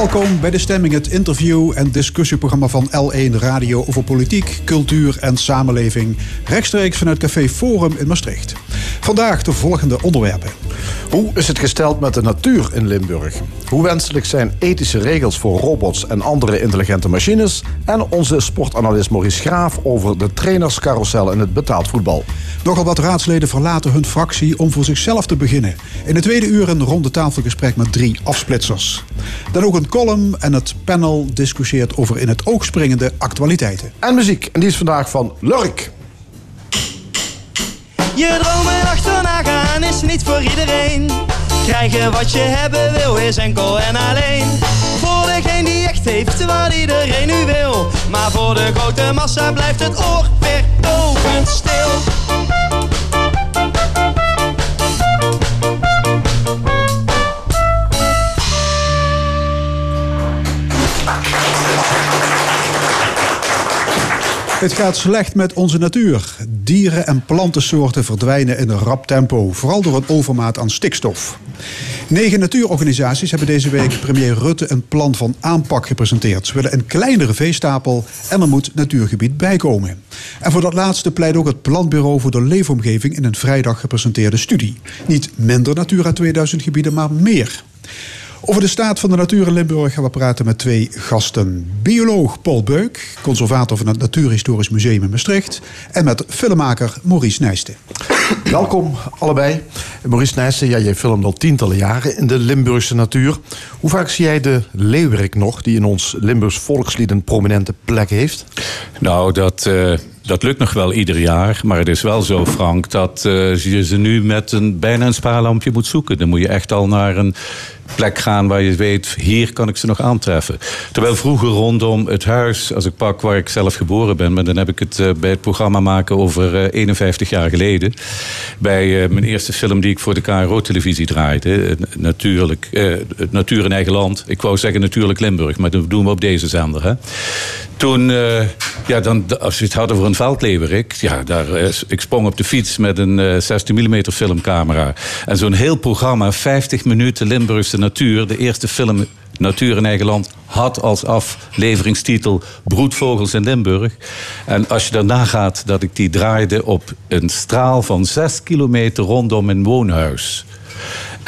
Welkom bij De Stemming, het interview- en discussieprogramma van L1 Radio over politiek, cultuur en samenleving. Rechtstreeks vanuit Café Forum in Maastricht. Vandaag de volgende onderwerpen. Hoe is het gesteld met de natuur in Limburg? Hoe wenselijk zijn ethische regels voor robots en andere intelligente machines? En onze sportanalist Maurice Graaf over de trainerscarousel in het betaald voetbal. Nogal wat raadsleden verlaten hun fractie om voor zichzelf te beginnen. In het tweede uur een ronde tafelgesprek met drie afsplitsers. Dan ook een column en het panel discussieert over in het oog springende actualiteiten. En muziek, en die is vandaag van Lurk. Je dromen achterna gaan is niet voor iedereen. Krijgen wat je hebben wil is enkel en alleen. Voor degene die echt heeft wat iedereen nu wil. Maar voor de grote massa blijft het oor verdovend stil. Het gaat slecht met onze natuur. Dieren- en plantensoorten verdwijnen in een rap tempo, vooral door een overmaat aan stikstof. Negen natuurorganisaties hebben deze week premier Rutte een plan van aanpak gepresenteerd. Ze willen een kleinere veestapel en er moet natuurgebied bijkomen. En voor dat laatste pleit ook het Planbureau voor de Leefomgeving in een vrijdag gepresenteerde studie. Niet minder Natura 2000 gebieden, maar meer. Over de staat van de natuur in Limburg gaan we praten met twee gasten. Bioloog Paul Beuk, conservator van het Natuurhistorisch Museum in Maastricht. En met filmmaker Maurice Nijsten. Welkom allebei. Maurice Nijssen, ja, jij filmt al tientallen jaren in de Limburgse natuur. Hoe vaak zie jij de leeuwerik nog, die in ons Limburgs volkslied een prominente plek heeft? Nou, dat, uh, dat lukt nog wel ieder jaar. Maar het is wel zo, Frank, dat uh, je ze nu met een, bijna een spaarlampje moet zoeken. Dan moet je echt al naar een plek gaan waar je weet, hier kan ik ze nog aantreffen. Terwijl vroeger rondom het huis, als ik pak waar ik zelf geboren ben, dan heb ik het uh, bij het programma maken over uh, 51 jaar geleden. Bij mijn eerste film die ik voor de KRO-televisie draaide, natuurlijk, Natuur in eigen land. Ik wou zeggen natuurlijk Limburg, maar dat doen we op deze zender. Hè. Toen, ja, dan, als je het had over een veldleverik, ja, daar, ik sprong op de fiets met een 16 mm filmcamera. En zo'n heel programma, 50 minuten Limburgse natuur, de eerste film Natuur in eigen land, had als afleveringstitel Broedvogels in Limburg. En als je daarna gaat dat ik die draaide op een straal van 6 kilometer rondom een woonhuis.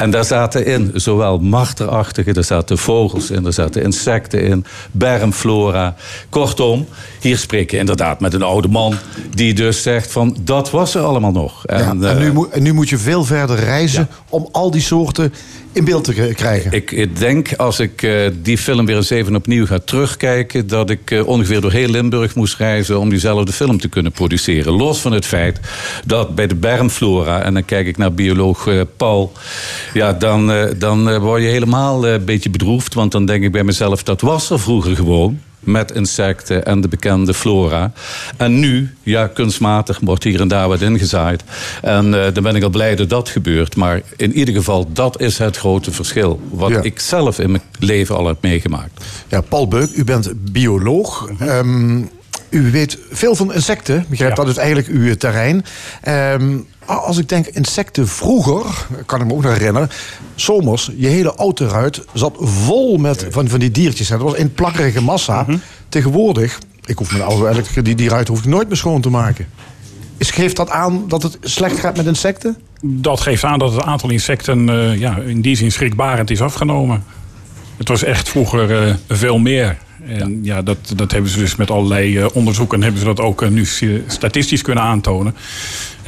En daar zaten in zowel marterachtige, daar zaten vogels in, daar zaten insecten in, bermflora. Kortom, hier spreken inderdaad met een oude man die dus zegt van dat was er allemaal nog. En, ja, en, nu, uh, en nu, moet je veel verder reizen ja. om al die soorten in beeld te krijgen. Ik, ik denk als ik uh, die film weer eens even opnieuw ga terugkijken, dat ik uh, ongeveer door heel Limburg moest reizen om diezelfde film te kunnen produceren. Los van het feit dat bij de bermflora, en dan kijk ik naar bioloog Paul, ja, dan, dan word je helemaal een beetje bedroefd. Want dan denk ik bij mezelf, dat was er vroeger gewoon met insecten en de bekende flora. En nu, ja, kunstmatig wordt hier en daar wat ingezaaid. En uh, dan ben ik al blij dat dat gebeurt. Maar in ieder geval, dat is het grote verschil. Wat ja. ik zelf in mijn leven al heb meegemaakt. Ja, Paul Beuk, u bent bioloog. Um, u weet veel van insecten. Begrijp, dat is eigenlijk uw terrein. Um, als ik denk insecten vroeger, kan ik me ook nog herinneren. Zomers, je hele autoruit zat vol met van, van die diertjes. Dat was in plakkerige massa. Mm -hmm. Tegenwoordig, ik hoef mijn auto eigenlijk, die, die ruit hoef ik nooit meer schoon te maken. Is, geeft dat aan dat het slecht gaat met insecten? Dat geeft aan dat het aantal insecten uh, ja, in die zin schrikbarend is afgenomen. Het was echt vroeger uh, veel meer. En ja, dat, dat hebben ze dus met allerlei uh, onderzoeken... hebben ze dat ook uh, nu statistisch kunnen aantonen.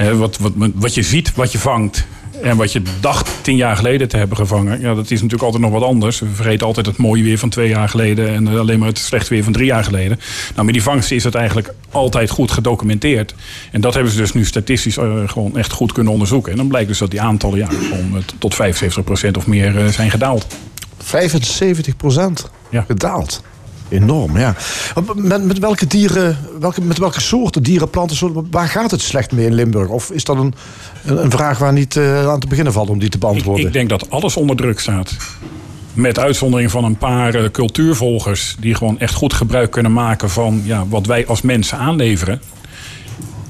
Uh, wat, wat, wat je ziet, wat je vangt... En wat je dacht tien jaar geleden te hebben gevangen... Ja, dat is natuurlijk altijd nog wat anders. We vergeten altijd het mooie weer van twee jaar geleden... en alleen maar het slecht weer van drie jaar geleden. Nou, met die vangst is het eigenlijk altijd goed gedocumenteerd. En dat hebben ze dus nu statistisch uh, gewoon echt goed kunnen onderzoeken. En dan blijkt dus dat die aantallen ja, gewoon tot 75% of meer uh, zijn gedaald. 75% ja. gedaald? Enorm, ja. Met, met, welke dieren, welke, met welke soorten dieren, planten, soorten, waar gaat het slecht mee in Limburg? Of is dat een, een, vraag waar niet uh, aan te beginnen valt om die te beantwoorden? Ik, ik, denk dat alles onder druk staat. Met uitzondering van een paar uh, cultuurvolgers die gewoon echt goed gebruik kunnen maken van ja, wat wij als mensen aanleveren.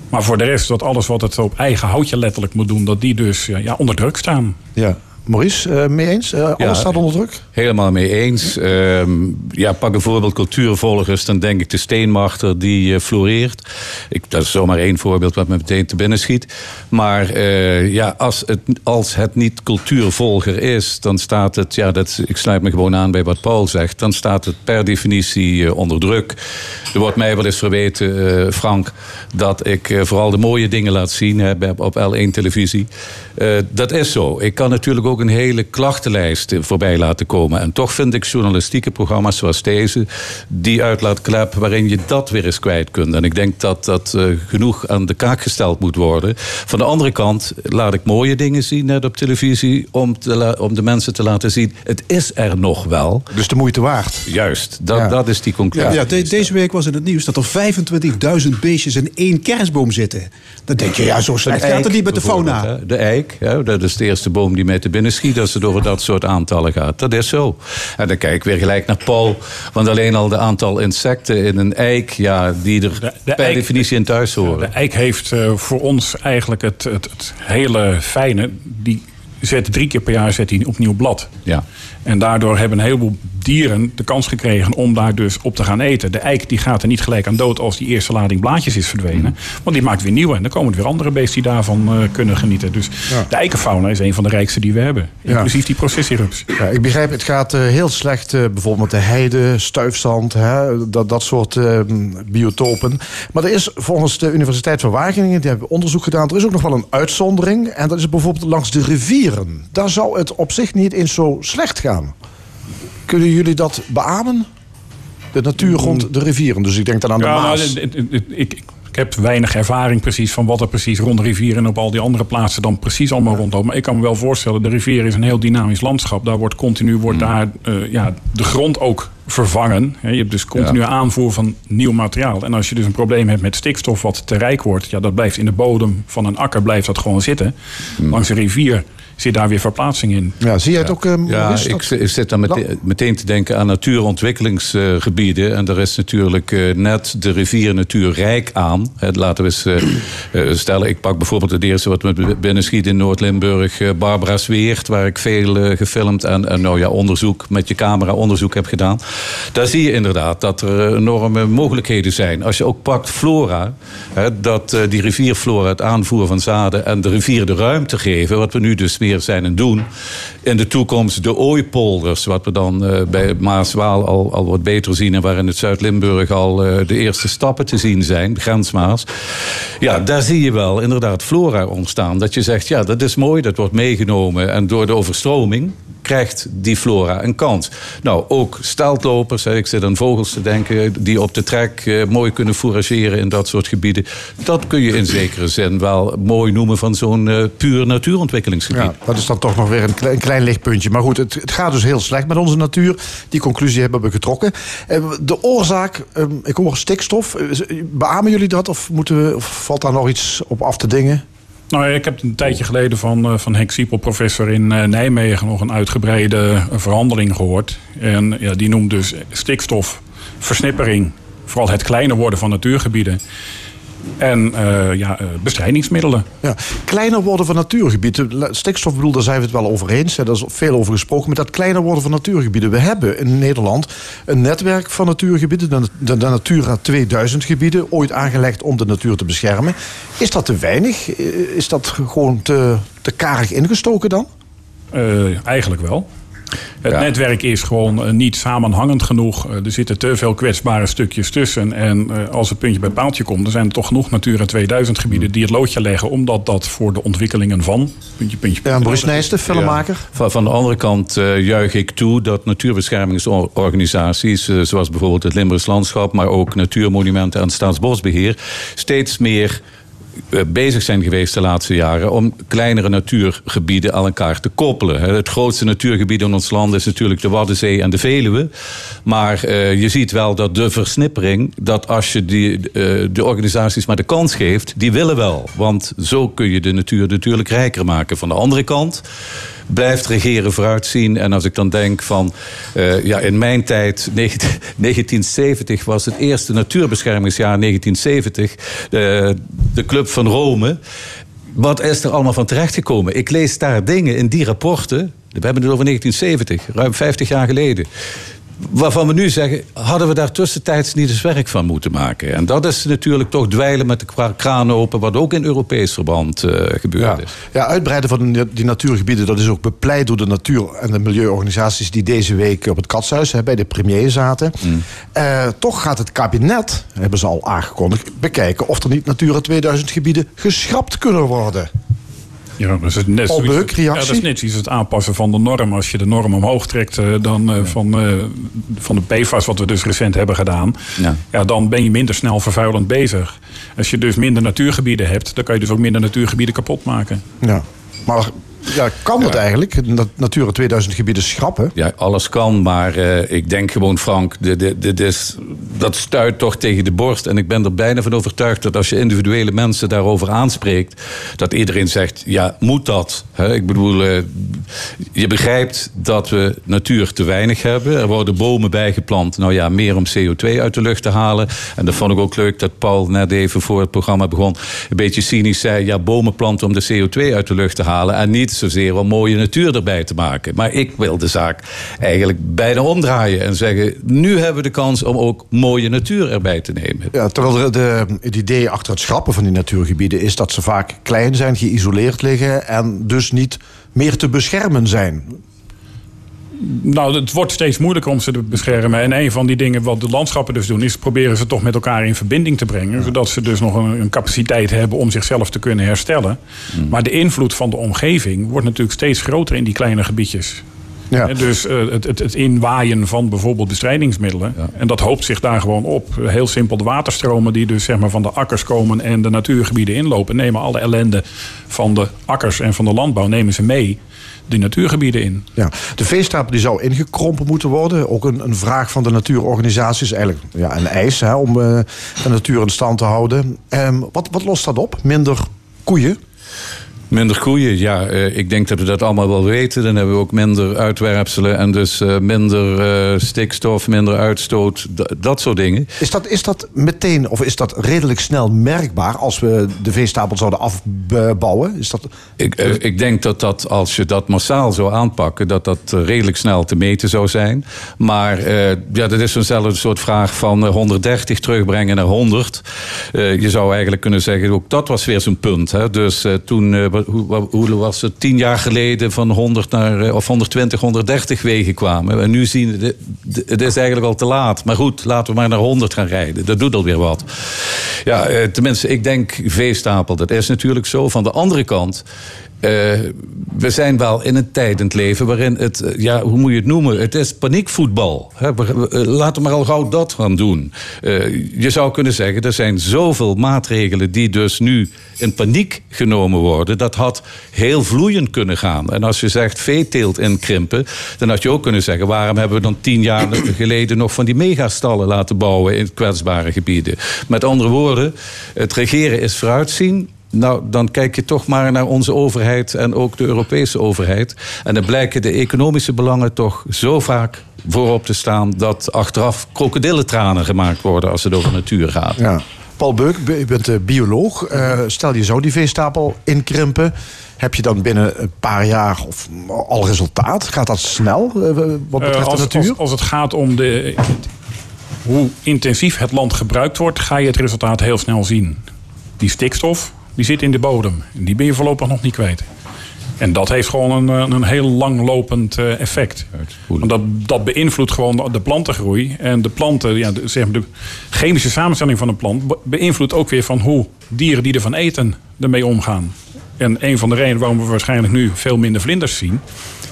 Maar voor de rest, dat alles wat het op eigen houtje letterlijk moet doen, dat die dus ja, onder druk staan. Ja. Maurice, uh, mee eens? Uh, alles Ja, staat onder druk? Helemaal mee eens. Ehm, ja, pak een voorbeeld cultuurvolgers. Dan denk ik de steenmachter die eh, floreert. Ik, dat is zomaar één voorbeeld wat me meteen te binnen schiet. Maar eh, ja, als het, als het niet cultuurvolger is, dan staat het... Ja, dat, ik sluit me gewoon aan bij wat Paul zegt. Dan staat het per definitie eh, onder druk. Er wordt mij wel eens verweten, eh, Frank... dat ik eh, vooral de mooie dingen laat zien hè, op L1 televisie. Eh, dat is zo. Ik kan natuurlijk ook een hele klachtenlijst voorbij laten komen. En toch vind ik journalistieke programma's zoals deze... die uitlaatklep waarin je dat weer eens kwijt kunt. En ik denk dat dat eh, genoeg aan de kaak gesteld moet worden. Van de andere kant laat ik mooie dingen zien net op televisie... om, te om de mensen te laten zien, het is er nog wel. Dus de moeite waard. Juist, dat, Ja. dat is die conclusie. Ja, de- deze week was in het nieuws dat er 25.000 beestjes in één kerstboom zitten. Dan denk je, ja, zo slecht gaat het niet met de fauna. Hè. De eik, hè, dat is de eerste boom die mij te binnen schiet als het over dat soort aantallen gaat. Dat is zo. En dan kijk ik weer gelijk naar Paul. Want alleen al de aantal insecten in een eik, ja, die er De- de per eik- definitie in thuis horen. De eik heeft eh, voor ons eigenlijk het, het, het hele fijne. Die zet drie keer per jaar zet hij opnieuw blad. Ja. En daardoor hebben een heleboel dieren de kans gekregen om daar dus op te gaan eten. De eik die gaat er niet gelijk aan dood als die eerste lading blaadjes is verdwenen. Want die maakt weer nieuwe. En dan komen er weer andere beesten die daarvan eh, kunnen genieten. Dus de eikenfauna is een van de rijkste die we hebben. Inclusief die processierups. Ja, ik begrijp, het gaat eh, heel slecht eh, bijvoorbeeld met de heide, stuifzand, hè, dat, dat soort eh, biotopen. Maar er is volgens de Universiteit van Wageningen, die hebben onderzoek gedaan, er is ook nog wel een uitzondering. En dat is bijvoorbeeld langs de rivieren. Daar zou het op zich niet eens zo slecht gaan. Kunnen jullie dat beamen? De natuur rond de rivieren. Dus ik denk dan aan de Ja, nou, Maas. het- ik, ik heb weinig ervaring precies van wat er precies rond de rivier en op al die andere plaatsen dan precies allemaal rondloopt. Maar ik kan me wel voorstellen, de rivier is een heel dynamisch landschap. Daar wordt continu wordt daar, eh, ja, de grond ook vervangen. Je hebt dus continu aanvoer van nieuw materiaal. En als je dus een probleem hebt met stikstof wat te rijk wordt, ja, dat blijft in de bodem van een akker blijft dat gewoon zitten. Langs een rivier zit daar weer verplaatsing in. Ja, zie jij het ook, eh, Ja, ik, ik zit dan meteen, meteen te denken aan natuurontwikkelingsgebieden. en daar is natuurlijk eh, net de rivier natuurrijk aan. Hè, laten we eens eh, stellen, ik pak bijvoorbeeld het eerste wat me binnen schiet in Noord-Limburg. eh, Barbara Zweert, waar ik veel gefilmd en, en nou ja, onderzoek met je camera onderzoek heb gedaan. Daar zie je inderdaad dat er enorme mogelijkheden zijn. Als je ook pakt flora, hè, dat eh, die rivierflora, het aanvoer van zaden en de rivieren de ruimte geven, wat we nu dus weer zijn en doen. In de toekomst de ooipolders, wat we dan eh, bij Maaswaal al, al wat beter zien en waar in het Zuid-Limburg al eh, de eerste stappen te zien zijn, grensmaas. Ja, daar zie je wel inderdaad flora ontstaan. Dat je zegt, ja, dat is mooi, dat wordt meegenomen en door de overstroming krijgt die flora een kans. Nou, ook steltlopers, ik zit aan vogels te denken... die op de trek eh, mooi kunnen fourageren in dat soort gebieden. Dat kun je in zekere zin wel mooi noemen van zo'n eh, puur natuurontwikkelingsgebied. Ja, dat is dan toch nog weer een klein, lichtpuntje. Maar goed, het, het gaat dus heel slecht met onze natuur. Die conclusie hebben we getrokken. Eh, De oorzaak, eh, ik hoor stikstof. Beamen jullie dat of, moeten we, of valt daar nog iets op af te dingen? Nou, ik heb een tijdje geleden van, eh, van Henk Siepel, professor in eh, Nijmegen, nog een uitgebreide eh, verhandeling gehoord. En ja, die noemt dus stikstof, versnippering, vooral het kleiner worden van natuurgebieden. En eh, ja, eh, bestrijdingsmiddelen. Ja, kleiner worden van natuurgebieden. Stikstof bedoel, daar zijn we het wel over eens. hè. Daar is veel over gesproken. Met dat kleiner worden van natuurgebieden. We hebben in Nederland een netwerk van natuurgebieden. De, de, de Natura 2000 gebieden. Ooit aangelegd om de natuur te beschermen. Is dat te weinig? Eh, Is dat gewoon te, te karig ingestoken dan? Eigenlijk wel. Het Ja. netwerk is gewoon eh, niet samenhangend genoeg. Eh, er zitten te veel kwetsbare stukjes tussen. En eh, als het puntje bij paaltje komt, dan zijn er toch genoeg Natura 2000 gebieden die het loodje leggen. Omdat dat voor de ontwikkelingen van. Puntje, puntje, Ja. Boris Nijsten, filmmaker. Van, van de andere kant eh, juich ik toe dat natuurbeschermingsorganisaties, zoals bijvoorbeeld het Limburgs Landschap, maar ook Natuurmonumenten en Staatsbosbeheer, steeds meer bezig zijn geweest de laatste jaren om kleinere natuurgebieden aan elkaar te koppelen. Het grootste natuurgebied in ons land is natuurlijk de Waddenzee en de Veluwe. Maar eh, je ziet wel dat de versnippering, dat als je die, eh, de organisaties maar de kans geeft, die willen wel. Want zo kun je de natuur natuurlijk rijker maken. Van de andere kant blijft regeren vooruitzien. En als ik dan denk van, eh, ja, in mijn tijd, 19, 1970 was het eerste natuurbeschermingsjaar 1970. De, de Club van Rome. wat is er allemaal van terechtgekomen? Ik lees daar dingen in die rapporten. We hebben het over 1970, ruim 50 jaar geleden waarvan we nu zeggen, hadden we daar tussentijds niet eens werk van moeten maken. En dat is natuurlijk toch dweilen met de kraan open, wat ook in Europees verband uh, gebeurd ja. is. Ja, uitbreiden van die natuurgebieden, dat is ook bepleit door de natuur- en de milieuorganisaties die deze week op het Katshuis hè, bij de premier zaten. Mm. Uh, toch gaat het kabinet, hebben ze al aangekondigd, bekijken of er niet Natura 2000 gebieden geschrapt kunnen worden. Ja, dat is net zoiets, ja, dat is net iets het aanpassen van de norm. Als je de norm omhoog trekt uh, dan, uh, van, uh, van de PFAS, wat we dus recent hebben gedaan, ja. ja. dan ben je minder snel vervuilend bezig. Als je dus minder natuurgebieden hebt, dan kan je dus ook minder natuurgebieden kapot maken. Ja, maar ja, kan dat eigenlijk? Dat Natura 2000 gebieden schrappen? Ja, alles kan, maar uh, ik denk gewoon, Frank, de, de, de, de, dat stuit toch tegen de borst. En ik ben er bijna van overtuigd dat als je individuele mensen daarover aanspreekt, dat iedereen zegt: ja, moet dat? He, ik bedoel, uh, je begrijpt dat we natuur te weinig hebben. Er worden bomen bijgeplant, nou ja, meer om CO2 uit de lucht te halen. En dat vond ik ook leuk dat Paul net even voor het programma begon, een beetje cynisch zei: ja, bomen planten om de CO2 uit de lucht te halen en niet zozeer om mooie natuur erbij te maken. Maar ik wil de zaak eigenlijk bijna omdraaien en zeggen: nu hebben we de kans om ook mooie natuur erbij te nemen. Ja, terwijl de, het idee achter het schrappen van die natuurgebieden is dat ze vaak klein zijn, geïsoleerd liggen en dus niet meer te beschermen zijn. Nou, het wordt steeds moeilijker om ze te beschermen. En een van die dingen wat de landschappen dus doen... is proberen ze toch met elkaar in verbinding te brengen. Zodat ze dus nog een, een capaciteit hebben om zichzelf te kunnen herstellen. Mm. Maar de invloed van de omgeving wordt natuurlijk steeds groter in die kleine gebiedjes. Ja. Dus uh, het, het, het, inwaaien van bijvoorbeeld bestrijdingsmiddelen. Ja. En dat hoopt zich daar gewoon op. Heel simpel, de waterstromen die dus zeg maar van de akkers komen en de natuurgebieden inlopen, nemen alle ellende van de akkers en van de landbouw nemen ze mee die natuurgebieden in. Ja, de veestapel die zou ingekrompen moeten worden. Ook een, een vraag van de natuurorganisaties. Eigenlijk ja, een eis hè, om uh, de natuur in stand te houden. Um, wat, wat lost dat op? Minder koeien? Minder koeien, ja. Uh, ik denk dat we dat allemaal wel weten. Dan hebben we ook minder uitwerpselen en dus uh, minder uh, stikstof, minder uitstoot, dat soort dingen. Is dat, is dat meteen, of is dat redelijk snel merkbaar als we de veestapel zouden afbouwen? Is dat... ik, ik denk dat dat, als je dat massaal zou aanpakken, dat dat redelijk snel te meten zou zijn. Maar ja, dat is zo'nzelfde soort vraag van 130 terugbrengen naar 100. je zou eigenlijk kunnen zeggen, ook dat was weer zo'n punt. Hè? Dus toen hoe, was het tien jaar geleden van 100 naar of 120, 130 wegen kwamen. En nu zien we, het is eigenlijk al te laat. Maar goed, laten we maar naar 100 gaan rijden. Dat doet alweer wat. Ja, tenminste, ik denk veestapel, dat is natuurlijk zo. Van de andere kant uh, we zijn wel in een tijd in het leven waarin het, ja, hoe moet je het noemen? Het is paniekvoetbal. Hè? Laten we maar al gauw dat gaan doen. Je zou kunnen zeggen, er zijn zoveel maatregelen die dus nu in paniek genomen worden. Dat had heel vloeiend kunnen gaan. En als je zegt veeteelt inkrimpen, dan had je ook kunnen zeggen, waarom hebben we dan tien jaar geleden nog van die megastallen laten bouwen in kwetsbare gebieden? Met andere woorden, het regeren is vooruitzien nou, dan kijk je toch maar naar onze overheid en ook de Europese overheid. En dan blijken de economische belangen toch zo vaak voorop te staan dat achteraf krokodillentranen gemaakt worden als het over natuur gaat. Ja. Paul Beuk, u bent bioloog. Uh, stel je zou die veestapel inkrimpen. Heb je dan binnen een paar jaar of al resultaat? Gaat dat snel uh, wat betreft uh, als, de natuur? Als, als, het gaat om de, hoe intensief het land gebruikt wordt, ga je het resultaat heel snel zien. Die stikstof, die zit in de bodem. Die ben je voorlopig nog niet kwijt. En dat heeft gewoon een, een heel langlopend effect. Want dat, dat beïnvloedt gewoon de plantengroei. En de planten, ja, de, zeg maar de chemische samenstelling van een plant beïnvloedt ook weer van hoe dieren die ervan eten ermee omgaan. En een van de redenen waarom we waarschijnlijk nu veel minder vlinders zien,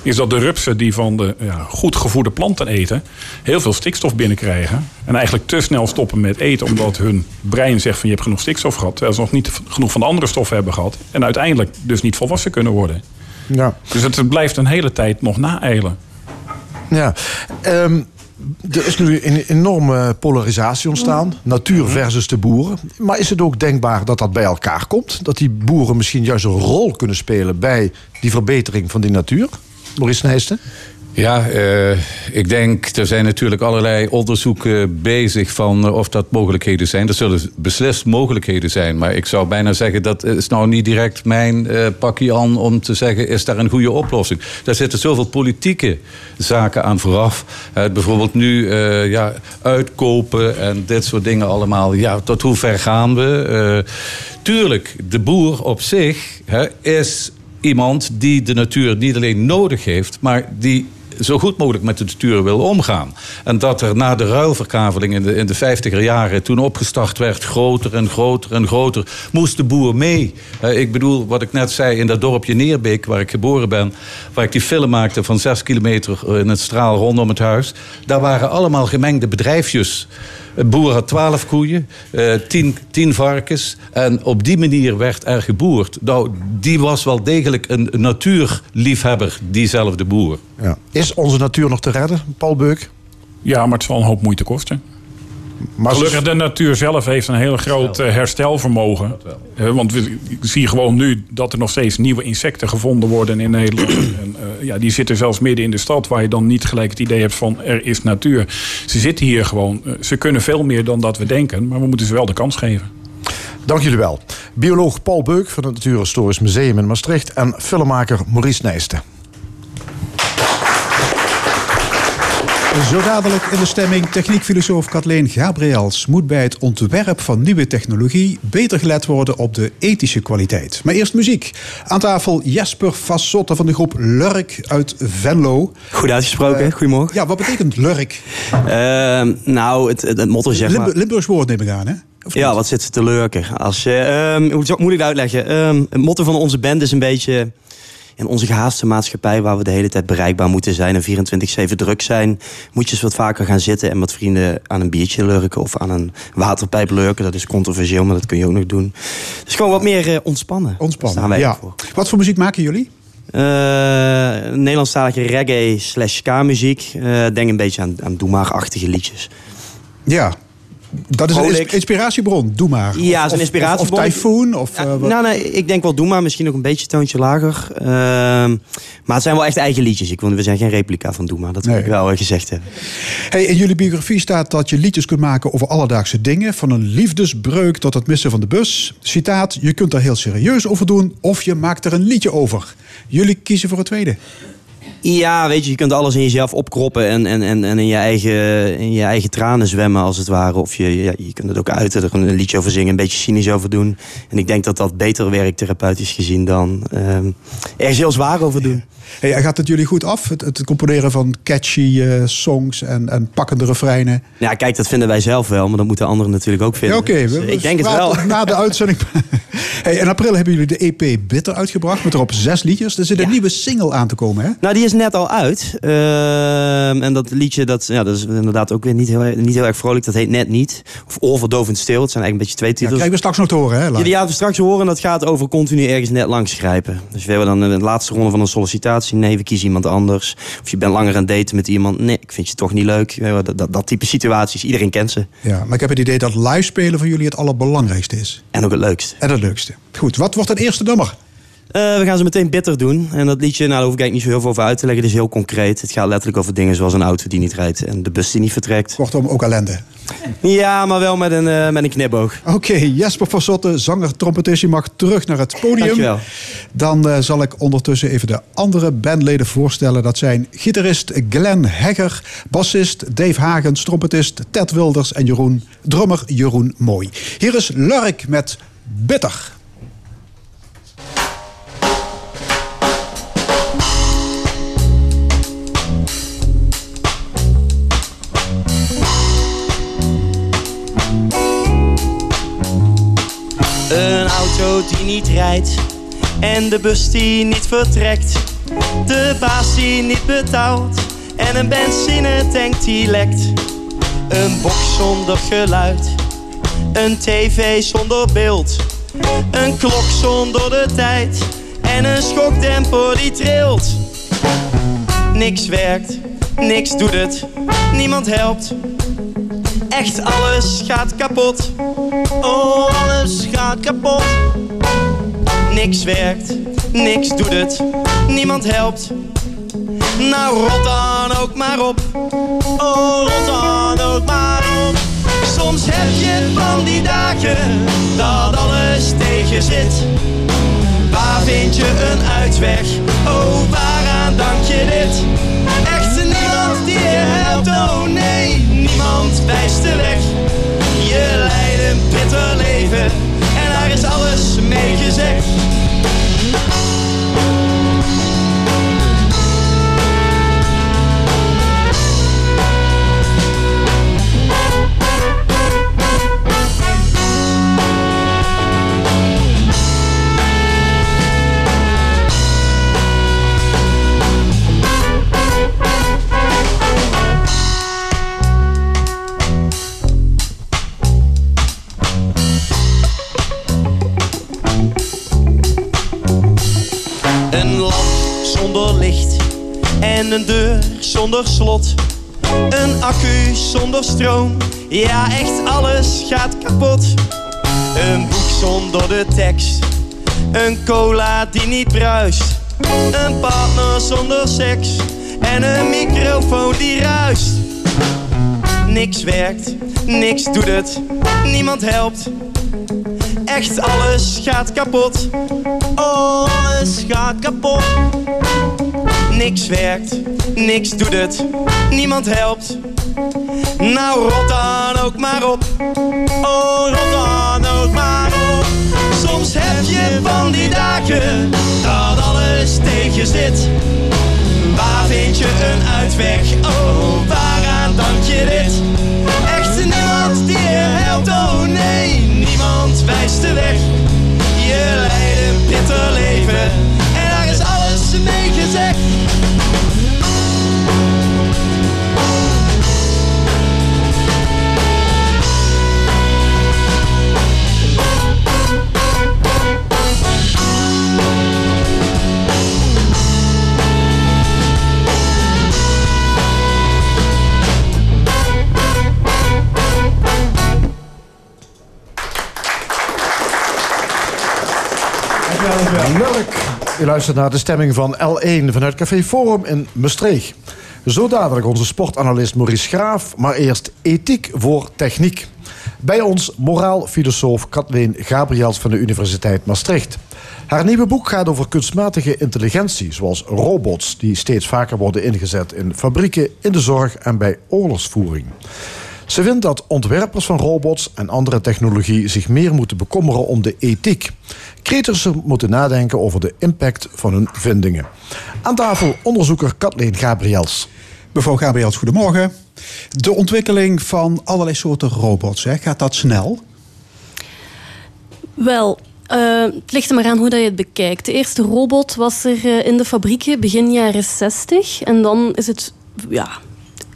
is dat de rupsen die van de ja, goed gevoerde planten eten, heel veel stikstof binnenkrijgen. En eigenlijk te snel stoppen met eten, omdat hun brein zegt van je hebt genoeg stikstof gehad, terwijl ze nog niet genoeg van de andere stoffen hebben gehad. En uiteindelijk dus niet volwassen kunnen worden. Ja. Dus het blijft een hele tijd nog naeilen. Ja, um, er is nu een enorme polarisatie ontstaan. Natuur versus de boeren. Maar is het ook denkbaar dat dat bij elkaar komt? Dat die boeren misschien juist een rol kunnen spelen bij die verbetering van die natuur? Maurice Nijsten? Ja, uh, ik denk, er zijn natuurlijk allerlei onderzoeken bezig van uh, of dat mogelijkheden zijn. Er zullen beslist mogelijkheden zijn. Maar ik zou bijna zeggen, dat is nou niet direct mijn uh, pakje aan om te zeggen, is daar een goede oplossing? Daar zitten zoveel politieke zaken aan vooraf. bijvoorbeeld nu ja, uitkopen en dit soort dingen allemaal. Ja, tot hoe ver gaan we? tuurlijk, de boer op zich is iemand die de natuur niet alleen nodig heeft, maar die zo goed mogelijk met de natuur wil omgaan. En dat er na de ruilverkaveling in de, in de 50er jaren, toen opgestart werd, groter en groter en groter, moest de boer mee. ik bedoel, wat ik net zei, in dat dorpje Neerbeek, waar ik geboren ben, waar ik die film maakte van zes kilometer in het straal rondom het huis, daar waren allemaal gemengde bedrijfjes. Een boer had twaalf koeien, uh, tien, tien varkens. En op die manier werd er geboerd. Nou, die was wel degelijk een natuurliefhebber, diezelfde boer. Ja. Is onze natuur nog te redden, Paul Beuk? Ja, maar het zal een hoop moeite kosten. Maar Gelukkig, de natuur zelf heeft een heel groot eh, herstelvermogen. Uh, want we zien gewoon nu dat er nog steeds nieuwe insecten gevonden worden in Nederland. en, uh, ja, die zitten zelfs midden in de stad, waar je dan niet gelijk het idee hebt van er is natuur. Ze zitten hier gewoon. ze kunnen veel meer dan dat we denken, maar we moeten ze wel de kans geven. Dank jullie wel. Bioloog Paul Beuk van het Natuurhistorisch Museum in Maastricht en filmmaker Maurice Nijsten. Zo dadelijk in de stemming techniekfilosoof Kathleen Gabriels moet bij het ontwerp van nieuwe technologie beter gelet worden op de ethische kwaliteit. Maar eerst muziek. Aan tafel Jesper Fassotte van de groep Lurk uit Venlo. Goed uitgesproken, uh, goedemorgen. Ja, wat betekent Lurk? Uh, nou, het, het, het motto zeg maar... Limburg, Limburgs woord neem ik aan, hè? Ja, wat zit ze te lurken? Als je, uh, hoe moet ik dat uitleggen? Um, het motto van onze band is een beetje in onze gehaaste maatschappij, waar we de hele tijd bereikbaar moeten zijn en 24-7 druk zijn, moet je eens wat vaker gaan zitten en met vrienden aan een biertje lurken of aan een waterpijp lurken. Dat is controversieel, maar dat kun je ook nog doen. Dus gewoon wat meer uh, ontspannen. Ontspannen, ja. Voor. Wat voor muziek maken jullie? Uh, Nederlandstalige reggae slash ska-muziek. Uh, denk een beetje aan, aan Doe-maar-achtige liedjes. Ja, dat is een inspiratiebron, doe maar. Ja, is een inspiratiebron. Of, Typhoon? Of, uh, nou, nee, ik denk wel doe maar. Misschien nog een beetje toontje lager. Uh, maar het zijn wel echt eigen liedjes. Ik, we zijn geen replica van doe maar. Dat nee. ik wel gezegd hebben. Hey, in jullie biografie staat dat je liedjes kunt maken over alledaagse dingen. Van een liefdesbreuk tot het missen van de bus. Citaat, je kunt er heel serieus over doen of je maakt er een liedje over. Jullie kiezen voor het tweede. Ja, weet je, je kunt alles in jezelf opkroppen en, en, en, en in, je eigen, in je eigen tranen zwemmen als het ware. Of je, ja, je kunt het ook uiten, er een liedje over zingen, een beetje cynisch over doen. En ik denk dat dat beter werkt therapeutisch gezien dan um, ergens heel zwaar over doen. Hey, gaat het jullie goed af, het, het componeren van catchy uh, songs en, en pakkende refreinen? Ja, kijk, dat vinden wij zelf wel, maar dat moeten anderen natuurlijk ook vinden. Ja, Oké, okay, dus ik denk het wel. Na de uitzending. hey, in april hebben jullie de EP Bitter uitgebracht met erop zes liedjes. Er zit een nieuwe single aan te komen, hè? Nou, die is net al uit. Uh, en dat liedje, dat, ja, dat is inderdaad ook weer niet heel, niet heel erg vrolijk. Dat heet Net Niet. Of Oorverdovend Stil. Het zijn eigenlijk een beetje twee titels. Ja, krijgen we straks nog te horen, hè? Ja, die gaan we straks horen. Dat gaat over continu ergens net langs grijpen. Dus we hebben dan in de laatste ronde van een sollicitatie. Nee, we kiezen iemand anders. Of je bent langer aan het daten met iemand. Nee, ik vind je toch niet leuk. Dat, dat, dat type situaties. Iedereen kent ze. Ja, maar ik heb het idee dat live spelen voor jullie het allerbelangrijkste is. En ook het leukste. En het leukste. Goed, wat wordt het eerste nummer? Uh, we gaan ze meteen bitter doen. En dat liedje, nou, daar hoef ik eigenlijk niet zo heel veel over uit te leggen. Het is heel concreet. Het gaat letterlijk over dingen zoals een auto die niet rijdt en de bus die niet vertrekt. Kortom, ook ellende. Ja, maar wel met een, uh, met een knipoog. Oké, okay, Jesper van Zotte, zanger, trompetist, je mag terug naar het podium. Dankjewel. Dan uh, zal ik ondertussen even de andere bandleden voorstellen. Dat zijn gitarist Glenn Hegger, bassist Dave Hagens, trompetist Ted Wilders en Jeroen, drummer Jeroen Mooi. Hier is Lurk met Bitter. Een auto die niet rijdt en de bus die niet vertrekt. De baas die niet betaalt en een benzinetank die lekt. Een box zonder geluid, een tv zonder beeld. Een klok zonder de tijd en een schokdemper die trilt. Niks werkt, niks doet het, niemand helpt. Echt alles gaat kapot. Oh, alles gaat kapot. Niks werkt, niks doet het, niemand helpt. Nou, rot dan ook maar op. Oh, rot dan ook maar op. Soms heb je van die dagen dat alles tegen zit. Waar vind je een uitweg? Oh, waaraan dank je dit? Echt niemand die je helpt, oh nee, wijst weg. Je leidt een bitter leven en daar is alles mee gezegd. Een deur zonder slot. Een accu zonder stroom, ja echt alles gaat kapot. Een boek zonder de tekst, een cola die niet bruist. Een partner zonder seks en een microfoon die ruist. Niks werkt, niks doet het, niemand helpt. Echt alles gaat kapot. Alles gaat kapot. Niks werkt, niks doet het, niemand helpt. Nou, rot dan ook maar op. Oh, rot dan ook maar op. Soms heb je van die dagen dat alles tegen zit. Waar vind je een uitweg? Oh, waaraan dank je dit? Echt niemand die je helpt, oh nee, niemand wijst de weg. Je leidt een bitter leven is alles mee gezegd. Lurk. U luistert naar de stemming van L1 vanuit Café Forum in Maastricht. Zo dadelijk onze sportanalist Maurice Graaf, maar eerst ethiek voor techniek. Bij ons moraalfilosoof Kathleen Gabriels van de Universiteit Maastricht. Haar nieuwe boek gaat over kunstmatige intelligentie, zoals robots die steeds vaker worden ingezet in fabrieken, in de zorg en bij oorlogsvoering. Ze vindt dat ontwerpers van robots en andere technologie zich meer moeten bekommeren om de ethiek. Kritischer moeten nadenken over de impact van hun vindingen. Aan tafel onderzoeker Kathleen Gabriels. Mevrouw Gabriels, goedemorgen. De ontwikkeling van allerlei soorten robots, hè, gaat dat snel? Wel, eh, het ligt er maar aan hoe dat je het bekijkt. De eerste robot was er eh, in de fabrieken begin jaren 60. En dan is het ja,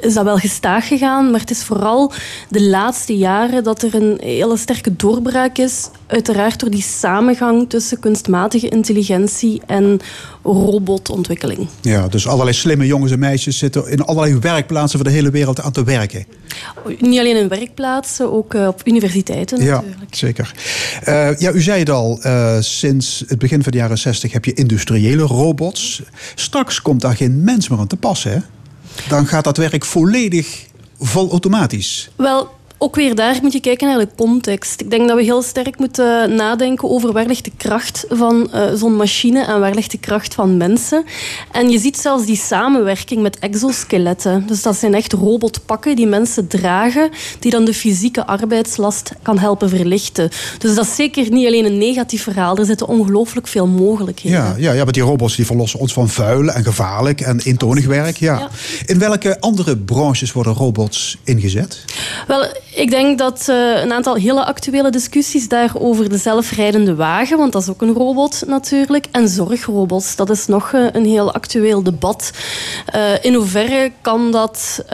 is dat wel gestaag gegaan, maar het is vooral de laatste jaren dat er een hele sterke doorbraak is. Uiteraard door die samengang tussen kunstmatige intelligentie en robotontwikkeling. Ja, dus allerlei slimme jongens en meisjes zitten in allerlei werkplaatsen van de hele wereld aan te werken. Niet alleen in werkplaatsen, ook eh, op universiteiten Ja, natuurlijk. zeker. Eh, ja, u zei het al, eh, sinds het begin van de jaren 60 heb je industriële robots. Straks komt daar geen mens meer aan te passen, hè? Dan gaat dat werk volledig vol automatisch. Wel, ook weer daar moet je kijken naar de context. Ik denk dat we heel sterk moeten nadenken over waar ligt de kracht van eh, zo'n machine en waar ligt de kracht van mensen. En je ziet zelfs die samenwerking met exoskeletten. Dus dat zijn echt robotpakken die mensen dragen, die dan de fysieke arbeidslast kan helpen verlichten. Dus dat is zeker niet alleen een negatief verhaal. Er zitten ongelooflijk veel mogelijkheden. Ja, ja, ja, want die robots die verlossen ons van vuil en gevaarlijk en eentonig werk. Ja. Ja. In welke andere branches worden robots ingezet? Wel, ik denk dat eh, een aantal hele actuele discussies daar over de zelfrijdende wagen, want dat is ook een robot natuurlijk, en zorgrobots. Dat is nog eh, een heel actueel debat. Eh, in hoeverre kan dat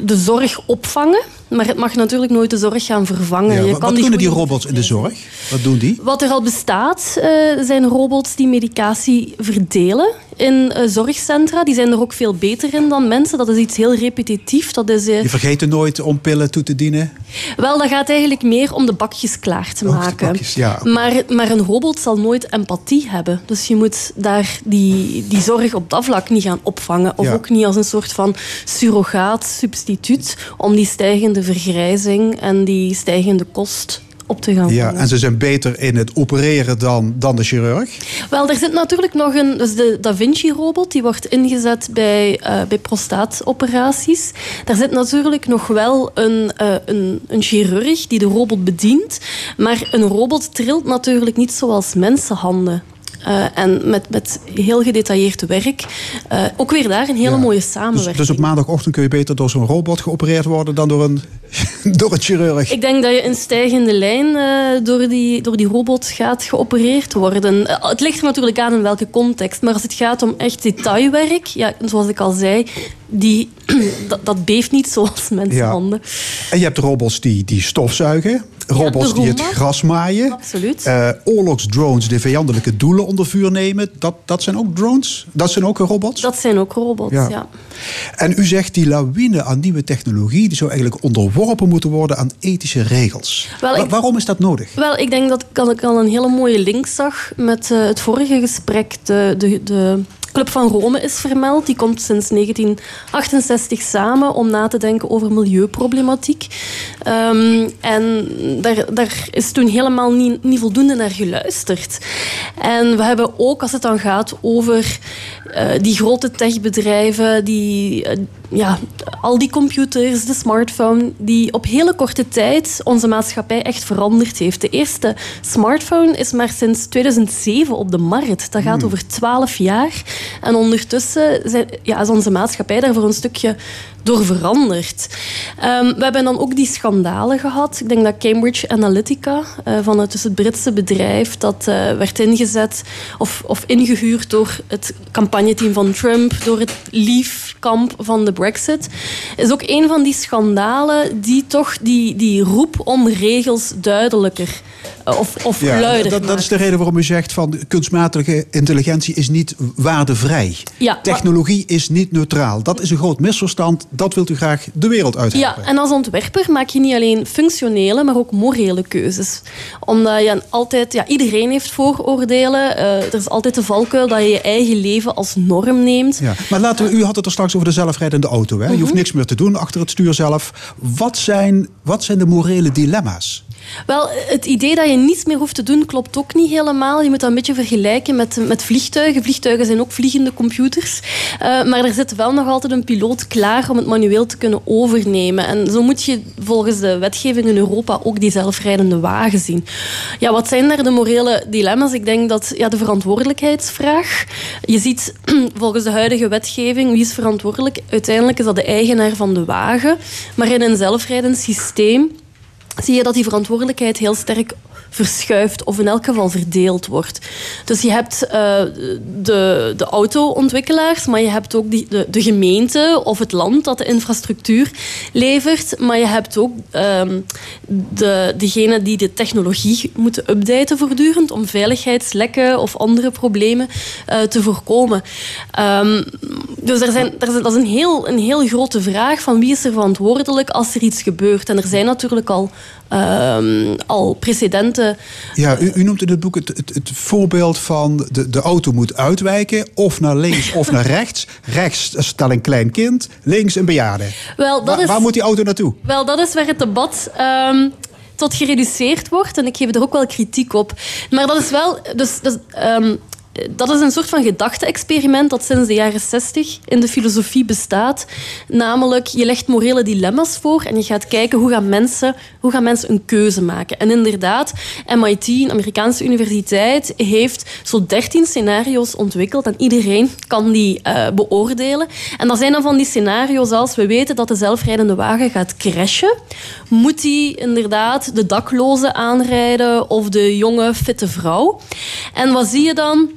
de zorg opvangen? Maar het mag natuurlijk nooit de zorg gaan vervangen. Ja, Je wat kan wat kunnen die robots in de zorg? Wat doen die? wat er al bestaat, eh, zijn robots die medicatie verdelen in uh, zorgcentra. Die zijn er ook veel beter in dan mensen. Dat is iets heel repetitief. Dat is, uh... Je vergeet er nooit om pillen toe te dienen? Wel, dat gaat eigenlijk meer om de bakjes klaar te maken. Bakjes, ja. maar, maar een robot zal nooit empathie hebben. Dus je moet daar die, die zorg op dat vlak niet gaan opvangen. Of ook niet als een soort van surrogaat, substituut, om die stijgende vergrijzing en die stijgende kost op te gaan Ja, en ze zijn beter in het opereren dan, dan de chirurg? Wel, er zit natuurlijk nog een... Dus de Da Vinci-robot, die wordt ingezet bij, uh, bij prostaatoperaties. Daar zit natuurlijk nog wel een, uh, een, een chirurg die de robot bedient. Maar een robot trilt natuurlijk niet zoals mensenhanden. Uh, en met, met heel gedetailleerd werk. Uh, ook weer daar een hele mooie samenwerking. Dus, dus, op maandagochtend kun je beter door zo'n robot geopereerd worden dan door een, door een chirurg? Ik denk dat je in stijgende lijn uh, door, die, door die robot gaat geopereerd worden. het ligt er natuurlijk aan in welke context. Maar als het gaat om echt detailwerk, ja, zoals ik al zei, die, dat, dat beeft niet zoals mensenhanden. Ja. En je hebt robots die, die stofzuigen. Robots die het gras maaien. Absoluut. Uh, oorlogsdrones die vijandelijke doelen onder vuur nemen. Dat, dat zijn ook drones? Dat zijn ook robots? Dat zijn ook robots, ja. ja. En u zegt die lawine aan nieuwe technologie... die zou eigenlijk onderworpen moeten worden aan ethische regels. Wel, waarom is dat nodig? Wel, ik denk dat ik al een hele mooie link zag... met uh, het vorige gesprek. De, de, de Club van Rome is vermeld. Die komt sinds 1968 samen om na te denken over milieuproblematiek. Um, en daar, daar, is toen helemaal niet, niet, voldoende naar geluisterd. En we hebben ook, als het dan gaat over die grote techbedrijven, die, uh, ja, al die computers, de smartphone, die op hele korte tijd onze maatschappij echt veranderd heeft. De eerste smartphone is maar sinds 2007 op de markt. Dat gaat hmm. over 12 jaar. En ondertussen zijn, ja, is onze maatschappij daar voor een stukje door veranderd. Um, we hebben dan ook die schandalen gehad. Ik denk dat Cambridge Analytica, uh, van het, dus het Britse bedrijf, dat uh, werd ingezet of, of ingehuurd door het campagneteam van Trump, door het Leave-kamp van de Brexit, is ook een van die schandalen die toch die, die roep om regels duidelijker eh, of, of ja, luider dat, dat, is de reden waarom u zegt van kunstmatige intelligentie is niet waardevrij. Ja, Technologie is niet neutraal. Dat is een groot misverstand. Dat wilt u graag de wereld uithelpen. Ja, en als ontwerper maak je niet alleen functionele, maar ook morele keuzes. Omdat je altijd, ja, iedereen heeft vooroordelen. Uh, er is altijd de valkuil dat je je eigen leven als norm neemt. Ja, maar laten we, u had het er straks over de zelfrijdende auto. Hè? Je hoeft mhm. niks meer te doen achter het stuur zelf. Wat zijn, wat zijn de morele dilemma's? Wel, het idee dat je niets meer hoeft te doen klopt ook niet helemaal. Je moet dat een beetje vergelijken met, met vliegtuigen. Vliegtuigen zijn ook vliegende computers. Uh, maar er zit wel nog altijd een piloot klaar om het manueel te kunnen overnemen. En zo moet je volgens de wetgeving in Europa ook die zelfrijdende wagen zien. Ja, wat zijn daar de morele dilemma's? Ik denk dat ja, de verantwoordelijkheidsvraag. Je ziet volgens de huidige wetgeving wie is verantwoordelijk. Uiteindelijk is dat de eigenaar van de wagen. Maar in een zelfrijdend systeem zie je dat die verantwoordelijkheid heel sterk verschuift of in elk geval verdeeld wordt. Dus je hebt uh, de, de auto-ontwikkelaars, maar je hebt ook die, de, gemeente of het land dat de infrastructuur levert. Maar je hebt ook um, de, degene die de technologie moeten updaten voortdurend om veiligheidslekken of andere problemen uh, te voorkomen. Um, dus er zijn, er, dat is een heel, een heel grote vraag van wie is er verantwoordelijk als er iets gebeurt. En er zijn natuurlijk al um, al precedenten. Ja, u, u, noemt in het boek het, het, het, voorbeeld van de, de auto moet uitwijken, of naar links of naar rechts. Rechts stel een klein kind, links een bejaarde. Wel, dat waar, is, waar moet die auto naartoe? Wel, dat is waar het debat. Um, tot gereduceerd wordt. En ik geef er ook wel kritiek op. Maar dat is wel. Dus, dus um, dat is een soort van gedachte-experiment dat sinds de jaren 60 in de filosofie bestaat. Namelijk, je legt morele dilemma's voor en je gaat kijken hoe gaan mensen, hoe gaan mensen een keuze maken. En inderdaad, MIT, een Amerikaanse universiteit, heeft zo 13 scenario's ontwikkeld en iedereen kan die uh, beoordelen. En dat zijn dan van die scenario's als we weten dat de zelfrijdende wagen gaat crashen. Moet die inderdaad de dakloze aanrijden of de jonge, fitte vrouw? En wat zie je dan?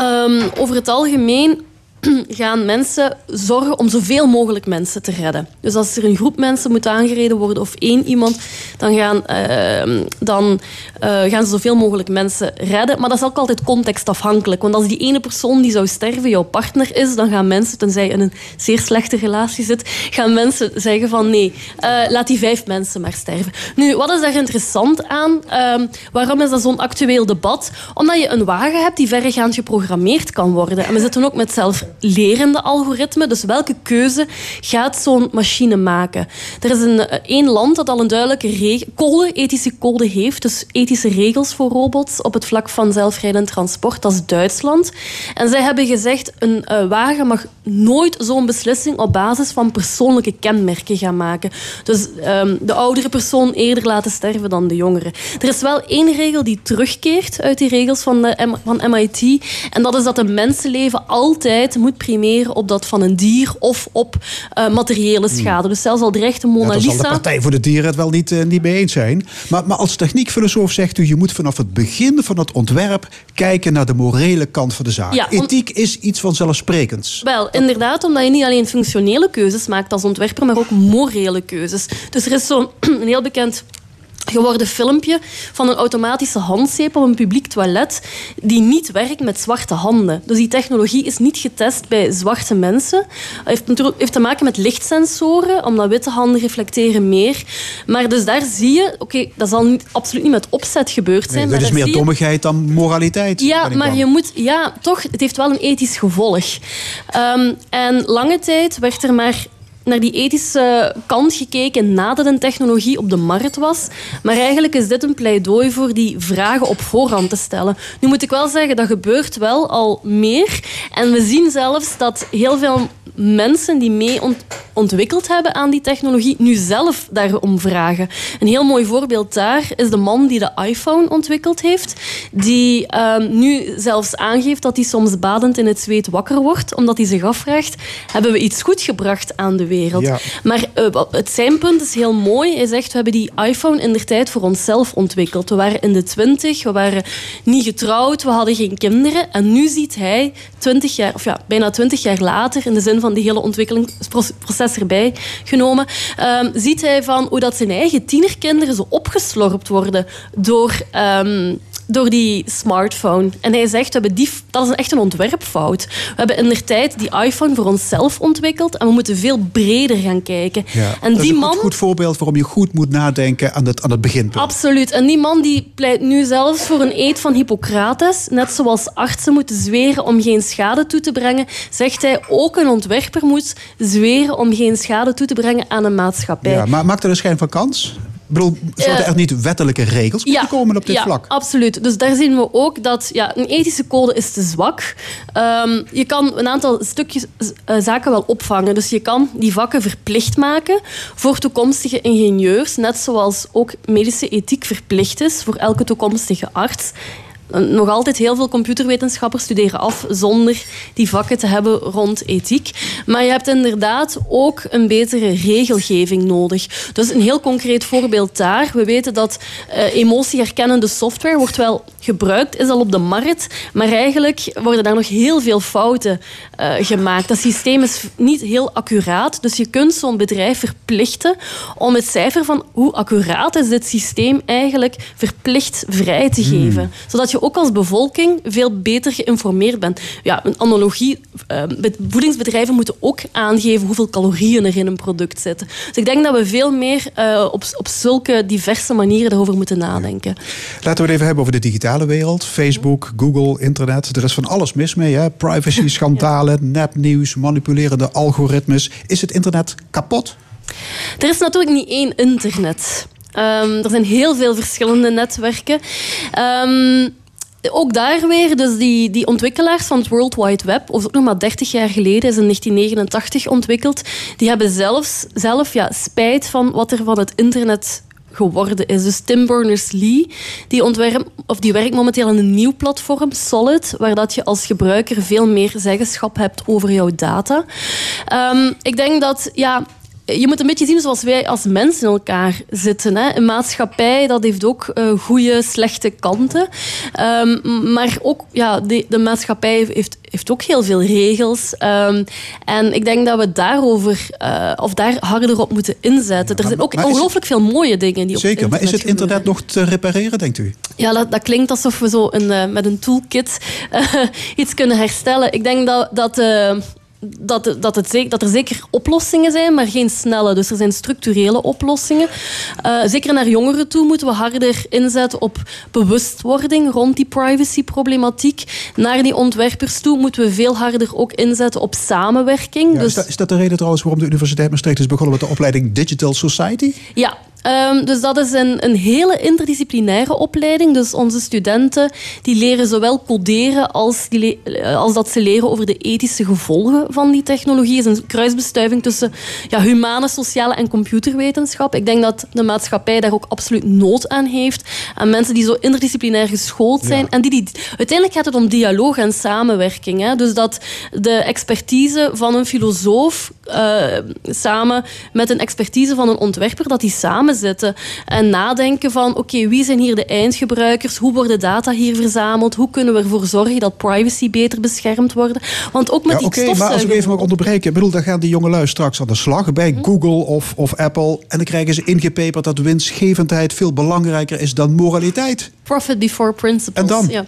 Um, over het algemeen gaan mensen zorgen om zoveel mogelijk mensen te redden. Dus als er een groep mensen moet aangereden worden of één iemand, dan gaan, uh, dan, uh, gaan ze zoveel mogelijk mensen redden. Maar dat is ook altijd contextafhankelijk. Want als die ene persoon die zou sterven jouw partner is, dan gaan mensen, tenzij in een zeer slechte relatie zit, gaan mensen zeggen van nee, uh, laat die vijf mensen maar sterven. Nu, wat is daar interessant aan? Ehm, waarom is dat zo'n actueel debat? Omdat je een wagen hebt die verregaand geprogrammeerd kan worden. En we zitten ook met zelflerende algoritmen. Dus welke keuze gaat zo'n machine maken? Er is een, één land dat al een duidelijke code, ethische code heeft. Dus ethische regels voor robots op het vlak van zelfrijdend transport. Dat is Duitsland. En zij hebben gezegd, een uh, wagen mag nooit zo'n beslissing op basis van persoonlijke kenmerken gaan maken. Dus um, de oudere persoon eerder laten sterven dan de jongere. Er is wel één regel die terugkeert uit die regels van, de, van MIT. En dat is dat een mensenleven altijd moet primeren op dat van een dier of op uh, materiële schade. Dus zelfs al de Mona Lisa... Ja, zal de Partij voor de Dieren het wel niet, uh, niet mee eens zijn. Maar, maar als techniekfilosoof zegt u... je moet vanaf het begin van het ontwerp kijken naar de morele kant van de zaak. Ja, om... Ethiek is iets vanzelfsprekends. Wel, inderdaad, omdat je niet alleen functionele keuzes maakt als ontwerper... maar ook morele keuzes. Dus er is zo'n heel bekend geworden filmpje van een automatische handzeep op een publiek toilet die niet werkt met zwarte handen. Dus die technologie is niet getest bij zwarte mensen. Het heeft, heeft te maken met lichtsensoren, omdat witte handen reflecteren meer. Maar dus daar zie je, oké, okay, dat zal niet, absoluut niet met opzet gebeurd zijn. Nee, dat is meer dommigheid dan moraliteit. Ja, maar dan. je moet, ja, toch, het heeft wel een ethisch gevolg. Um, en lange tijd werd er maar naar die ethische kant gekeken nadat een technologie op de markt was. Maar eigenlijk is dit een pleidooi voor die vragen op voorhand te stellen. Nu moet ik wel zeggen, dat gebeurt wel al meer. En we zien zelfs dat heel veel mensen die mee ont ontwikkeld hebben aan die technologie, nu zelf daarom vragen. Een heel mooi voorbeeld daar is de man die de iPhone ontwikkeld heeft, die um, nu zelfs aangeeft dat hij soms badend in het zweet wakker wordt, omdat hij zich afvraagt, hebben we iets goed gebracht aan de wereld? Ja. Maar uh, het zijn punt is heel mooi. Hij zegt, we hebben die iPhone in de tijd voor onszelf ontwikkeld. We waren in de twintig, we waren niet getrouwd, we hadden geen kinderen. En nu ziet hij, 20 jaar, of ja, bijna twintig jaar later, in de zin van die hele ontwikkelingsproces erbij genomen, um, ziet hij van hoe dat zijn eigen tienerkinderen zo opgeslorpt worden door... Um, door die smartphone. En hij zegt, we hebben die, dat is echt een ontwerpfout. We hebben in de tijd die iPhone voor onszelf ontwikkeld en we moeten veel breder gaan kijken. Ja, en dat die is een man, goed, goed voorbeeld waarom je goed moet nadenken aan het, aan het beginpunt. Absoluut. En die man die pleit nu zelfs voor een eed van Hippocrates. Net zoals artsen moeten zweren om geen schade toe te brengen, zegt hij ook een ontwerper moet zweren om geen schade toe te brengen aan een maatschappij. Ja, maar maakt er een schijn van kans? Ik bedoel, zouden Eh, er niet wettelijke regels moeten komen op dit ja, vlak? absoluut. Dus daar zien we ook dat ja, een ethische code is te zwak. Um, je kan een aantal stukjes uh, zaken wel opvangen. Dus je kan die vakken verplicht maken voor toekomstige ingenieurs. Net zoals ook medische ethiek verplicht is voor elke toekomstige arts nog altijd heel veel computerwetenschappers studeren af zonder die vakken te hebben rond ethiek. Maar je hebt inderdaad ook een betere regelgeving nodig. Dus een heel concreet voorbeeld daar. We weten dat uh, emotieherkennende software wordt wel gebruikt, is al op de markt, maar eigenlijk worden daar nog heel veel fouten uh, gemaakt. Dat systeem is niet heel accuraat, dus je kunt zo'n bedrijf verplichten om het cijfer van hoe accuraat is dit systeem eigenlijk verplicht vrij te geven. Mm. Zodat je ook als bevolking veel beter geïnformeerd bent. Ja, een analogie. Uh, voedingsbedrijven moeten ook aangeven hoeveel calorieën er in een product zitten. Dus ik denk dat we veel meer uh, op, op zulke diverse manieren daarover moeten nadenken. Laten we het even hebben over de digitale wereld. Facebook, Google, internet. Er is van alles mis mee. Hè? Privacy, schandalen, ja. nepnieuws, manipulerende algoritmes. Is het internet kapot? Er is natuurlijk niet één internet. Um, er zijn heel veel verschillende netwerken. Um, ook daar weer, dus die, die ontwikkelaars van het World Wide Web, of ook nog maar 30 jaar geleden, is in 1989 ontwikkeld, die hebben zelfs, zelf ja, spijt van wat er van het internet geworden is. Dus Tim Berners-Lee, die, die werkt momenteel aan een nieuw platform, Solid, waar dat je als gebruiker veel meer zeggenschap hebt over jouw data. Um, ik denk dat, ja, je moet een beetje zien zoals wij als mensen in elkaar zitten. Hè. Een maatschappij dat heeft ook uh, goede, slechte kanten. Um, maar ook ja, de, de maatschappij heeft, heeft ook heel veel regels. Um, en ik denk dat we daarover, uh, of daar harder op moeten inzetten. Er zijn ook ongelooflijk veel mooie dingen die Zeker, op maar is het internet nog te repareren, denkt u? Ja, dat, dat klinkt alsof we zo een, uh, met een toolkit iets kunnen herstellen. Ik denk dat, dat dat, dat, het, dat er zeker oplossingen zijn, maar geen snelle. Dus er zijn structurele oplossingen. Uh, zeker naar jongeren toe moeten we harder inzetten op bewustwording rond die privacy-problematiek. Naar die ontwerpers toe moeten we veel harder ook inzetten op samenwerking. Ja, dus... is, dat, is dat de reden trouwens waarom de Universiteit Maastricht is begonnen met de opleiding Digital Society? Ja, Um, dus dat is een, een hele interdisciplinaire opleiding. Dus onze studenten die leren zowel coderen als, die als dat ze leren over de ethische gevolgen van die technologie. Het is een kruisbestuiving tussen ja, humane, sociale en computerwetenschap. Ik denk dat de maatschappij daar ook absoluut nood aan heeft. Aan mensen die zo interdisciplinair geschoold zijn. En die, die, uiteindelijk gaat het om dialoog en samenwerking. Hè? Dus dat de expertise van een filosoof uh, samen met een expertise van een ontwerper, dat die samen zitten en nadenken van oké, wie zijn hier de eindgebruikers? Hoe worden data hier verzameld? Hoe kunnen we ervoor zorgen dat privacy beter beschermd wordt? Want ook met ja, die Oké, maar als ik even mag onderbreken. Ik bedoel, dan gaan die jongelui straks aan de slag bij hm? Google of, of Apple. En dan krijgen ze ingepeperd dat winstgevendheid veel belangrijker is dan moraliteit. Profit before principles. En dan? Ja.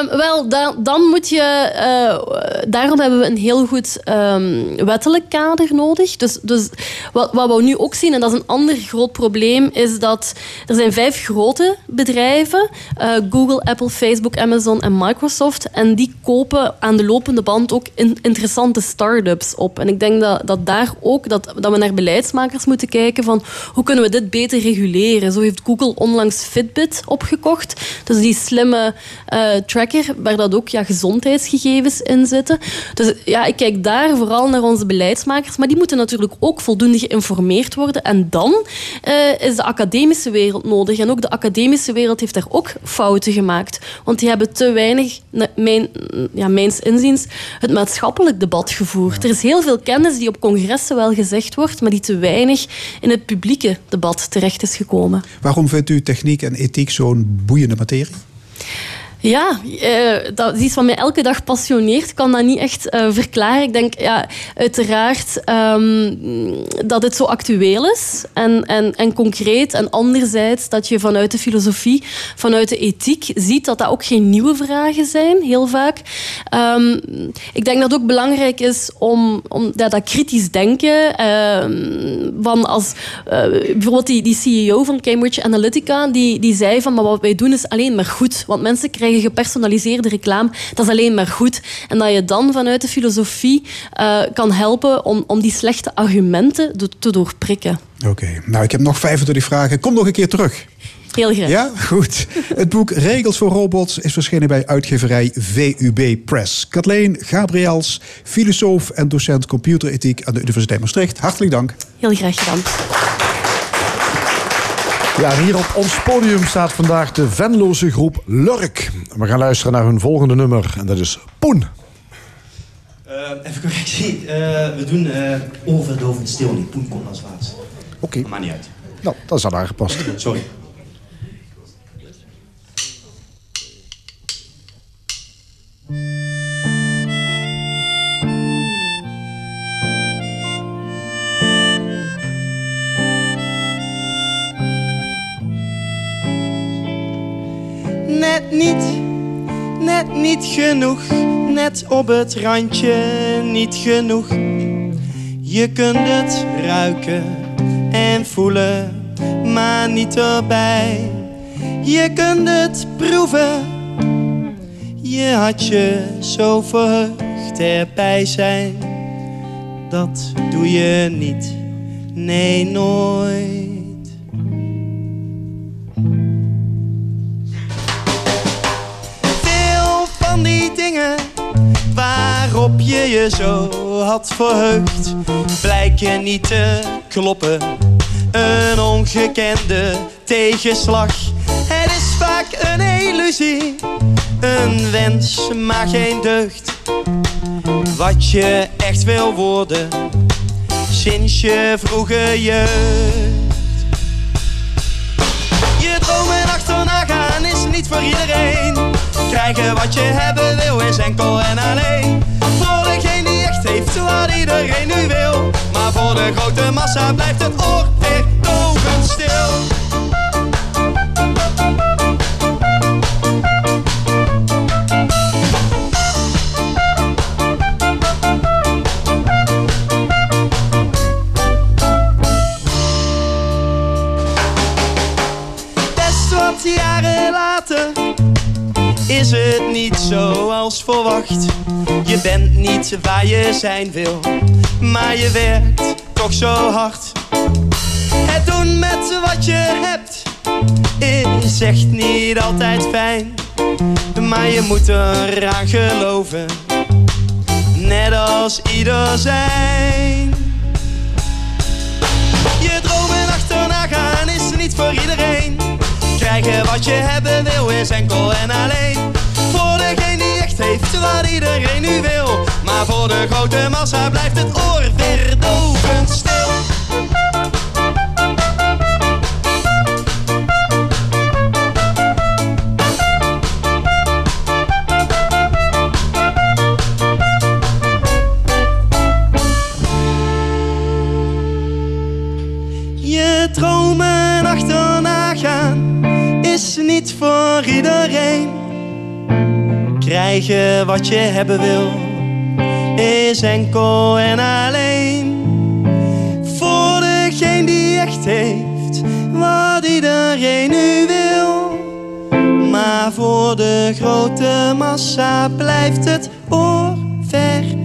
Um, wel, dan, dan moet je... Uh, daarom hebben we een heel goed um, wettelijk kader nodig. Dus, dus wat, wat we nu ook zien, en dat is een ander groot probleem probleem is dat er zijn vijf grote bedrijven. Uh, Google, Apple, Facebook, Amazon en Microsoft. En die kopen aan de lopende band ook in, interessante start-ups op. En ik denk dat, dat daar ook dat, dat we naar beleidsmakers moeten kijken van hoe kunnen we dit beter reguleren. Zo heeft Google onlangs Fitbit opgekocht. Dus die slimme uh, tracker waar dat ook ja, gezondheidsgegevens in zitten. Dus ja, ik kijk daar vooral naar onze beleidsmakers. Maar die moeten natuurlijk ook voldoende geïnformeerd worden. En dan uh, uh, is de academische wereld nodig. En ook de academische wereld heeft daar ook fouten gemaakt. Want die hebben te weinig, mijn, ja, mijns inziens, het maatschappelijk debat gevoerd. Er is heel veel kennis die op congressen wel gezegd wordt, maar die te weinig in het publieke debat terecht is gekomen. Waarom vindt u techniek en ethiek zo'n boeiende materie? Ja, uh, dat is iets wat mij elke dag passioneert. Ik kan dat niet echt uh, verklaren. Ik denk ja, uiteraard um, dat het zo actueel is en, en, en concreet. En anderzijds dat je vanuit de filosofie, vanuit de ethiek ziet dat dat ook geen nieuwe vragen zijn, heel vaak. Um, ik denk dat het ook belangrijk is om, om ja, dat kritisch denken. Uh, van als, uh, bijvoorbeeld die, die CEO van Cambridge Analytica, die, die zei van maar wat wij doen is alleen maar goed. Want mensen krijgen gepersonaliseerde reclame, dat is alleen maar goed. En dat je dan vanuit de filosofie uh, kan helpen om, om die slechte argumenten te doorprikken. Oké, okay. nou ik heb nog 25 vragen. Kom nog een keer terug. Heel graag. Ja, goed. Het boek Regels voor Robots is verschenen bij uitgeverij VUB Press. Kathleen Gabriels, filosoof en docent computerethiek aan de Universiteit Maastricht. Hartelijk dank. Heel graag gedaan. Ja, hier op ons podium staat vandaag de Venloze groep Lurk. We gaan luisteren naar hun volgende nummer en dat is Poen. Uh, even correctie. Uh, we doen uh, overdovend stil niet. Poen komt als laatst. Oké. Okay. Maar niet uit. Nou, dat is al aangepast. Sorry. Net niet, net niet genoeg, net op het randje niet genoeg. Je kunt het ruiken en voelen, maar niet erbij. Je kunt het proeven, je had je zo verheugd erbij zijn. Dat doe je niet, nee nooit. Waarop je je zo had verheugd, blijken niet te kloppen. Een ongekende tegenslag. Het is vaak een illusie, een wens, maar geen deugd. Wat je echt wil worden sinds je vroege jeugd. Je dromen achterna gaan is niet voor iedereen. Krijgen wat je hebben wil is enkel en alleen. Voor degene die echt heeft wat iedereen nu wil. Maar voor de grote massa blijft het oor weer dovend stil. Is het niet zoals verwacht. Je bent niet waar je zijn wil, maar je werkt toch zo hard. Het doen met wat je hebt is echt niet altijd fijn. Maar je moet eraan geloven, net als ieder zijn. Je dromen achterna gaan is niet voor iedereen. Krijgen wat je hebben wil is enkel en alleen. Voor degene die echt heeft wat iedereen nu wil. Maar voor de grote massa blijft het oor verdovend Krijgen wat je hebben wil is enkel en alleen voor degene die echt heeft wat iedereen nu wil. Maar voor de grote massa blijft het oor verdovend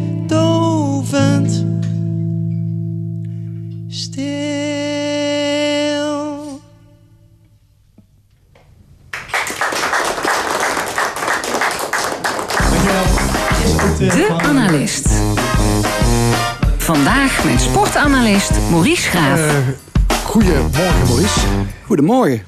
Vandaag met sportanalist Maurice Graaf. Eh, goedemorgen, Maurice. Goedemorgen.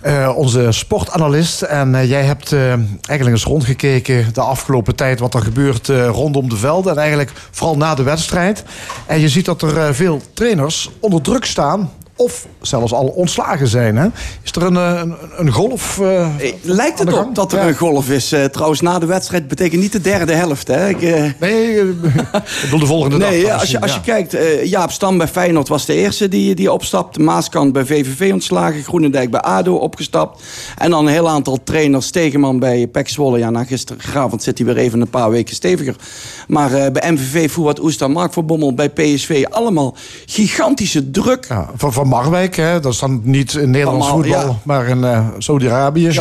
Eh, onze sportanalist. En eh, jij hebt eh, eigenlijk eens rondgekeken de afgelopen tijd wat er gebeurt eh, rondom de velden. En eigenlijk vooral na de wedstrijd. En je ziet dat er eh, veel trainers onder druk staan. Of zelfs al ontslagen zijn. Hè? Is er een, eh, een, een golf? eh, Eh, Lijkt het op dat er Ja. een golf is? Trouwens, na de wedstrijd betekent niet de derde helft. Hè? Ik, Nee, ik bedoel de volgende dag. nee, dan als je, als ja. je kijkt, eh, Jaap Stam bij Feyenoord was de eerste die, die opstapt. Maaskant bij VVV ontslagen. Groenendijk bij ADO opgestapt. En dan een heel aantal trainers. Stegeman bij PEC Zwolle. Ja, na gisteravond zit hij weer even een paar weken steviger. Maar bij MVV, Fouad Oesta, Mark van Bommel, bij PSV. Allemaal gigantische druk. Ja, van, van Marwijk, hè? dat is dan niet in Nederlands Allemaal, voetbal, ja. maar in eh, Saudi-Arabië.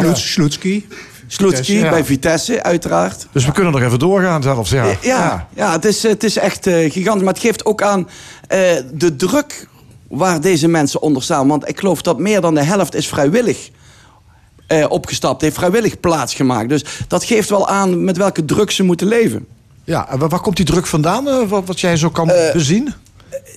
Sloetski Ja. bij Vitesse, uiteraard. Dus we kunnen nog even doorgaan zelfs. Ja, Ja, ja, ja het, is, het is echt eh, gigantisch. Maar het geeft ook aan eh, de druk waar deze mensen onder staan. Want ik geloof dat meer dan de helft is vrijwillig eh, opgestapt. Heeft vrijwillig plaatsgemaakt. Dus dat geeft wel aan met welke druk ze moeten leven. Ja, en waar, komt die druk vandaan, wat, wat jij zo kan bezien?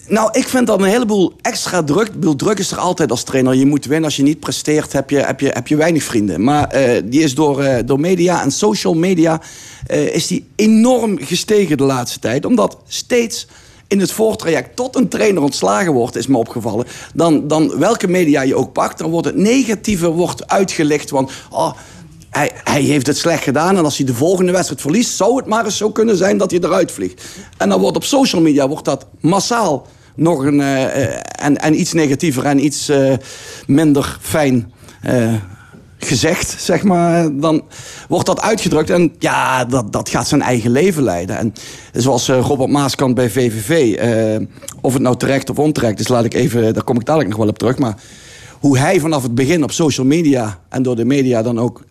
Nou, ik vind dat een heleboel extra druk. Ik druk is er altijd als trainer. Je moet winnen. Als je niet presteert, heb je, heb je, heb je weinig vrienden. Maar eh, die is door, eh, door media en social media... eh, is die enorm gestegen de laatste tijd. Omdat steeds in het voortraject tot een trainer ontslagen wordt, is me opgevallen. Dan, dan welke media je ook pakt, dan wordt het negatieve wordt uitgelicht. Want oh, hij, hij heeft het slecht gedaan. En als hij de volgende wedstrijd verliest, zou het maar eens zo kunnen zijn dat hij eruit vliegt. En dan wordt op social media wordt dat massaal nog een, eh, en, en iets negatiever en iets eh, minder fijn eh, gezegd, zeg maar. Dan wordt dat uitgedrukt en ja, dat, dat gaat zijn eigen leven leiden. En zoals Robert Maaskant bij VVV, of het nou terecht of onterecht is, laat ik even, daar kom ik dadelijk nog wel op terug. Maar hoe hij vanaf het begin op social media en door de media dan ook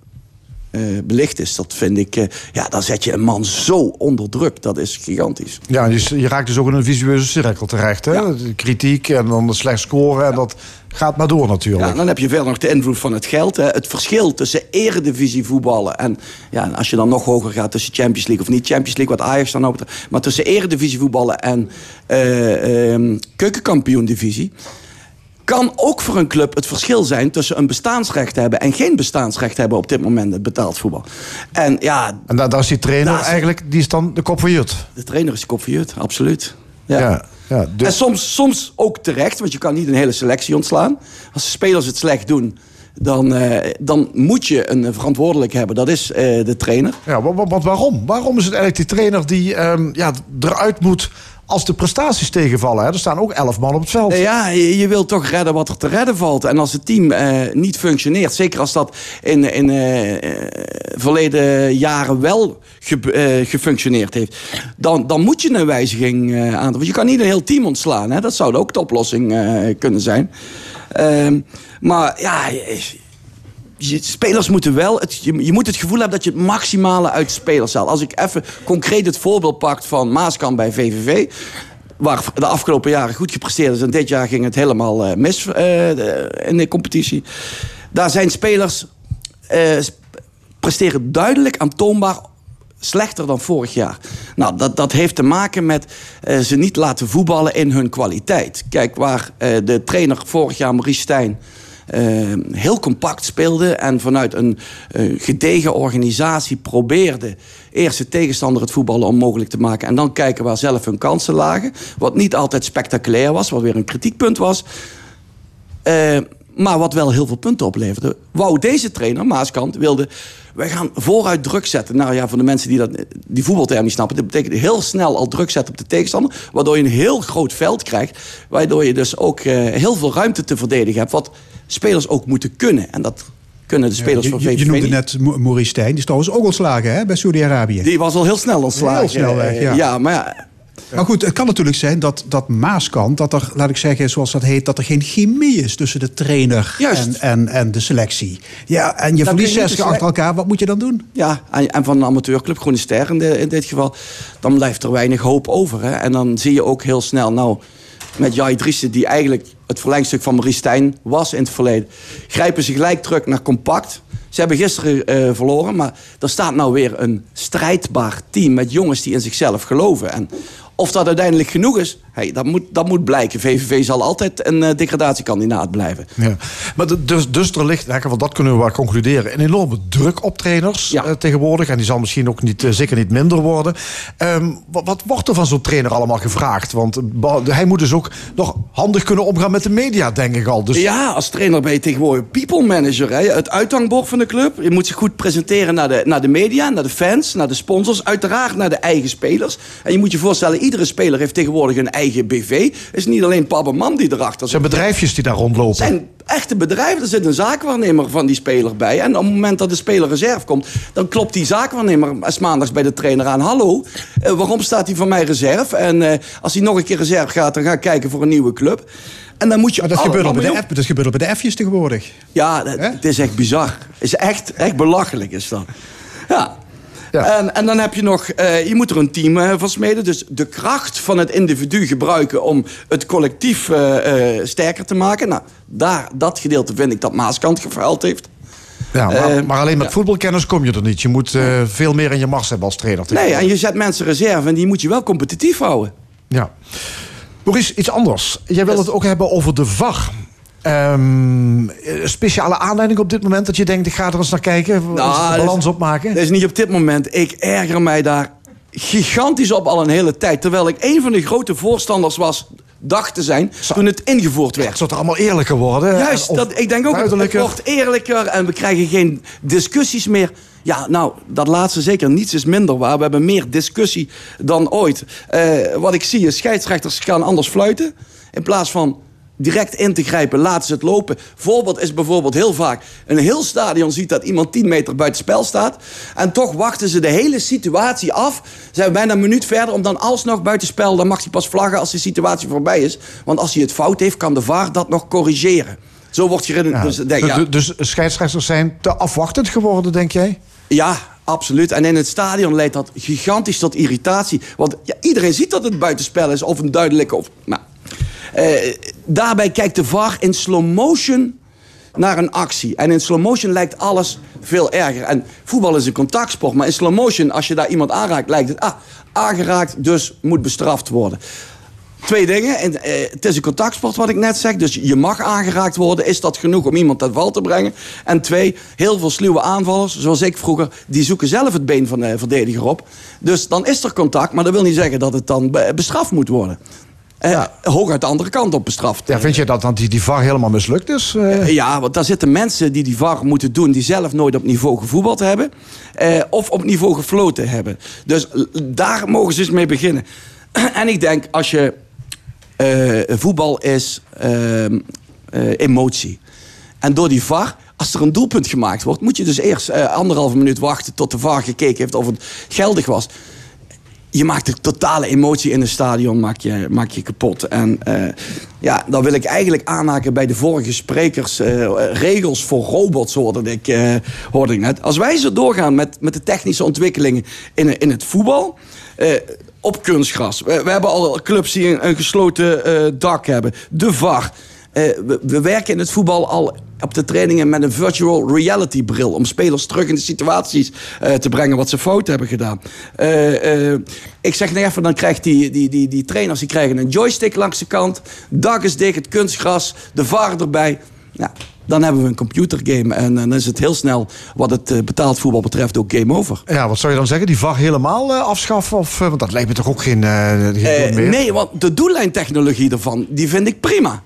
eh, belicht is, dat vind ik, eh, ja, dan zet je een man zo onder druk. Dat is gigantisch. Ja, je, s- je raakt dus ook in een visueuze cirkel terecht. Hè? Ja. Kritiek en dan slecht scoren. En dat gaat maar door natuurlijk. Ja, dan heb je verder nog de invloed van het geld. Hè. Het verschil tussen eredivisie voetballen en ja, als je dan nog hoger gaat tussen Champions League of niet Champions League, wat Ajax dan ook. Maar tussen eredivisie voetballen en eh ehm, keukenkampioen divisie. Kan ook voor een club het verschil zijn tussen een bestaansrecht hebben en geen bestaansrecht hebben op dit moment het betaald voetbal. En ja, En daar, daar is die trainer is- eigenlijk, die is dan de kop van Jut. de trainer is kop van Jut, absoluut. Ja. Ja. Ja, dus- En soms, soms ook terecht, want je kan niet een hele selectie ontslaan. Als de spelers het slecht doen, dan, eh, dan moet je een verantwoordelijk hebben. Dat is eh, de trainer. Ja, wa- wa- want waarom? Waarom is het eigenlijk die trainer die ehm, ja, eruit moet als de prestaties tegenvallen? Hè? Er staan ook elf man op het veld. Nou ja, je, je wilt toch redden wat er te redden valt. En als het team eh, niet functioneert, zeker als dat in, in eh, eh, verleden jaren wel ge- eh, gefunctioneerd heeft, dan, dan moet je een wijziging eh aan. Want je kan niet een heel team ontslaan. Hè? Dat zou ook de oplossing eh, kunnen zijn. Ehm, maar ja. Je- spelers moeten wel, het, je, moet het gevoel hebben dat je het maximale uit spelers haalt. Als ik even concreet het voorbeeld pak van Maaskamp bij VVV. Waar de afgelopen jaren goed gepresteerd is. En dit jaar ging het helemaal eh, mis eh, in de competitie. Daar zijn spelers eh, presteren duidelijk aantoonbaar slechter dan vorig jaar. Nou, dat, dat heeft te maken met ze niet laten voetballen in hun kwaliteit. Kijk, waar de trainer vorig jaar, Maurice Stijn... eh, heel compact speelde en vanuit een eh, gedegen organisatie probeerde eerst de tegenstander het voetballen onmogelijk te maken en dan kijken waar zelf hun kansen lagen. Wat niet altijd spectaculair was, wat weer een kritiekpunt was. Eh, maar wat wel heel veel punten opleverde. Wou deze trainer, Maaskant, wilde... wij gaan vooruit druk zetten. Nou ja, voor de mensen die dat, die voetbalterm niet snappen... dat betekent heel snel al druk zetten op de tegenstander... waardoor je een heel groot veld krijgt... waardoor je dus ook eh, heel veel ruimte te verdedigen hebt... wat spelers ook moeten kunnen. En dat kunnen de spelers je, van VVV je noemde net Maurice Stijn. Die is trouwens ook ontslagen hè, bij Saudi-Arabië. Die was al heel snel ontslagen. Heel snel weg, ja. ja, maar ja... Maar goed, het kan natuurlijk zijn dat, dat Maaskant, dat er, laat ik zeggen, zoals dat heet, dat er geen chemie is tussen de trainer en, en, en de selectie. Ja, en je Dan verliest zes achter elkaar, wat moet je dan doen? Ja, en, en van een amateurclub, Groene Ster in, de- in dit geval, dan blijft er weinig hoop over. Hè? En dan zie je ook heel snel, nou, met Jai Driessen, die eigenlijk het verlengstuk van Maurice Stijn was in het verleden, grijpen ze gelijk terug naar compact. Ze hebben gisteren eh, verloren, maar er staat nou weer een strijdbaar team met jongens die in zichzelf geloven. En of dat uiteindelijk genoeg is, hey, dat, moet, dat moet blijken. VVV zal altijd een eh, degradatiekandidaat blijven. Ja. Maar de- dus, dus er ligt, want dat kunnen we wel concluderen, een enorme druk op trainers Ja. eh, tegenwoordig. En die zal misschien ook niet, eh, zeker niet minder worden. Ehm, wat, wat wordt er van zo'n trainer allemaal gevraagd? Want hij moet dus ook nog handig kunnen omgaan met de media, denk ik al. Dus Ja, als trainer ben je tegenwoordig people manager. Hè? Het uithangbord van de club. Je moet zich goed presenteren naar de, naar de media, naar de fans, naar de sponsors. Uiteraard naar de eigen spelers. En je moet je voorstellen, iedere speler heeft tegenwoordig een eigen BV. Het is niet alleen papa en mam die erachter er zijn zit. bedrijfjes die daar rondlopen. Het zijn echte bedrijven. Er zit een zaakwaarnemer van die speler bij. En op het moment dat de speler reserve komt... dan klopt die zaakwaarnemer s maandags bij de trainer aan. Hallo, eh, waarom staat hij van mij reserve? En eh, als hij nog een keer reserve gaat... dan ga ik kijken voor een nieuwe club. En dan moet je... Maar dat, gebeurt al bij de F, dat gebeurt al bij de F'jes tegenwoordig. ja, dat- het is echt bizar. Het is echt, echt belachelijk is dat. Ja. Ja. En, en dan heb je nog, eh, je moet er een team eh, van smeden. Dus de kracht van het individu gebruiken om het collectief eh, sterker te maken. Nou, daar, dat gedeelte vind ik dat Maaskant gefaald heeft. ja, maar, eh, maar alleen met ja. voetbalkennis kom je er niet. Je moet veel meer in je mars hebben als trainer. Nee, en je zet mensen reserve en die moet je wel competitief houden. Ja. Maurice, iets anders. Jij wil het ook hebben over de VAR. Een speciale aanleiding op dit moment dat je denkt, ik ga er eens naar kijken, Nou, balans is- opmaken? Dat is niet op dit moment. Ik erger mij daar gigantisch op al een hele tijd. Terwijl ik een van de grote voorstanders was, dacht te zijn, toen het ingevoerd werd. Het zou allemaal eerlijker worden? Juist, dat, ik denk ook, het wordt eerlijker en we krijgen geen discussies meer. Ja, nou, dat laatste zeker. Niets is minder waar. We hebben meer discussie dan ooit. Eh, wat ik zie is, scheidsrechters gaan anders fluiten. In plaats van direct in te grijpen, laten ze het lopen. Voorbeeld is bijvoorbeeld heel vaak... een heel stadion ziet dat iemand 10 meter buiten spel staat... en toch wachten ze de hele situatie af. Zijn we bijna een minuut verder om dan alsnog buiten spel... dan mag hij pas vlaggen als de situatie voorbij is. Want als hij het fout heeft, kan de VAR dat nog corrigeren. Zo wordt je... Ja, dus, denk, ja. dus, dus scheidsrechters zijn te afwachtend geworden, denk jij? Ja, absoluut. En in het stadion leidt dat gigantisch tot irritatie. Want ja, iedereen ziet dat het buitenspel is of een duidelijke... Of, nou, eh, daarbij kijkt de VAR in slow motion naar een actie. En in slow motion lijkt alles veel erger. En voetbal is een contactsport, maar in slow motion, als je daar iemand aanraakt, lijkt het... Ah, aangeraakt, dus moet bestraft worden. Twee dingen. En, eh, het is een contactsport, wat ik net zeg. Dus je mag aangeraakt worden. Is dat genoeg om iemand ten val te brengen? En twee, heel veel sluwe aanvallers, zoals ik vroeger... die zoeken zelf het been van de verdediger op. Dus dan is er contact, maar dat wil niet zeggen dat het dan be- bestraft moet worden. Eh, hooguit de andere kant op bestraft. Ja, vind je dat dan die, die VAR helemaal mislukt is? Eh, Ja, want daar zitten mensen die die VAR moeten doen... die zelf nooit op niveau gevoetbald hebben... eh, of op niveau gefloten hebben. Dus daar mogen ze eens mee beginnen. en ik denk, als je... eh, voetbal is eh, emotie. En door die VAR, als er een doelpunt gemaakt wordt... moet je dus eerst eh, anderhalve minuut wachten... tot de VAR gekeken heeft of het geldig was je maakt de totale emotie in een stadion maak je, maak je kapot. En eh, ja, dan wil ik eigenlijk aanhaken bij de vorige sprekers. eh, regels voor robots hoorde ik, eh, hoorde ik net. Als wij zo doorgaan met, met de technische ontwikkelingen in, in het voetbal... op kunstgras. We, we hebben al clubs die een, gesloten dak hebben. De VAR. Eh, we, we werken in het voetbal al op de trainingen met een virtual reality bril. Om spelers terug in de situaties eh, te brengen wat ze fout hebben gedaan. Eh, ik zeg nog even, dan krijgt die, die, die, die trainers die krijgen een joystick langs de kant. Dak is dicht, het kunstgras, de VAR erbij. Ja, dan hebben we een computergame. En dan is het heel snel, wat het betaald voetbal betreft, ook game over. ja, wat zou je dan zeggen? Die VAR helemaal afschaffen? Of, want dat lijkt me toch ook geen, eh, geen meer? nee, want de doellijntechnologie ervan, die vind ik prima.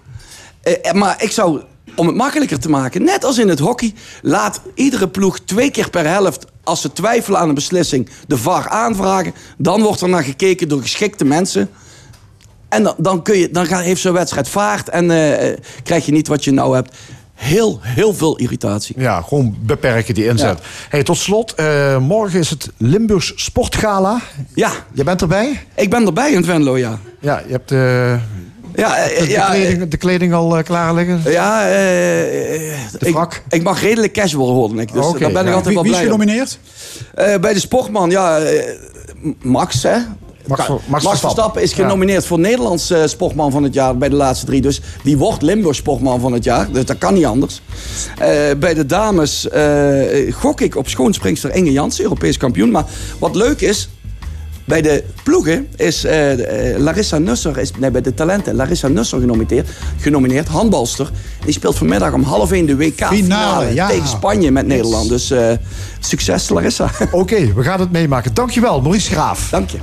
Eh, eh, maar ik zou, om het makkelijker te maken, net als in het hockey, laat iedere ploeg twee keer per helft, als ze twijfelen aan een beslissing, de VAR aanvragen. Dan wordt er naar gekeken door geschikte mensen. En dan, dan, kun je, dan gaat, heeft zo'n wedstrijd vaart en eh, krijg je niet wat je nou hebt. Heel, heel veel irritatie. Ja, gewoon beperken die inzet. Hey, tot slot, morgen is het Limburgs Sportgala. Ja, Je bent erbij? ik ben erbij in Venlo, ja. Ja, je hebt Ja, eh, de, ja, eh, kleding, de kleding al eh, klaar liggen? Ja, eh, ik, wrak? ik mag redelijk casual hoorde ik. Dus daar ben ik altijd Wie, wel wie is blij om. genomineerd? Eh, bij de Sportman, ja, eh, Max, hè? Max, Max Verstappen is Ja. genomineerd voor Nederlands eh, Sportman van het jaar bij de laatste drie. Dus die wordt Limburg Sportman van het jaar. Dus dat kan niet anders. Eh, bij de dames eh, gok ik op schoonspringster Inge Jans, Europees kampioen. Maar wat leuk is, bij de ploegen is eh, eh, Larissa Nusser, is, nee, bij de talenten, Larissa Nusser genomineerd, genomineerd handbalster. Die speelt vanmiddag om half één de WK-finale ja. tegen Spanje met Nederland. Dus eh, succes Larissa. Oké, we gaan het meemaken. Dankjewel, Maurice Graaf. Dank je.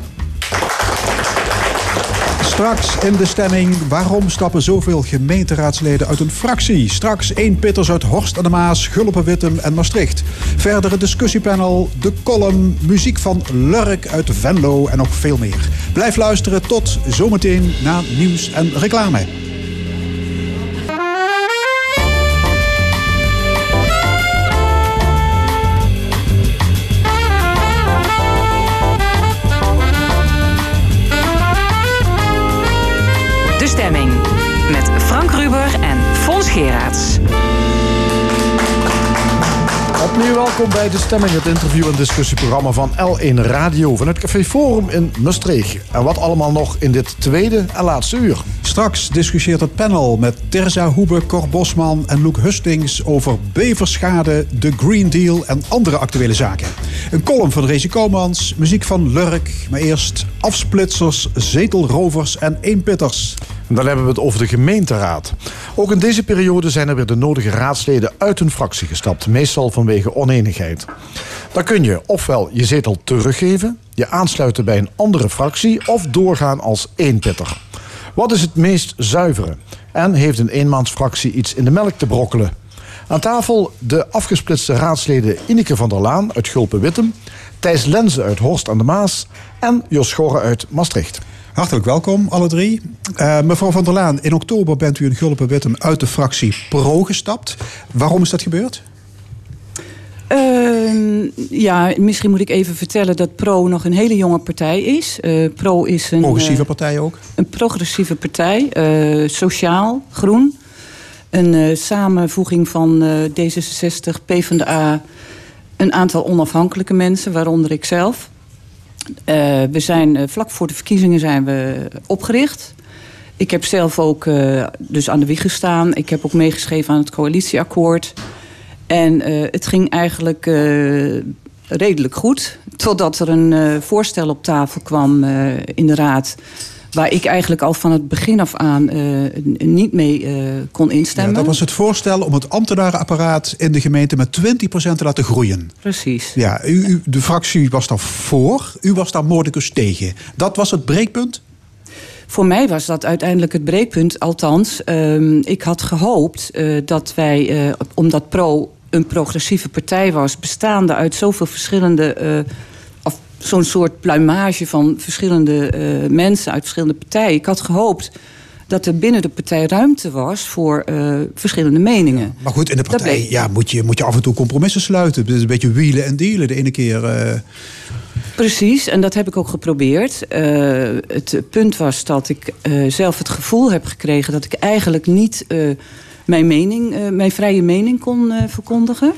Straks in de stemming. Waarom stappen zoveel gemeenteraadsleden uit een fractie? Straks één pitters uit Horst aan de Maas, Gulpen, Wittem en Maastricht. Verder het discussiepanel, de column, muziek van Lurk uit Venlo en nog veel meer. Blijf luisteren tot zometeen na nieuws en reclame. Opnieuw welkom bij De Stemming, het interview- en discussieprogramma van L1 Radio vanuit Café Forum in Maastricht. En wat allemaal nog in dit tweede en laatste uur. Straks discussieert het panel met Terza Hoebe, Cor Bosman en Loek Hustings over beverschade, de Green Deal en andere actuele zaken. Een column van Rezi Koumans, muziek van Lurk, maar eerst afsplitsers, zetelrovers en eenpitters. En dan hebben we het over de gemeenteraad. Ook in deze periode zijn er weer de nodige raadsleden uit hun fractie gestapt, meestal vanwege oneenigheid. Dan kun je ofwel je zetel teruggeven, je aansluiten bij een andere fractie of doorgaan als eenpitter. Wat is het meest zuivere? En heeft een eenmansfractie iets in de melk te brokkelen? Aan tafel de afgesplitste raadsleden Ineke van der Laan uit Gulpen-Wittem, Thijs Lenze uit Horst aan de Maas en Jos Schorre uit Maastricht. Hartelijk welkom, alle drie. Eh, mevrouw van der Laan, in oktober bent u in Gulpen-Wittem uit de fractie PRO gestapt. Waarom is dat gebeurd? Ehm, ja, misschien moet ik even vertellen dat PRO nog een hele jonge partij is. Eh, PRO is een, Progressieve eh, partij ook. een progressieve partij, eh, sociaal, groen. Een samenvoeging van eh, D66, PvdA, een aantal onafhankelijke mensen, waaronder ik zelf. Eh, we zijn vlak voor de verkiezingen zijn we opgericht. Ik heb zelf ook dus aan de wieg gestaan. Ik heb ook meegeschreven aan het coalitieakkoord. En eh, het ging eigenlijk eh, redelijk goed. Totdat er een eh, voorstel op tafel kwam in de raad. Waar ik eigenlijk al van het begin af aan niet mee kon Ja, instemmen. dat was het voorstel om het ambtenarenapparaat in de gemeente met 20% te laten groeien. Precies. Ja, u, u- de fractie was daar voor, u was daar moordicus tegen. Dat was het breekpunt? voor mij was dat uiteindelijk het breekpunt. Althans, ehm, ik had gehoopt eh, dat wij, omdat Pro een progressieve partij was, bestaande uit zoveel verschillende. eh, of zo'n soort pluimage van verschillende eh, mensen uit verschillende partijen. Ik had gehoopt dat er binnen de partij ruimte was voor eh, verschillende meningen. Maar goed, in de partij bleek- ja, moet, je, moet je af en toe compromissen sluiten. Het is een beetje wielen en dealen. De ene keer... Precies, en dat heb ik ook geprobeerd. Het punt was dat ik zelf het gevoel heb gekregen dat ik eigenlijk niet mijn, mening, eh, mijn vrije mening kon eh, verkondigen.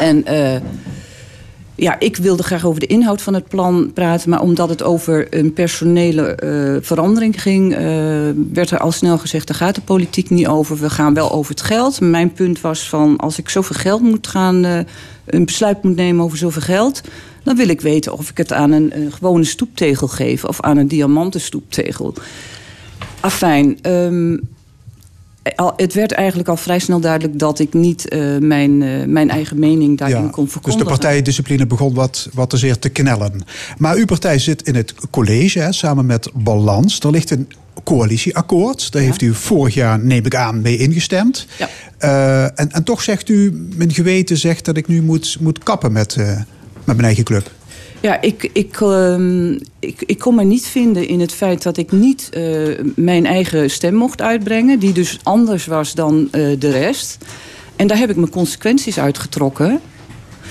En eh, ja, ik wilde graag over de inhoud van het plan praten, maar omdat het over een personele verandering ging, werd er al snel gezegd: daar gaat de politiek niet over. We gaan wel over het geld. Mijn punt was van als ik zoveel geld moet gaan, een besluit moet nemen over zoveel geld, dan wil ik weten of ik het aan een, gewone stoeptegel geef of aan een diamanten stoeptegel. Afijn. ehm, het werd eigenlijk al vrij snel duidelijk dat ik niet eh, mijn, eh, mijn eigen mening daarin ja, kon dus verkondigen. de partijendiscipline begon wat, wat te zeer te knellen. Maar uw partij zit in het college, hè, samen met Balans. Er ligt een coalitieakkoord. Daar heeft u vorig jaar, neem ik aan, mee ingestemd. Ja. Eh, en, en toch zegt u, mijn geweten zegt dat ik nu moet, moet kappen met, met mijn eigen club. Ja, ik, ik, ehm, ik, ik kon me niet vinden in het feit dat ik niet eh, mijn eigen stem mocht uitbrengen. Die dus anders was dan eh, de rest. En daar heb ik mijn consequenties uitgetrokken.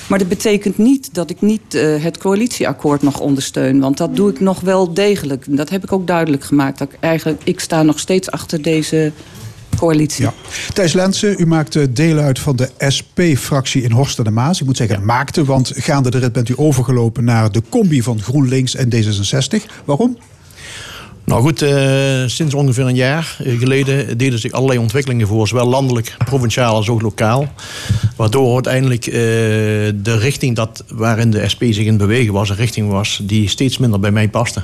Maar dat betekent niet dat ik niet eh, het coalitieakkoord nog ondersteun. Want dat doe ik nog wel degelijk. Dat heb ik ook duidelijk gemaakt. Dat eigenlijk, ik sta nog steeds achter deze coalitie. Ja. Thijs Lensen, u maakte deel uit van de SP-fractie in Horst en de Maas. Ik moet zeggen maakte, want gaande de rit bent u overgelopen naar de combi van GroenLinks en D66. Waarom? Nou goed, eh, sinds ongeveer een jaar eh, geleden deden zich allerlei ontwikkelingen voor, zowel landelijk, provinciaal als ook lokaal. Waardoor uiteindelijk eh, de richting dat, waarin de SP zich in bewegen was, een richting was die steeds minder bij mij paste.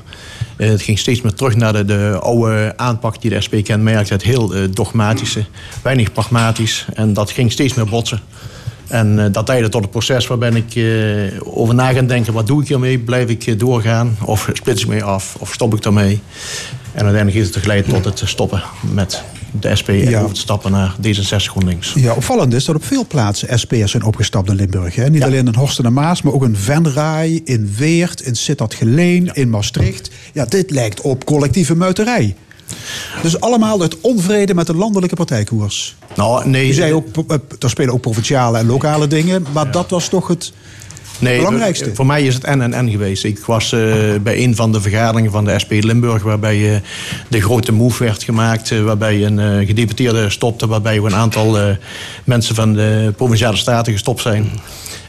Het ging steeds meer terug naar de, de oude aanpak die de SP kenmerkt, het heel dogmatische, weinig pragmatisch. En dat ging steeds meer botsen. En eh, dat leidde tot een proces waarbij ik eh, over na ga denken: wat doe ik hiermee? Blijf ik doorgaan? Of splits ik mee af? Of stop ik daarmee? En uiteindelijk heeft het geleid tot het stoppen met de SP en Ja. over te stappen naar D66 GroenLinks. Ja, opvallend is dat op veel plaatsen SP'ers zijn opgestapt in Limburg. Hè? Niet Ja. alleen in Horst en de Maas, maar ook in Venray, in Weert, in Sittard-Geleen, in Maastricht. Ja, dit lijkt op collectieve muiterij. Dus allemaal uit onvrede met de landelijke partijkoers. Nou, nee, U zei ook, eh, er spelen ook provinciale en lokale dingen, maar dat was toch het Nee, belangrijkste. Voor mij is het en en en geweest. Ik was eh, bij een van de vergaderingen van de SP Limburg, waarbij eh, de grote move werd gemaakt, eh, waarbij een eh, gedeputeerde stopte, waarbij we een aantal eh, mensen van de provinciale staten gestopt zijn.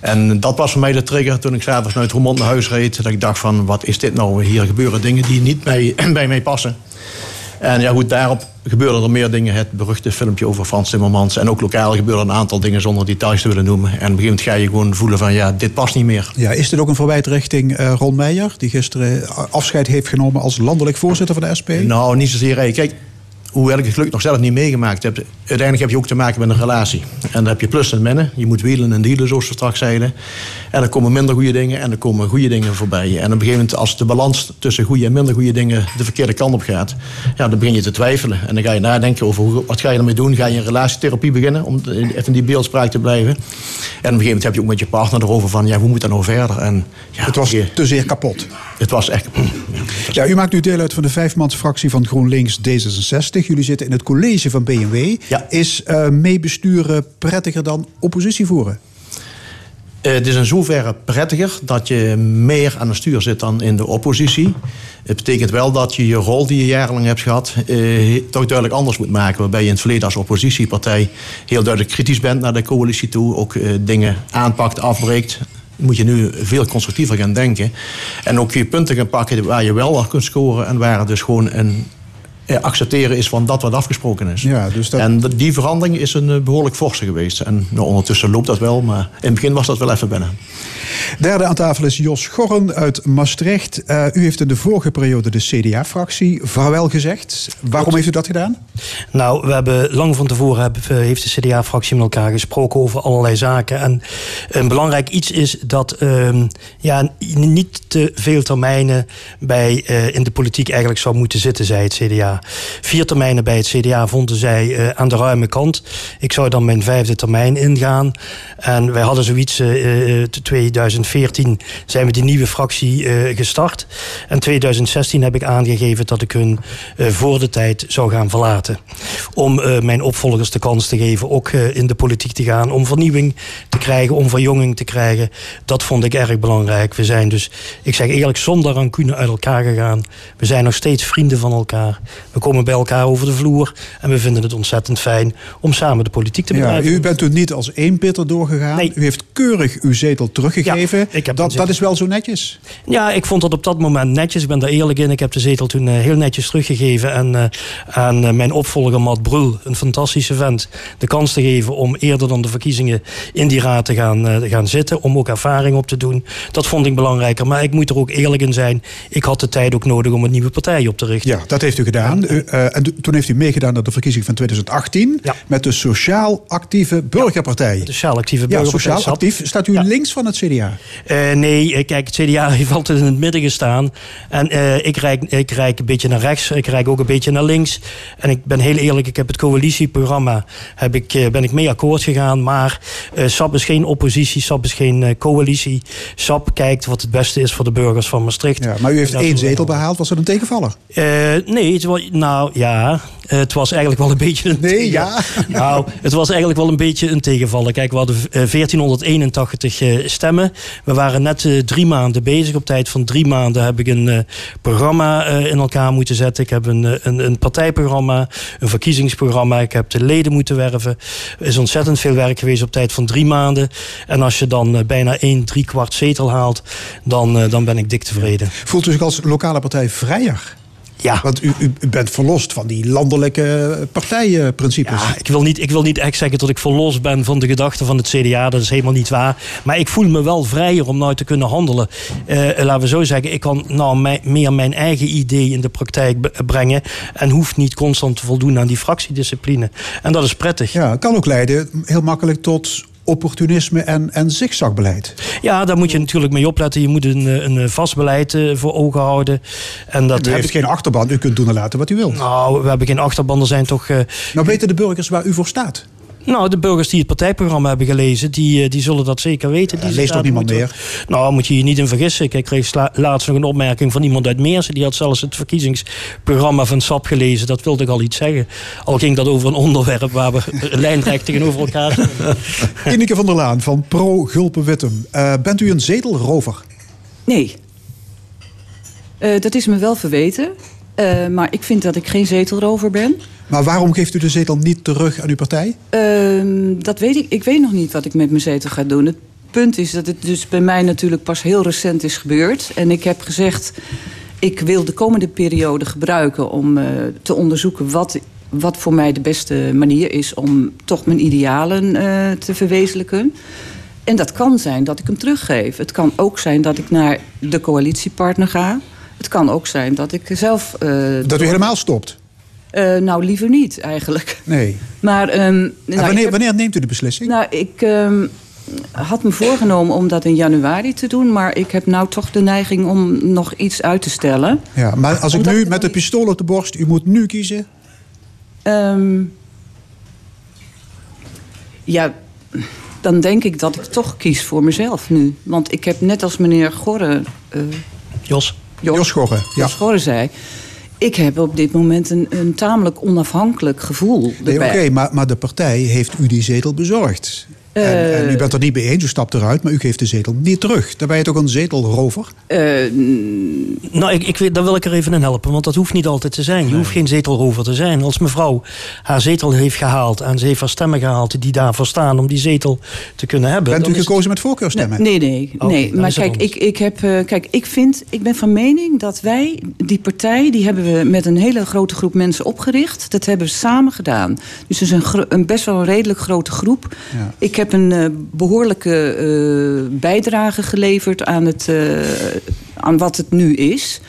En dat was voor mij de trigger toen ik s'avonds vanuit Roermond naar huis reed. Dat ik dacht van, wat is dit nou? Hier gebeuren dingen die niet bij, bij mij passen. En ja goed, daarop gebeurden er meer dingen. Het beruchte filmpje over Frans Timmermans. En ook lokaal gebeurden een aantal dingen zonder details te willen noemen. En op een gegeven moment ga je gewoon voelen van ja, dit past niet meer. Ja, is dit ook een verwijt richting eh, Ron Meijer, die gisteren afscheid heeft genomen als landelijk voorzitter van de SP? Nou, niet zozeer. hey, Kijk, hoewel ik het geluk nog zelf niet meegemaakt heb... uiteindelijk heb je ook te maken met een relatie. En dan heb je plus en minnen. Je moet wielen en dealen, zoals we straks zeiden. En er komen minder goede dingen en er komen goede dingen voorbij. En op een gegeven moment, als de balans tussen goede en minder goede dingen... de verkeerde kant op gaat, ja, dan begin je te twijfelen. En dan ga je nadenken over hoe, wat ga je ermee doen. Ga je een relatietherapie beginnen, om even in die beeldspraak te blijven. En op een gegeven moment heb je ook met je partner erover van... ja, hoe moet dat nou verder? En, ja, Het was je- te zeer kapot. het was echt... Ja, u maakt nu deel uit van de vijfmansfractie van GroenLinks D66. Jullie zitten in het college van BMW. Ja. Is eh, meebesturen prettiger dan oppositie voeren? Eh, het is in zoverre prettiger dat je meer aan het stuur zit dan in de oppositie. Het betekent wel dat je je rol die je jarenlang hebt gehad... eh, toch duidelijk anders moet maken. Waarbij je in het verleden als oppositiepartij heel duidelijk kritisch bent naar de coalitie toe. Ook dingen aanpakt, afbreekt. Moet je nu veel constructiever gaan denken. En ook je punten gaan pakken waar je wel al kunt scoren... en waar het dus gewoon een accepteren is van dat wat afgesproken is. Ja, dus dat... En die verandering is een eh, behoorlijk forse geweest. En nou, ondertussen loopt dat wel, maar in het begin was dat wel even binnen. Derde aan tafel is Jos Gorren uit Maastricht. Uh, u heeft in de vorige periode de CDA-fractie vaarwel gezegd. Waarom heeft u dat gedaan? Nou, we hebben lang van tevoren hebben, heeft de CDA-fractie met elkaar gesproken over allerlei zaken. En een belangrijk iets is dat uh, ja, niet te veel termijnen bij, uh, in de politiek eigenlijk zou moeten zitten, zei het CDA. Vier termijnen bij het CDA vonden zij uh, aan de ruime kant. Ik zou dan mijn vijfde termijn ingaan. En wij hadden zoiets uh, 2014 zijn we die nieuwe fractie gestart. En 2016 heb ik aangegeven dat ik hun voor de tijd zou gaan verlaten. Om mijn opvolgers de kans te geven ook in de politiek te gaan. Om vernieuwing te krijgen, om verjonging te krijgen. Dat vond ik erg belangrijk. We zijn dus, ik zeg eerlijk, zonder rancune uit elkaar gegaan. We zijn nog steeds vrienden van elkaar. We komen bij elkaar over de vloer. En we vinden het ontzettend fijn om samen de politiek te bedrijven. Ja, u bent toen niet als één pitter doorgegaan. Nee. U heeft keurig uw zetel teruggegeven. Ja, ik heb dat, dat is wel zo netjes. Ja, ik vond dat op dat moment netjes. Ik ben daar eerlijk in. Ik heb de zetel toen uh, heel netjes teruggegeven. En uh, aan uh, mijn opvolger Matt Brul, een fantastische vent, de kans te geven om eerder dan de verkiezingen in die raad te gaan, gaan zitten. Om ook ervaring op te doen. Dat vond ik belangrijker. Maar ik moet er ook eerlijk in zijn. Ik had de tijd ook nodig om een nieuwe partij op te richten. Ja, dat heeft u gedaan. U, en toen heeft u meegedaan aan de verkiezing van 2018. Ja. Met de sociaal actieve burgerpartij. Ja, de sociaal actieve ja, burgerpartij. sociaal actief. Staat u ja. links van het CDA? Uh, nee, kijk, het CDA heeft altijd in het midden gestaan. En uh, ik, rijk, ik rijk een beetje naar rechts, ik rijk ook een beetje naar links. En ik ben heel eerlijk, ik heb het coalitieprogramma, heb ik, uh, ben ik mee akkoord gegaan. Maar SAP is geen oppositie, SAP is geen coalitie. SAP kijkt wat het beste is voor de burgers van Maastricht. Ja, maar u heeft één zetel behaald, was dat een tegenvaller? nee, het was, nou ja, het was eigenlijk wel een beetje een Nee, ja. Nou, het was eigenlijk wel een beetje een tegenvaller. Kijk, we hadden 1481 stemmen. We waren net uh, drie maanden bezig. Op tijd van drie maanden heb ik een programma in elkaar moeten zetten. Ik heb een, een, een, partijprogramma, een verkiezingsprogramma. Ik heb de leden moeten werven. Er is ontzettend veel werk geweest op tijd van drie maanden. En als je dan bijna één, drie kwart zetel haalt, dan, dan ben ik dik tevreden. Voelt u zich als lokale partij vrijer? Ja. Want u, u, bent verlost van die landelijke partijprincipes. Ja, ik wil, niet, ik wil niet echt zeggen dat ik verlost ben van de gedachten van het CDA. Dat is helemaal niet waar. Maar ik voel me wel vrijer om nou te kunnen handelen. Uh, laten we zo zeggen, ik kan nou meer mijn eigen idee in de praktijk brengen. En hoef niet constant te voldoen aan die fractiediscipline. En dat is prettig. Ja, het kan ook leiden heel makkelijk tot opportunisme en, en zigzagbeleid. Ja, daar moet je natuurlijk mee opletten. Je moet een, een vast beleid uh, voor ogen houden. En dat u heeft ik... geen achterban. U kunt doen en laten wat u wilt. Nou, we hebben geen achterban. Er zijn toch... Uh... Nou weten de burgers waar u voor staat? Nou, de burgers die het partijprogramma hebben gelezen, die, die zullen dat zeker weten. Die ja, leest toch niemand moeten... meer? Nou, moet je je niet in vergissen. Ik kreeg laatst nog een opmerking van iemand uit Meersen. Die had zelfs het verkiezingsprogramma van SAP gelezen. Dat wilde ik al iets zeggen. Al ging dat over een onderwerp waar we lijnrecht tegenover elkaar staan. Ineke van der Laan van Pro Gulpen Wittem. Uh, bent u een zetelrover? Nee. Uh, dat is me wel verweten. Uh, maar ik vind dat ik geen zetelrover ben. Maar waarom geeft u de zetel niet terug aan uw partij? Uh, dat weet ik. Ik weet nog niet wat ik met mijn zetel ga doen. Het punt is dat het dus bij mij natuurlijk pas heel recent is gebeurd. En ik heb gezegd, ik wil de komende periode gebruiken om uh, te onderzoeken wat, wat voor mij de beste manier is om toch mijn idealen uh, te verwezenlijken. En dat kan zijn dat ik hem teruggeef. Het kan ook zijn dat ik naar de coalitiepartner ga. Het kan ook zijn dat ik zelf. Uh, dat u helemaal stopt? Uh, nou, liever niet eigenlijk. Nee. Maar. Um, nou, wanneer, heb, wanneer, neemt u de beslissing? Nou, ik um, had me voorgenomen om dat in januari te doen. Maar ik heb nou toch de neiging om nog iets uit te stellen. Ja, maar als ik nu met de pistool op de borst. U moet nu kiezen. Um, ja. Dan denk ik dat ik toch kies voor mezelf nu. Want ik heb net als meneer Gorre. Uh, Jos. Jos, Jos Gorre, ja. Jos Gorre zei. Ik heb op dit moment een, een tamelijk onafhankelijk gevoel. Nee, Oké, okay, maar, maar de partij heeft u die zetel bezorgd. En, en Eh, u bent er niet mee eens, u stapt eruit, maar u geeft de zetel niet terug. Dan ben je toch een zetelrover? Eh, Nou, ik, ik, daar wil ik er even in helpen, want dat hoeft niet altijd te zijn. Je hoeft geen zetelrover te zijn. Als mevrouw haar zetel heeft gehaald en ze heeft haar stemmen gehaald die daarvoor staan om die zetel te kunnen hebben. Bent u gekozen met voorkeurstemmen? Nee, nee. Nee. Maar kijk, ik, ik, heb, eh, kijk, ik vind, ik ben van mening dat wij, die partij, die hebben we met een hele grote groep mensen opgericht. Dat hebben we samen gedaan. Dus het is een, een best wel een redelijk grote groep. Ja. Ik heb een eh, behoorlijke eh, bijdrage geleverd aan, het, eh, aan wat het nu is.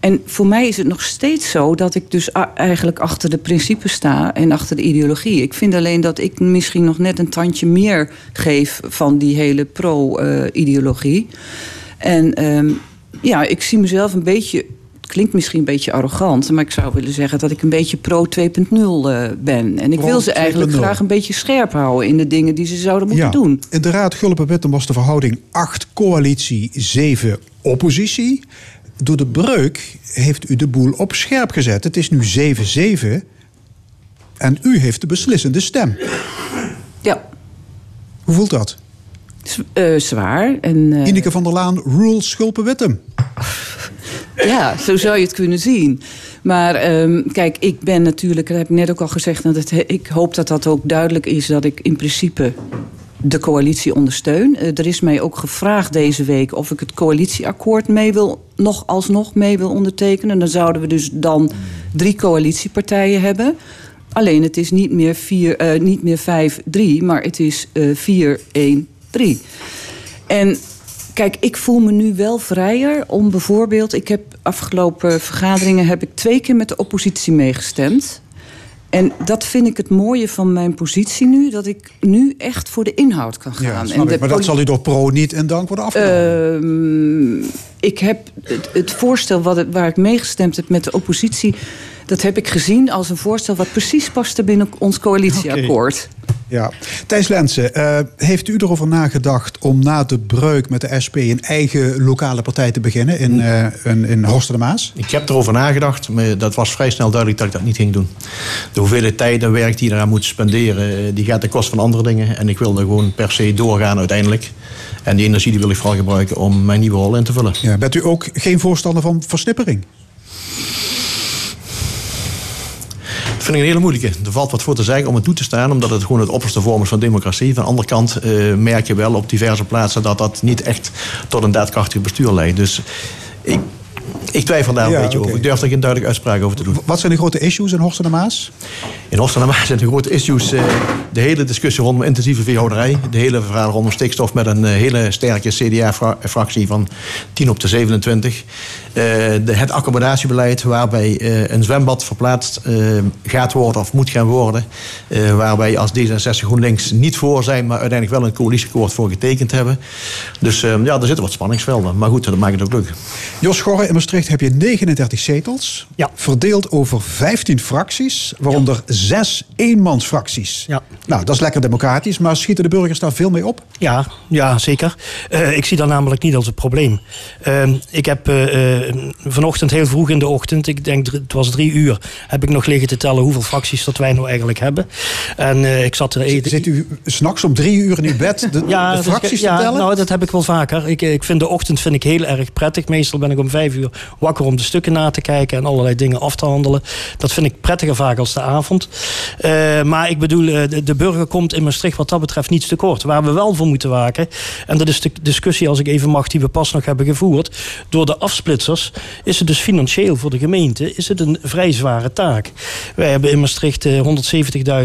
En voor mij is het nog steeds zo dat ik dus eigenlijk achter de principes sta en achter de ideologie. Ik vind alleen dat ik misschien nog net een tandje meer geef van die hele pro-ideologie. en ehm, ja, ik zie mezelf een beetje. Klinkt misschien een beetje arrogant, maar ik zou willen zeggen dat ik een beetje pro 2.0 eh, ben. En ik Pro wil ze eigenlijk 2.0. graag een beetje scherp houden in de dingen die ze zouden moeten ja. doen. In de Raad Gulpen-Witten was de verhouding 8 coalitie, 7 oppositie. Door de breuk heeft u de boel op scherp gezet. Het is nu 7-7 en u heeft de beslissende stem. Ja, Hoe voelt dat? z- eh, zwaar. En, eh, Ineke van der Laan, rule Schulpen-Wittem. Ja, zo zou je het kunnen zien. Maar ehm, kijk, ik ben natuurlijk, dat heb ik net ook al gezegd... Dat het, ik hoop dat dat ook duidelijk is dat ik in principe de coalitie ondersteun. Eh, er is mij ook gevraagd deze week of ik het coalitieakkoord mee wil, nog alsnog mee wil ondertekenen. Dan zouden we dus dan drie coalitiepartijen hebben. Alleen het is niet meer, vier, eh, niet meer 5-3, maar het is eh 4-1-3. En kijk, ik voel me nu wel vrijer om bijvoorbeeld... Ik heb afgelopen vergaderingen heb ik twee keer met de oppositie meegestemd. En dat vind ik het mooie van mijn positie nu. Dat ik nu echt voor de inhoud kan gaan. Ja, en Maar dat zal u door pro niet in dank worden afgenomen. Ehm, ik heb het, het voorstel wat, waar ik meegestemd heb met de oppositie... dat heb ik gezien als een voorstel wat precies paste binnen ons coalitieakkoord. Ja. Thijs Lensen, eh, heeft u erover nagedacht om na de breuk met de SP... een eigen lokale partij te beginnen in, eh in, in Horst de Maas? Ik heb erover nagedacht, maar dat was vrij snel duidelijk dat ik dat niet ging doen. De hoeveelheid tijd en werk die je eraan moet spenderen, eh, die gaat ten koste van andere dingen. En ik wilde gewoon per se doorgaan uiteindelijk. En die energie die wil ik vooral gebruiken om mijn nieuwe rol in te vullen. Ja, bent u ook geen voorstander van versnippering? Vind ik een hele moeilijke. Er valt wat voor te zeggen om het toe te staan, omdat het gewoon het opperste vorm is van democratie. Van de andere kant eh, merk je wel op diverse plaatsen dat dat niet echt tot een daadkrachtig bestuur leidt. Dus ik, ik twijfel daar Ja, een beetje over. Ik durf er geen duidelijke uitspraak over te doen. Wat zijn de grote issues in Horst en de Maas? In Oost en de Maas zijn de grote issues eh, de hele discussie rondom intensieve veehouderij. De hele verhaal rondom stikstof met een eh, hele sterke CDA-fractie van 10 op de 27. Eh, de, het accommodatiebeleid waarbij eh, een zwembad verplaatst eh, gaat worden of moet gaan worden. Eh, waar wij als D66 GroenLinks niet voor zijn, maar uiteindelijk wel een coalitieakkoord voor getekend hebben. Dus eh, ja, er zitten wat spanningsvelden. Maar goed, dat maakt het ook leuk. Jos Gorre, in Maastricht heb je 39 zetels. Ja. Verdeeld over 15 fracties, waaronder zes eenmansfracties. Ja. Nou, dat is lekker democratisch, maar schieten de burgers daar veel mee op? Ja, ja zeker. Eh, ik zie dat namelijk niet als een probleem. Ehm, ik heb eh, eh, vanochtend heel vroeg in de ochtend, ik denk het was drie uur, heb ik nog liggen te tellen hoeveel fracties dat wij nou eigenlijk hebben. En eh, ik zat er even. Zit u s'nachts om drie uur in uw bed de, Ja, de fracties ja, te tellen? Nou, dat heb ik wel vaker. Ik, ik vind de ochtend vind ik heel erg prettig. Meestal ben ik om vijf uur wakker om de stukken na te kijken en allerlei dingen af te handelen. Dat vind ik prettiger vaak als de avond. Eh, maar ik bedoel, eh, de, de burger komt in Maastricht wat dat betreft niets tekort. Waar we wel voor moeten waken, en dat is de discussie, als ik even mag, die we pas nog hebben gevoerd. Door de afsplitsers is het dus financieel voor de gemeente is het een vrij zware taak. Wij hebben in Maastricht eh,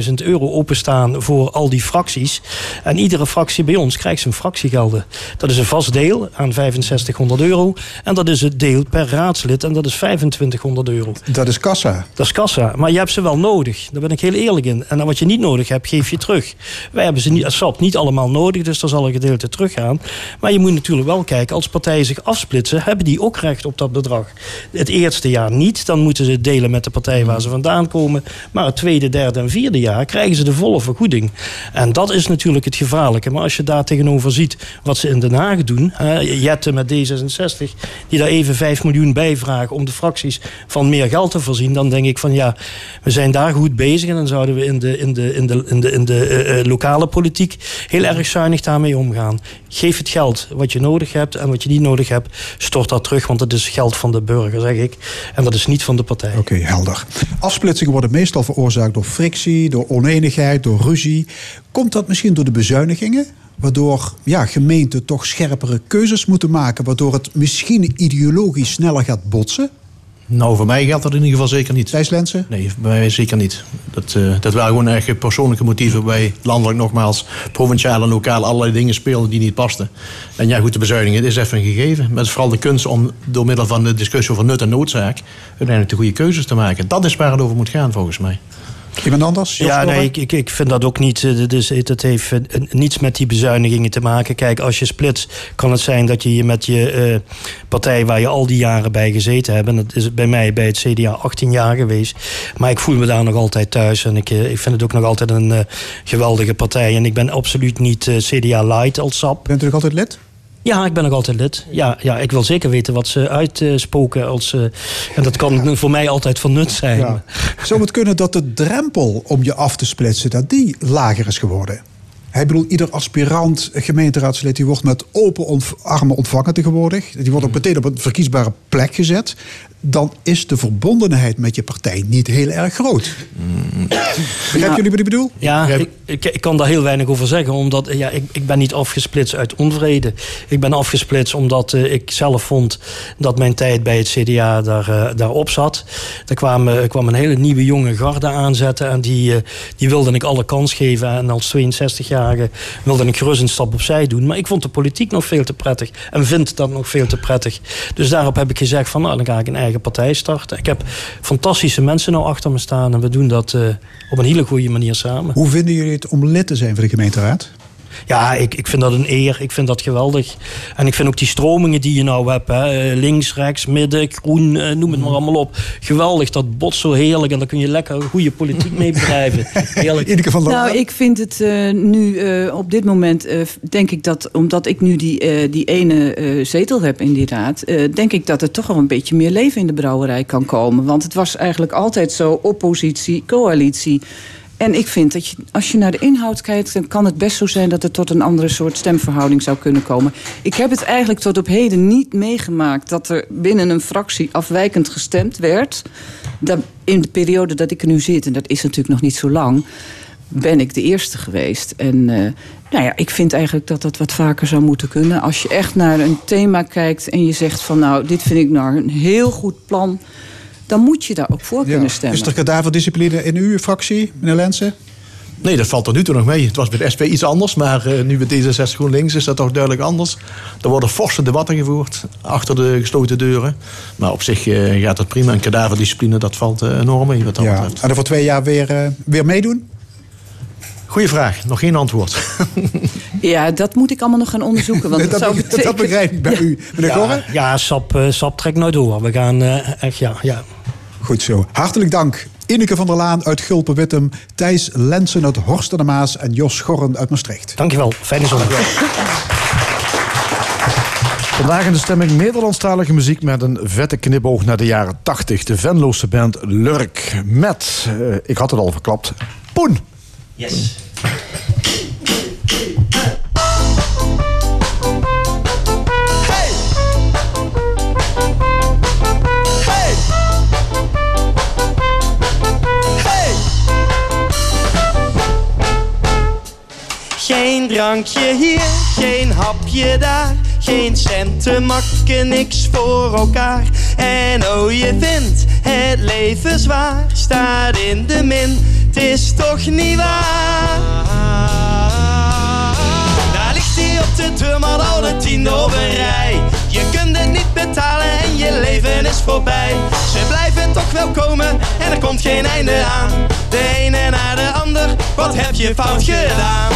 170.000 euro openstaan voor al die fracties. En iedere fractie bij ons krijgt zijn fractiegelden. Dat is een vast deel aan 6500 euro. En dat is het deel per raadslid en dat is 2500 euro. Dat is kassa. Dat is kassa. Maar je hebt ze wel nodig. Daar ben ik heel eerlijk in. En wat je niet nodig hebt, geef je terug. Wij hebben ze niet, als SAP niet allemaal nodig, dus daar zal een gedeelte teruggaan. Maar je moet natuurlijk wel kijken, als partijen zich afsplitsen, hebben die ook recht op dat bedrag. Het eerste jaar niet, dan moeten ze het delen met de partij waar ze vandaan komen. Maar het tweede, derde en vierde jaar krijgen ze de volle vergoeding. En dat is natuurlijk het gevaarlijke. Maar als je daar tegenover ziet wat ze in Den Haag doen, Jette met D66, die daar even 5 miljoen bij vragen om de fracties van meer geld te voorzien, dan denk ik van ja, we zijn daar goed bezig en dan zouden we in de, in de, in de, in de, in de eh, eh, lokale politiek heel erg zuinig daarmee omgaan. Geef het geld wat je nodig hebt en wat je niet nodig hebt, stort dat terug, want het is geld van de burger, zeg ik. En dat is niet van de partij. Oké, helder. Afsplitsingen worden meestal veroorzaakt door frictie, door oneenigheid, door ruzie. Komt dat misschien door de bezuinigingen? Waardoor ja, gemeenten toch scherpere keuzes moeten maken, waardoor het misschien ideologisch sneller gaat botsen? Nou, voor mij geldt dat in ieder geval zeker niet. Thijs Lensen? Nee, bij mij zeker niet. Dat, uh, dat waren gewoon echt persoonlijke motieven bij landelijk nogmaals, provinciaal en lokaal allerlei dingen speelden die niet pasten. En ja, goed, de bezuiniging is even een gegeven. Maar het is vooral de kunst om door middel van de discussie over nut en noodzaak uiteindelijk de goede keuzes te maken. Dat is waar het over moet gaan volgens mij. Iemand anders? Ja, nee, ik, ik, ik vind dat ook niet. eh, Dus het heeft eh, niets met die bezuinigingen te maken. Kijk, als je splitst, kan het zijn dat je je met je eh, partij waar je al die jaren bij gezeten hebt. En dat is bij mij bij het CDA 18 jaar geweest. Maar ik voel me daar nog altijd thuis. En ik, ik vind het ook nog altijd een geweldige partij. En ik ben absoluut niet CDA light als sap. Bent u nog altijd lid? Ja, ik ben nog altijd lid. Ja, ja, ik wil zeker weten wat ze uitspoken. Als, eh, en dat kan voor mij altijd van nut zijn. Zou het kunnen dat de drempel om je af te splitsen, dat die lager is geworden? Hij bedoel, ieder aspirant gemeenteraadslid die wordt met open ontv- armen ontvangen tegenwoordig. Die wordt ook meteen op een verkiesbare plek gezet. Dan is de verbondenheid met je partij niet heel erg groot. Begrijpen jullie wat ik bedoel? Ja, ik, ik, ik kan daar heel weinig over zeggen. Omdat ja, ik, ik ben niet afgesplitst uit onvrede. Ik ben afgesplitst omdat eh, ik zelf vond dat mijn tijd bij het CDA daar, eh, daarop zat. Er kwam, kwam een hele nieuwe jonge garde aanzetten. En die, eh, die wilde ik alle kans geven. En als 62-jarige wilde ik gerust een stap opzij doen. Maar ik vond de politiek nog veel te prettig. En vind dat nog veel te prettig. Dus daarop heb ik gezegd van nou, dan ga ik een eigen partij starten. Ik heb fantastische mensen nou achter me staan. En we doen dat eh, op een hele goede manier samen. Hoe vinden jullie het om lid te zijn van de gemeenteraad? Ja, ik, ik vind dat een eer. Ik vind dat geweldig. En ik vind ook die stromingen die je nou hebt. Hè, eh, links, rechts, midden, groen, eh, noem het maar allemaal op. Geweldig, dat bot zo heerlijk. En daar kun je lekker goede politiek mee bedrijven. Heerlijk. Van Nou, ik vind het eh, nu eh, op dit moment, eh, denk ik dat, omdat ik nu die, eh, die ene eh, zetel heb in die raad, eh, denk ik dat er toch wel een beetje meer leven in de brouwerij kan komen. Want het was eigenlijk altijd zo oppositie, coalitie. En ik vind dat je, als je naar de inhoud kijkt, dan kan het best zo zijn dat het tot een andere soort stemverhouding zou kunnen komen. Ik heb het eigenlijk tot op heden niet meegemaakt dat er binnen een fractie afwijkend gestemd werd. In de periode dat ik er nu zit, en dat is natuurlijk nog niet zo lang, ben ik de eerste geweest. En eh, nou ja, ik vind eigenlijk dat dat wat vaker zou moeten kunnen. Als je echt naar een thema kijkt en je zegt van nou, dit vind ik nou een heel goed plan, dan moet je daar ook voor kunnen stemmen. Is er kadaverdiscipline in uw fractie, meneer Lensen? Nee, dat valt er nu toe nog mee. Het was bij de SP iets anders, maar eh, nu bij D66 GroenLinks is dat toch duidelijk anders. Er worden forse debatten gevoerd achter de gesloten deuren. Maar op zich eh, gaat het prima. En kadaverdiscipline, dat valt eh, enorm mee wat dat Ja. betreft. En er voor twee jaar weer, eh, weer meedoen? Goeie vraag, nog geen antwoord. Ja, dat moet ik allemaal nog gaan onderzoeken. Want Dat- zou dat begrijp ik bij u. Meneer Gorre? Ja, ja sap, sap trekt nooit door. We gaan eh, echt, ja, ja. Goed zo. Hartelijk dank. Ineke van der Laan uit Gulpen-Wittem, Thijs Lensen uit Horst aan de Maas en Jos Schorren uit Maastricht. Dankjewel. Fijne zondag. Vandaag in de stemming Nederlandstalige muziek met een vette knipoog naar de jaren 80. De Venloze band Lurk met, eh, ik had het al verklapt, Poen. Yes. Geen drankje hier, geen hapje daar. Geen centen makken, niks voor elkaar. En oh, je vindt het leven zwaar. Staat in de min, het is toch niet waar. Daar ligt hij op de deurmat al de tiende rij. Je kunt het niet betalen en je leven is voorbij. Ze blijven toch wel komen en er komt geen einde aan. De ene naar de ander, wat heb je fout gedaan?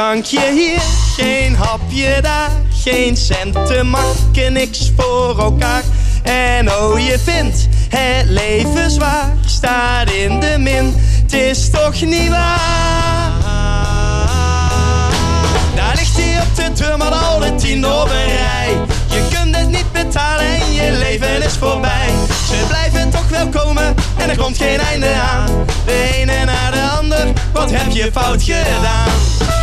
Drankje hier, geen hapje daar. Geen centen makken, niks voor elkaar. En oh, je vindt het leven zwaar, staat in de min. Het is toch niet waar? Daar ligt hij op de deur, maar al de tien op. Je kunt het niet betalen en je leven is voorbij. Ze blijven toch wel komen en er komt geen einde aan. De ene naar de ander, wat heb je fout gedaan?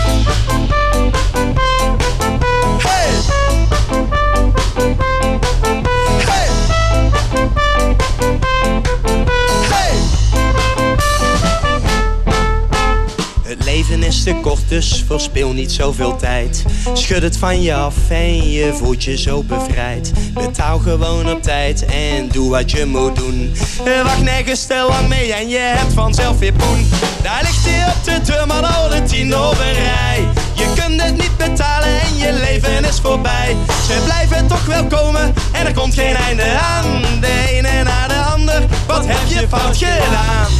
Dus verspil niet zoveel tijd. Schud het van je af en je voelt je zo bevrijd. Betaal gewoon op tijd en doe wat je moet doen. Wacht nergens te lang mee en je hebt vanzelf weer poen. Daar ligt hij op de deur, maar al de tien rij. Kunt het niet betalen en je leven is voorbij. Ze blijven toch wel komen en er komt geen einde aan. De ene na de ander, wat heb je fout gedaan?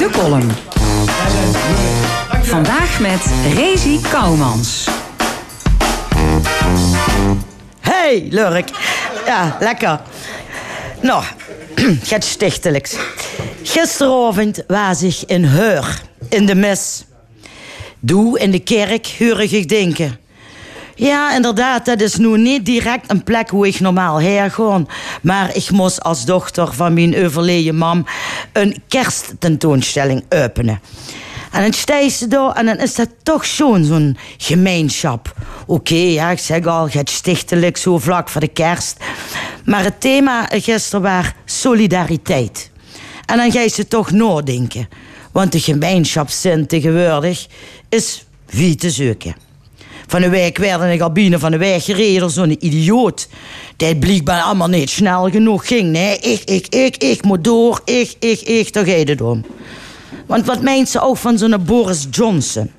De column. Vandaag met Rezi Kouwmans. Hey, Lurk. Ja, lekker. Nou, het stichtelijks. Gisteravond was ik in Heur, in de mis. Doe in de kerk hurig ik denken. Ja, inderdaad, dat is nu niet direct een plek hoe ik normaal ga. Maar ik moest als dochter van mijn overleden mam een kersttentoonstelling openen. En dan sta je daar en dan is dat toch zo'n zo'n gemeenschap. Oké, ja, ik zeg al, het stichtelijk zo vlak voor de kerst. Maar het thema gisteren was solidariteit. En dan ga je ze toch nadenken. Want de gemeenschapszin tegenwoordig is wie te zoeken. Van de week werd al binnen van de weg gereden zo'n idioot. Die blijkbaar allemaal niet snel genoeg ging. Nee, ik, ik, ik, ik moet door. Ik, ik, ik, daar gaat het om. Want wat meent ze ook van zo'n Boris Johnson?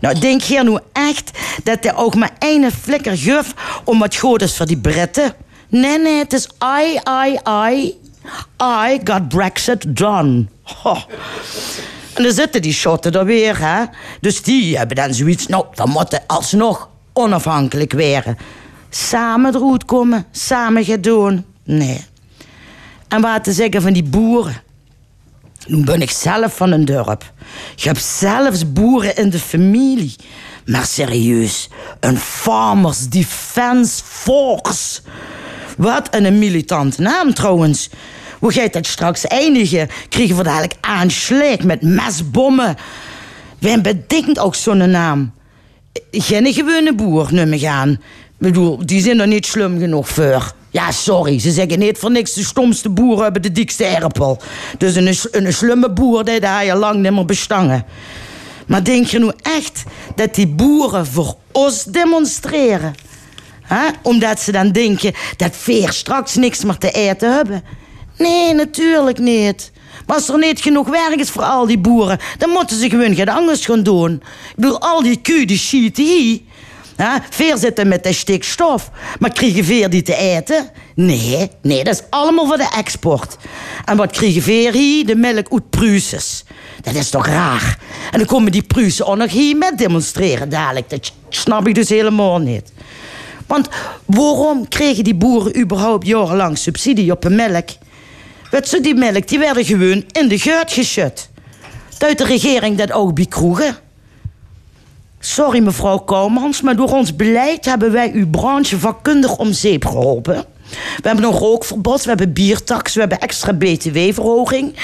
Nou, denk je nu echt dat hij ook maar één flikker guf om wat goed is voor die Britten? Nee, nee, het is I, I, I. I got Brexit done. En dan zitten die shotten er weer, hè. Dus die hebben dan zoiets, nou, dan moeten alsnog onafhankelijk werden. Samen eruit komen, samen gaan doen. Nee. En wat te zeggen van die boeren? Nu ben ik zelf van een dorp. Je hebt zelfs boeren in de familie. Maar serieus, een Farmers Defense Force. Wat een militante naam trouwens. Hoe gaat dat straks eindigen? Krijgen we dadelijk aanslag met mesbommen? Wie bedenkt ook zo'n naam? Geen gewone boer, nummer gaan. Ik bedoel, die zijn er niet slim genoeg voor. Ja, sorry, ze zeggen niet voor niks de stomste boeren hebben de dikste erpel. Dus een, een slimme boer, die daar je lang niet meer bestangen. Maar denk je nu echt dat die boeren voor ons demonstreren? Omdat ze dan denken dat veer straks niks meer te eten hebben? Nee, natuurlijk niet. Maar als er niet genoeg werk is voor al die boeren, dan moeten ze gewoon geen anders gaan doen. Ik bedoel, al die koeien die schieten hier. Veer zitten met de stikstof. Maar krijgen veer die te eten? Nee, nee, dat is allemaal voor de export. En wat krijgen veer hier? De melk uit Pruses. Dat is toch raar? En dan komen die Prusen ook nog hier met demonstreren dadelijk. Dat snap ik dus helemaal niet. Want waarom kregen die boeren überhaupt jarenlang subsidie op hun melk? Weet ze, die melk die werden gewoon in de geut geschud. Uit de regering dat ook bij kroegen. Sorry mevrouw Kouwmans, maar door ons beleid hebben wij uw branche vakkundig om zeep geholpen. We hebben een rookverbod, we hebben biertax, we hebben extra btw-verhoging.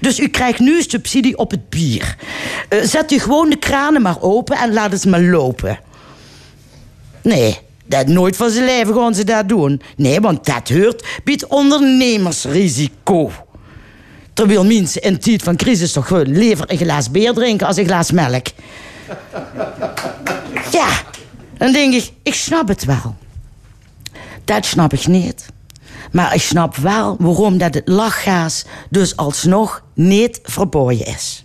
Dus u krijgt nu subsidie op het bier. Uh, zet u gewoon de kranen maar open en laat het maar lopen. Nee, dat nooit van zijn leven gaan ze dat doen. Nee, want dat hoort biedt ondernemersrisico. Terwijl mensen in tijd van crisis toch gewoon liever een glas bier drinken als een glas melk. Ja, dan denk ik, ik snap het wel. Dat snap ik niet. Maar ik snap wel waarom dat het lachgas dus alsnog niet verboden is.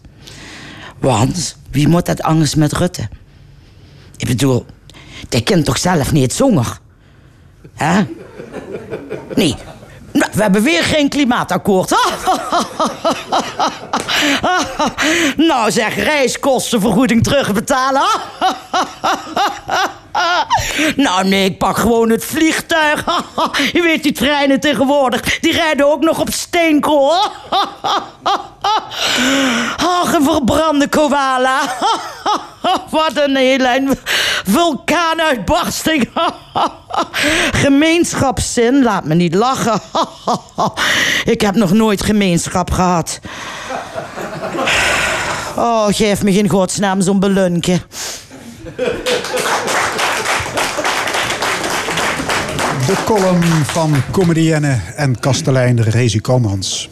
Want wie moet dat anders met Rutte? Ik bedoel, die kent toch zelf niet zonger? Hè? Nee. Nou, we hebben weer geen klimaatakkoord. nou zeg, reiskostenvergoeding terugbetalen. nou nee, ik pak gewoon het vliegtuig. Je weet die treinen tegenwoordig, die rijden ook nog op steenkool. Ach, een verbrande koala. Wat een hele vulkaanuitbarsting. Gemeenschapszin, laat me niet lachen. Ik heb nog nooit gemeenschap gehad. Oh, geef me in godsnaam zo'n belunke. De column van comedienne en kastelein Rezi Komans.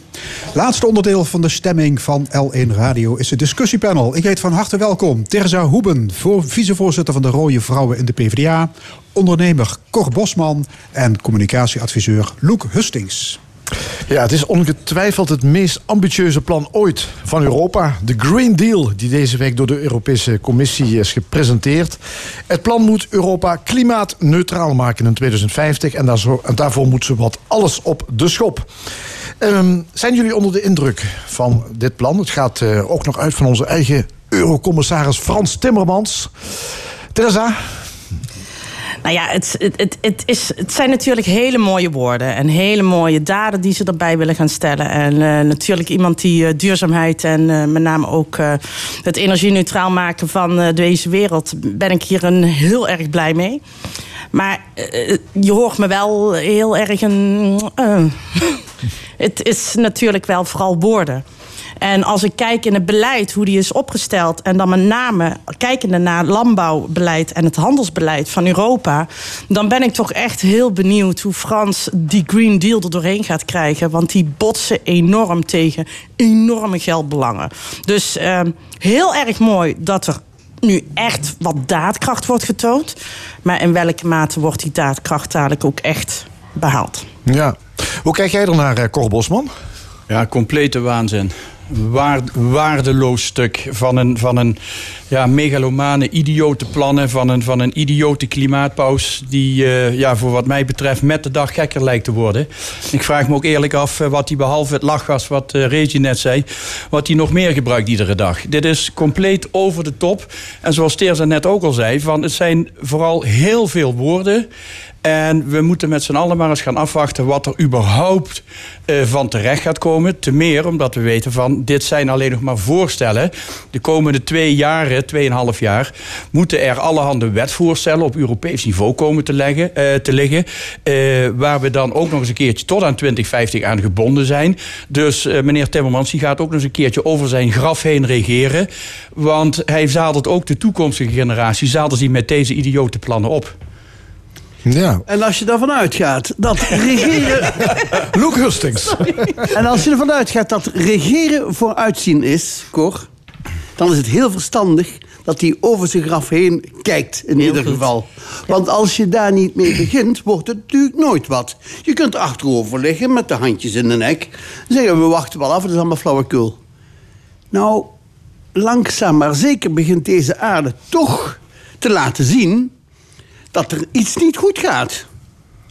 Laatste onderdeel van de stemming van L1 Radio is het discussiepanel. Ik heet van harte welkom Terza Hoeben, voor, vicevoorzitter van de Rode Vrouwen in de PvdA, ondernemer Cor Bosman en communicatieadviseur Loek Hustings. Ja, het is ongetwijfeld het meest ambitieuze plan ooit van Europa. De Green Deal, die deze week door de Europese Commissie is gepresenteerd. Het plan moet Europa klimaatneutraal maken in 2050. En daarvoor moet ze wat alles op de schop. Um, zijn jullie onder de indruk van dit plan? Het gaat uh, ook nog uit van onze eigen eurocommissaris Frans Timmermans. Teresa, nou ja, het, het, het, is, het zijn natuurlijk hele mooie woorden en hele mooie daden die ze erbij willen gaan stellen. En uh, natuurlijk iemand die uh, duurzaamheid en uh, met name ook het energie-neutraal maken van deze wereld, ben ik hier een heel erg blij mee. Maar je hoort me wel heel erg een. het is natuurlijk wel vooral woorden. En als ik kijk in het beleid, hoe die is opgesteld... en dan met name kijkende naar landbouwbeleid en het handelsbeleid van Europa... dan ben ik toch echt heel benieuwd hoe Frans die Green Deal er doorheen gaat krijgen. Want die botsen enorm tegen enorme geldbelangen. Dus uh, heel erg mooi dat er nu echt wat daadkracht wordt getoond. Maar in welke mate wordt die daadkracht dadelijk ook echt behaald? Ja. Hoe kijk jij er naar, Cor Bosman? Ja, complete waanzin waardeloos stuk van een, van een ja, megalomane, idiote plannen, van een, van een idiote klimaatpaus die uh, ja, voor wat mij betreft met de dag gekker lijkt te worden. Ik vraag me ook eerlijk af uh, wat hij behalve het lachgas, wat uh, net zei, wat hij nog meer gebruikt iedere dag. Dit is compleet over de top. En zoals Teerza net ook al zei, van, het zijn vooral heel veel woorden en we moeten met z'n allen maar eens gaan afwachten wat er überhaupt uh, van terecht gaat komen. Te meer omdat we weten van dit zijn alleen nog maar voorstellen. De komende twee jaren, tweeënhalf jaar, moeten er allerhande wetvoorstellen op Europees niveau komen te, leggen, uh, te liggen. Uh, waar we dan ook nog eens een keertje tot aan 2050 aan gebonden zijn. Dus meneer Timmermans die gaat ook nog eens een keertje over zijn graf heen regeren. Want hij zadelt ook de toekomstige generatie, zadelt hij met deze idiote plannen op. Ja. En als je ervan uitgaat dat regeren. Luke Hustings. En als je ervan uitgaat dat regeren vooruitzien is, Cor, dan is het heel verstandig dat hij over zijn graf heen kijkt, in heel ieder goed. geval. Want als je daar niet mee begint, wordt het natuurlijk nooit wat. Je kunt achterover liggen met de handjes in de nek. Zeggen we wachten wel af, het is allemaal flauwekul. Nou, langzaam maar zeker begint deze aarde toch te laten zien dat er iets niet goed gaat.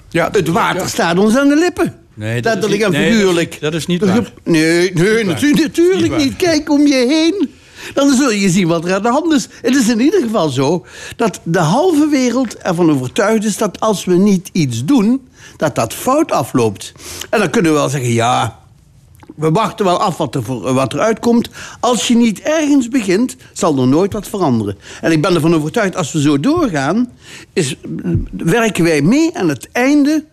Ja, het water ja. staat ons aan de lippen. Nee, dat Letterlijk en figuurlijk. Dat is, dat is niet waar. Nee, nee natuurlijk, natuurlijk niet. Kijk om je heen. Dan zul je zien wat er aan de hand is. Het is in ieder geval zo dat de halve wereld ervan overtuigd is... dat als we niet iets doen, dat dat fout afloopt. En dan kunnen we wel zeggen, ja, we wachten wel af wat er, voor, wat er uitkomt. Als je niet ergens begint, zal er nooit wat veranderen. En ik ben ervan overtuigd, als we zo doorgaan... Is, werken wij mee aan het einde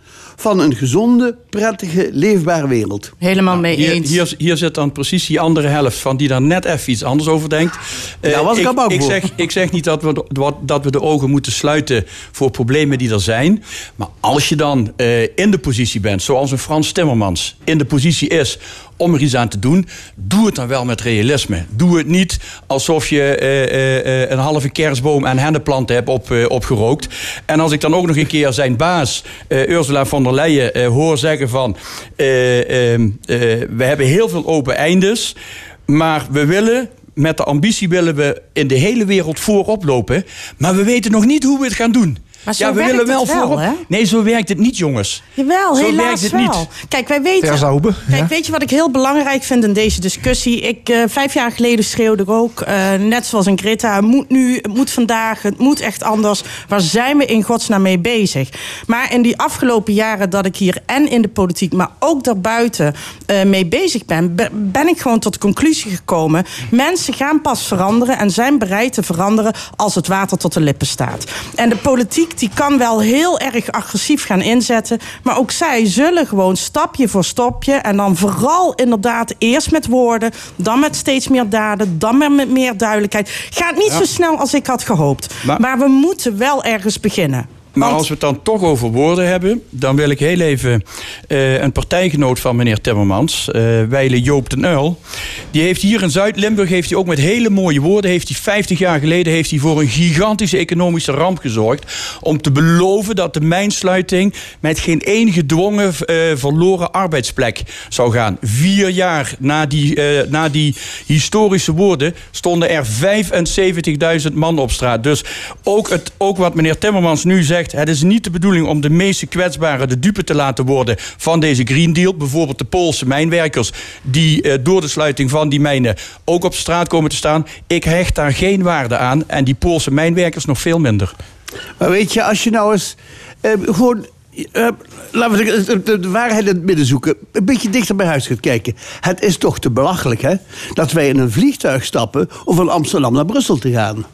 van een gezonde, prettige, leefbare wereld. Helemaal mee hier, eens. Hier, hier zit dan precies die andere helft van die daar net even iets anders over denkt. Daar uh, was ik, ik, ik zeg, ik zeg niet dat we, dat we de ogen moeten sluiten voor problemen die er zijn. Maar als je dan uh, in de positie bent, zoals een Frans Timmermans in de positie is om er iets aan te doen, doe het dan wel met realisme. Doe het niet alsof je eh, eh, eh, een halve kerstboom en hennenplanten hebt op, opgerookt. En als ik dan ook nog een keer zijn baas, Ursula von der Leyen, hoor zeggen van... eh, ehm, eh, we hebben heel veel open eindes, maar we willen... Met de ambitie willen we in de hele wereld voorop lopen. Maar we weten nog niet hoe we het gaan doen. Maar zo werkt het wel, hè? Nee, zo werkt het niet, jongens. Jawel, Zo helaas werkt het wel. niet. Kijk, wij weten. Kijk, ja. weet je wat ik heel belangrijk vind in deze discussie? Ik, eh, vijf jaar geleden schreeuwde ik ook, eh, net zoals een Greta, het moet nu, het moet vandaag, het moet echt anders. Waar zijn we in godsnaam mee bezig? Maar in die afgelopen jaren dat ik hier en in de politiek, maar ook daarbuiten eh, mee bezig ben, be- ben ik gewoon tot de conclusie gekomen: mensen gaan pas veranderen en zijn bereid te veranderen als het water tot de lippen staat. En de politiek die kan wel heel erg agressief gaan inzetten, maar ook zij zullen gewoon stapje voor stapje en dan vooral inderdaad eerst met woorden, dan met steeds meer daden, dan met- met meer duidelijkheid. Gaat niet Ja. zo snel als ik had gehoopt, Maar- maar, we moeten wel ergens beginnen. Maar als we het dan toch over woorden hebben, dan wil ik heel even eh, een partijgenoot van meneer Timmermans, eh Weile Joop den Uil. Die heeft hier in Zuid-Limburg heeft hij ook met hele mooie woorden, heeft hij 50 jaar geleden heeft hij voor een gigantische economische ramp gezorgd. Om te beloven dat de mijnsluiting met geen één gedwongen eh, verloren arbeidsplek zou gaan. Vier jaar na die, na die historische woorden stonden er 75.000 man op straat. Dus ook, het, ook wat meneer Timmermans nu zegt, het is niet de bedoeling om de meeste kwetsbaren de dupe te laten worden van deze Green Deal. Bijvoorbeeld de Poolse mijnwerkers die eh, door de sluiting van die mijnen ook op straat komen te staan. Ik hecht daar geen waarde aan en die Poolse mijnwerkers nog veel minder. Maar weet je, als je nou eens eh, gewoon. eh, laten we de, de- de, de waarheid in het midden zoeken. Een beetje dichter bij huis gaat kijken. Het is toch te belachelijk, hè? Dat wij in een vliegtuig stappen om van Amsterdam naar Brussel te gaan.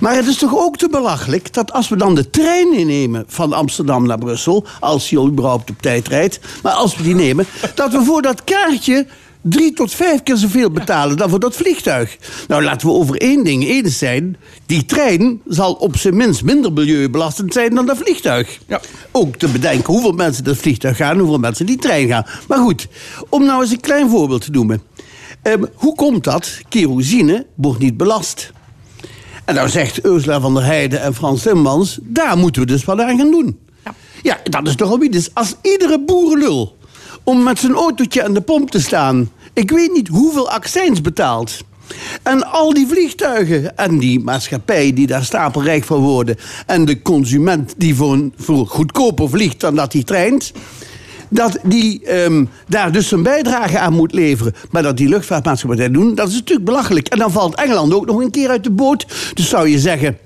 Maar het is toch ook te belachelijk dat als we dan de trein innemen van Amsterdam naar Brussel, als die al überhaupt op tijd rijdt, maar als we die nemen, dat we voor dat kaartje drie tot vijf keer zoveel betalen dan voor dat vliegtuig. Nou, laten we over één ding eens zijn. Die trein zal op zijn minst minder milieubelastend zijn dan dat vliegtuig. Ook te bedenken hoeveel mensen dat vliegtuig gaan, hoeveel mensen die trein gaan. Maar goed, om nou eens een klein voorbeeld te noemen. Ehm, hoe komt dat? Kerosine wordt niet belast. En nou zegt Ursula van der Heijden en Frans Timmermans... daar moeten we dus wat aan gaan doen. Ja, dat is toch al iets. Als iedere boerenlul om met zijn autootje aan de pomp te staan... ik weet niet hoeveel accijns betaalt... En al die vliegtuigen en die maatschappij die daar stapelrijk van worden... en de consument die voor, een, voor goedkoper vliegt dan dat hij treint... dat die ehm, daar dus zijn bijdrage aan moet leveren... maar dat die luchtvaartmaatschappij dat doen, dat is natuurlijk belachelijk. En dan valt Engeland ook nog een keer uit de boot. Dus zou je zeggen...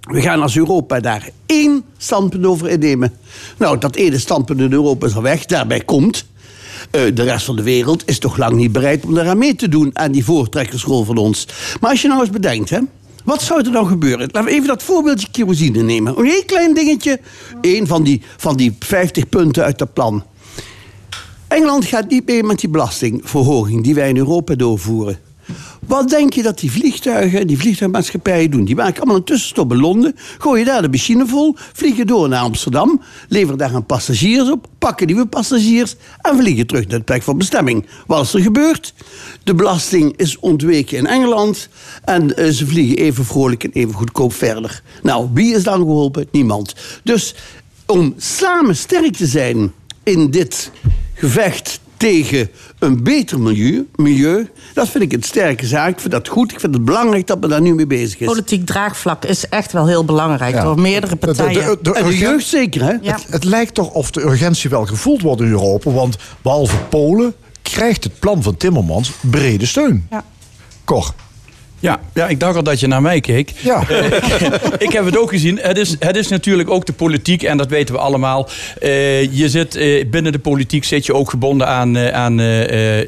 We gaan als Europa daar één standpunt over innemen. Nou, dat ene standpunt in Europa is al weg. Daarbij komt... eh, de rest van de wereld is toch lang niet bereid om daaraan mee te doen... aan die voortrekkersrol van ons. Maar als je nou eens bedenkt, hè... Wat zou er dan gebeuren? Laten we even dat voorbeeldje kerosine nemen. Een heel klein dingetje. Eén van die, van die 50 punten uit dat plan. Engeland gaat niet mee met die belastingverhoging die wij in Europa doorvoeren. Wat denk je dat die vliegtuigen, die vliegtuigmaatschappijen doen? Die maken allemaal een tussenstop in Londen, gooien daar de machine vol, vliegen door naar Amsterdam, leveren daar een passagiers op, pakken nieuwe passagiers en vliegen terug naar de plek van bestemming. Wat is er gebeurd? De belasting is ontweken in Engeland en eh, ze vliegen even vrolijk en even goedkoop verder. Nou, wie is dan geholpen? Niemand. Dus om samen sterk te zijn in dit gevecht tegen een beter milieu, milieu, dat vind ik een sterke zaak. Ik vind dat goed. Ik vind het belangrijk dat men daar nu mee bezig is. Politiek draagvlak is echt wel heel belangrijk Ja. door meerdere De- de- de- partijen. de En de jeugd zeker, hè? Ja. Het, het lijkt toch of de urgentie wel gevoeld wordt in Europa. Want behalve Polen krijgt het plan van Timmermans brede steun. Ja. Cor. Ja, ja, ik dacht al dat je naar mij keek. Ja. ik heb het ook gezien. Het is, het is natuurlijk ook de politiek en dat weten we allemaal. Eh, je zit eh, binnen de politiek zit je ook gebonden aan, eh, aan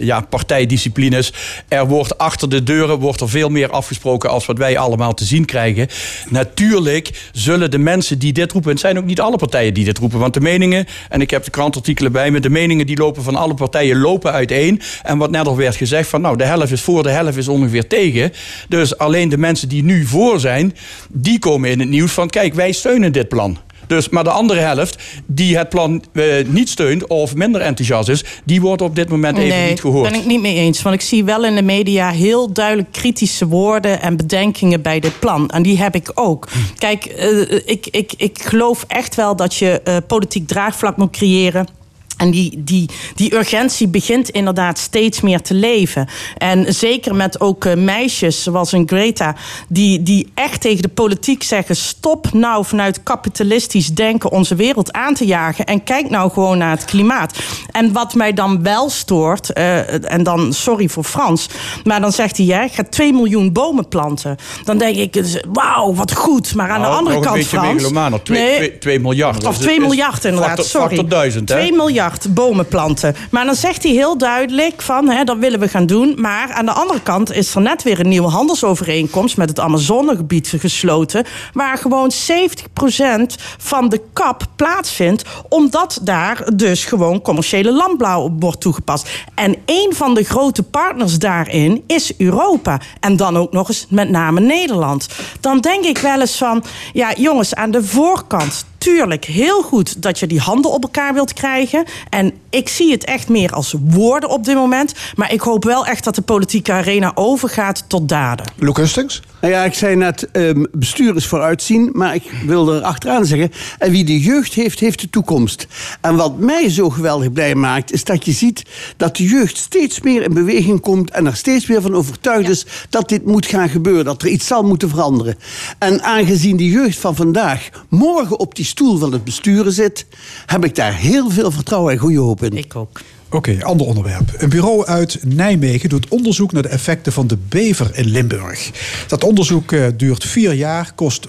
ja, partijdisciplines. Er wordt achter de deuren wordt er veel meer afgesproken als wat wij allemaal te zien krijgen. Natuurlijk zullen de mensen die dit roepen, en het zijn ook niet alle partijen die dit roepen, want de meningen, en ik heb de krantartikelen bij me, de meningen die lopen van alle partijen lopen uiteen. En wat net al werd gezegd van nou de helft is voor, de helft is ongeveer tegen. Dus alleen de mensen die nu voor zijn, die komen in het nieuws van kijk wij steunen dit plan. Dus, maar de andere helft, die het plan eh, niet steunt of minder enthousiast is, die wordt op dit moment even nee, niet gehoord. ben ik niet mee eens. Want ik zie wel in de media heel duidelijk kritische woorden en bedenkingen bij dit plan. En die heb ik ook. Kijk, eh, ik, ik, ik geloof echt wel dat je eh, politiek draagvlak moet creëren. En die, die, die urgentie begint inderdaad steeds meer te leven. En zeker met ook eh, meisjes zoals een Greta, die, die echt tegen de politiek zeggen: stop nou vanuit kapitalistisch denken onze wereld aan te jagen. En kijk nou gewoon naar het klimaat. En wat mij dan wel stoort, eh, en dan sorry voor Frans, maar dan zegt hij: ja, ik ga 2 miljoen bomen planten. Dan denk ik: dus, wauw, wat goed. Maar aan de Nou, andere kant, Frans. megalomaan, 2 nee, miljard. of Dus 2 het is miljard inderdaad, factor- sorry. Factor 1000, hè? 2 miljard bomen planten. Maar dan zegt hij heel duidelijk van, hè, dat willen we gaan doen. Maar aan de andere kant is er net weer een nieuwe handelsovereenkomst... met het Amazonegebied gesloten... waar gewoon 70% van de kap plaatsvindt... omdat daar dus gewoon commerciële landbouw op wordt toegepast. En een van de grote partners daarin is Europa. En dan ook nog eens met name Nederland. Dan denk ik wel eens van... ja, jongens, aan de voorkant tuurlijk heel goed dat je die handen op elkaar wilt krijgen. En ik zie het echt meer als woorden op dit moment. Maar ik hoop wel echt dat de politieke arena overgaat tot daden. Luc Hustings? Nou ja, ik zei net, ehm bestuur is vooruitzien. Maar ik wil er achteraan zeggen... en wie de jeugd heeft, heeft de toekomst. En wat mij zo geweldig blij maakt... is dat je ziet dat de jeugd steeds meer in beweging komt... en er steeds meer van overtuigd is dat dit moet gaan gebeuren. Dat er iets zal moeten veranderen. En aangezien de jeugd van vandaag... morgen op die stoel van het besturen zit... heb ik daar heel veel vertrouwen en goede hoop in. Ik ook. Oké, ander onderwerp. Een bureau uit Nijmegen doet onderzoek naar de effecten van de bever in Limburg. Dat onderzoek eh, duurt vier jaar, kost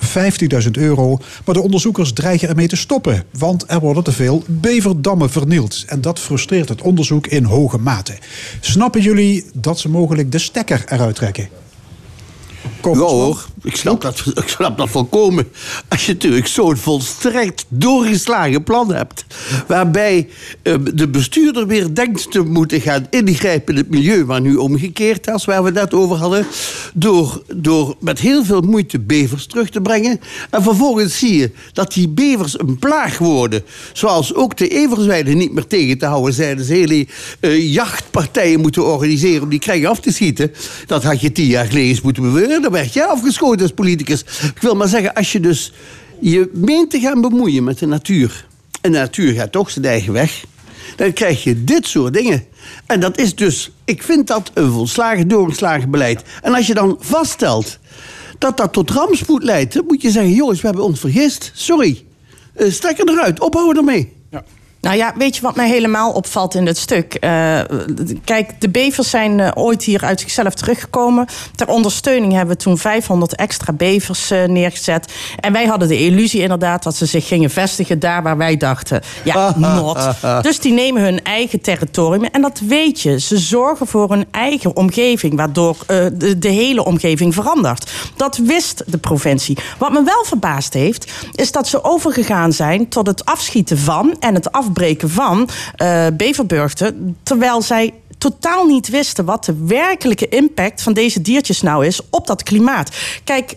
15.000 euro. Maar de onderzoekers dreigen ermee te stoppen. Want er worden te veel beverdammen vernield. En dat frustreert het onderzoek in hoge mate. Snappen jullie dat ze mogelijk de stekker eruit trekken? Ja hoor, ik snap, dat, ik snap dat volkomen. Als je natuurlijk zo'n volstrekt doorgeslagen plan hebt... waarbij eh, de bestuurder weer denkt te moeten gaan ingrijpen in het milieu... maar nu omgekeerd als waar we net over hadden... Door, door met heel veel moeite bevers terug te brengen. En vervolgens zie je dat die bevers een plaag worden. Zoals ook de eversweiden niet meer tegen te houden zijn. Dus hele eh, jachtpartijen moeten organiseren om die krijgen af te schieten. Dat had je tien jaar geleden moeten beweren. Dan werd je afgeschoten als politicus. Ik wil maar zeggen, als je dus je meent te gaan bemoeien met de natuur... en de natuur gaat toch zijn eigen weg... dan krijg je dit soort dingen. En dat is dus, ik vind dat een volslagen doorgeslagen beleid. En als je dan vaststelt dat dat tot rampspoed leidt... dan moet je zeggen, jongens, we hebben ons vergist. Sorry. Eh, Strek er eruit, ophouden ermee. Nou ja, weet je wat mij helemaal opvalt in dit stuk? Eh, kijk, de bevers zijn eh, ooit hier uit zichzelf teruggekomen. Ter ondersteuning hebben we toen 500 extra bevers eh, neergezet. En wij hadden de illusie inderdaad dat ze zich gingen vestigen daar waar wij dachten. Ja, not. Dus die nemen hun eigen territorium. En dat weet je. Ze zorgen voor hun eigen omgeving, waardoor de, de hele omgeving verandert. Dat wist de provincie. Wat me wel verbaasd heeft, is dat ze overgegaan zijn tot het afschieten van en het afbreken van beverburgten. Terwijl zij totaal niet wisten wat de werkelijke impact van deze diertjes nou is op dat klimaat. Kijk.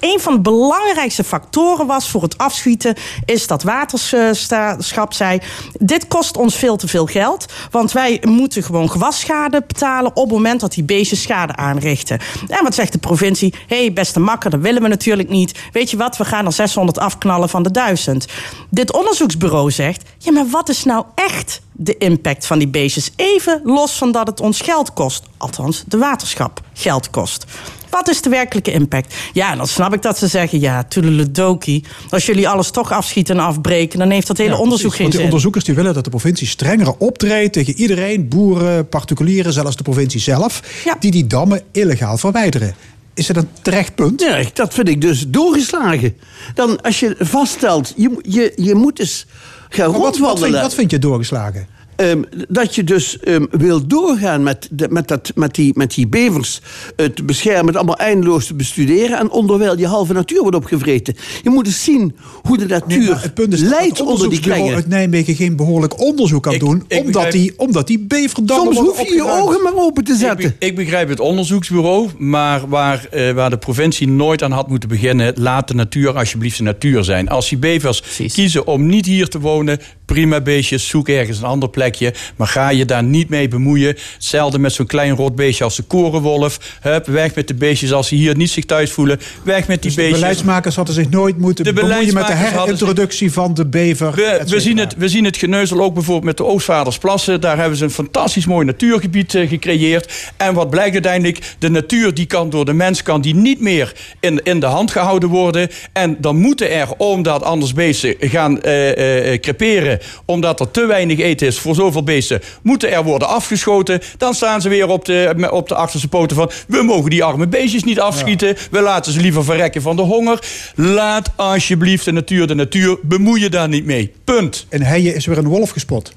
Een van de belangrijkste factoren was voor het afschieten... is dat waterschap zei... dit kost ons veel te veel geld... want wij moeten gewoon gewasschade betalen... op het moment dat die beestjes schade aanrichten. En wat zegt de provincie? Hé, hey, beste makker, dat willen we natuurlijk niet. Weet je wat, we gaan er 600 afknallen van de 1000. Dit onderzoeksbureau zegt... ja, maar wat is nou echt de impact van die beestjes? Even los van dat het ons geld kost. Althans, de waterschap geld kost. Wat is de werkelijke impact? Ja, dan snap ik dat ze zeggen... ja, toedeledokie, als jullie alles toch afschieten en afbreken... dan heeft dat hele Ja, onderzoek precies, geen want die zin. onderzoekers die willen dat de provincie strenger optreedt tegen iedereen, boeren, particulieren, zelfs de provincie zelf, die die dammen illegaal verwijderen. Is het een terecht punt? Ja, dat vind ik dus doorgeslagen. Dan als je vaststelt, je, je, je moet eens gaan Maar wat, wat, vind, wat vind je doorgeslagen? Ehm, dat je dus ehm, wil doorgaan met, de, met, dat, met, die, met die bevers eh, te beschermen, het allemaal eindeloos te bestuderen. En onderwijl je halve natuur wordt opgevreten. Je moet eens zien hoe de natuur het punt is dat leidt het onder die onderzoeksbureau kringen. uit Nijmegen geen behoorlijk onderzoek kan doen, ik omdat, begrijp- die, omdat die beverdammen Soms hoef je je ogen maar open te Ik, zetten. be- ik begrijp het onderzoeksbureau, maar waar, eh, waar de provincie nooit aan had moeten beginnen, laat de natuur alsjeblieft de natuur zijn. Als die bevers kiezen om niet hier te wonen, prima beestjes, zoek ergens een ander plekje, maar ga je daar niet mee bemoeien. Hetzelfde met zo'n klein rood beestje als de korenwolf. Hup, weg met de beestjes als ze hier niet zich thuis voelen. Weg met die Dus de beestjes. beleidsmakers hadden zich nooit moeten De bemoeien met de zich- herintroductie van de bever. We, zien het, we zien het geneuzel ook bijvoorbeeld met de Oostvaardersplassen. Daar hebben ze een fantastisch mooi natuurgebied eh, gecreëerd. En wat blijkt uiteindelijk? De natuur die kan door de mens kan die niet meer in, in de hand gehouden worden. En dan moeten er, omdat anders beesten gaan eh, creperen... omdat er te weinig eten is voor zoveel beesten... moeten er worden afgeschoten. Dan staan ze weer op de, op de achterste poten van... we mogen die arme beestjes niet afschieten. We laten ze liever verrekken van de honger. Laat alsjeblieft de natuur de natuur. Bemoei je daar niet mee. Punt. In Heijen is weer een wolf gespot.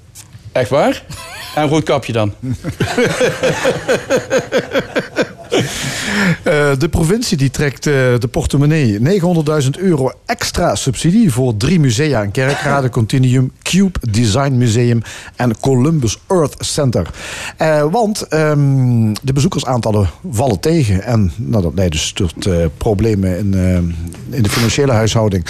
Echt waar? En een rood kapje dan. Eh, de provincie die trekt eh, de portemonnee 900.000 euro extra subsidie voor drie musea in Kerkrade, Continuum, Cube Design Museum en Columbus Earth Center. Eh, want ehm, de bezoekersaantallen vallen tegen en nou, dat leidt dus tot problemen in, in de financiële huishouding.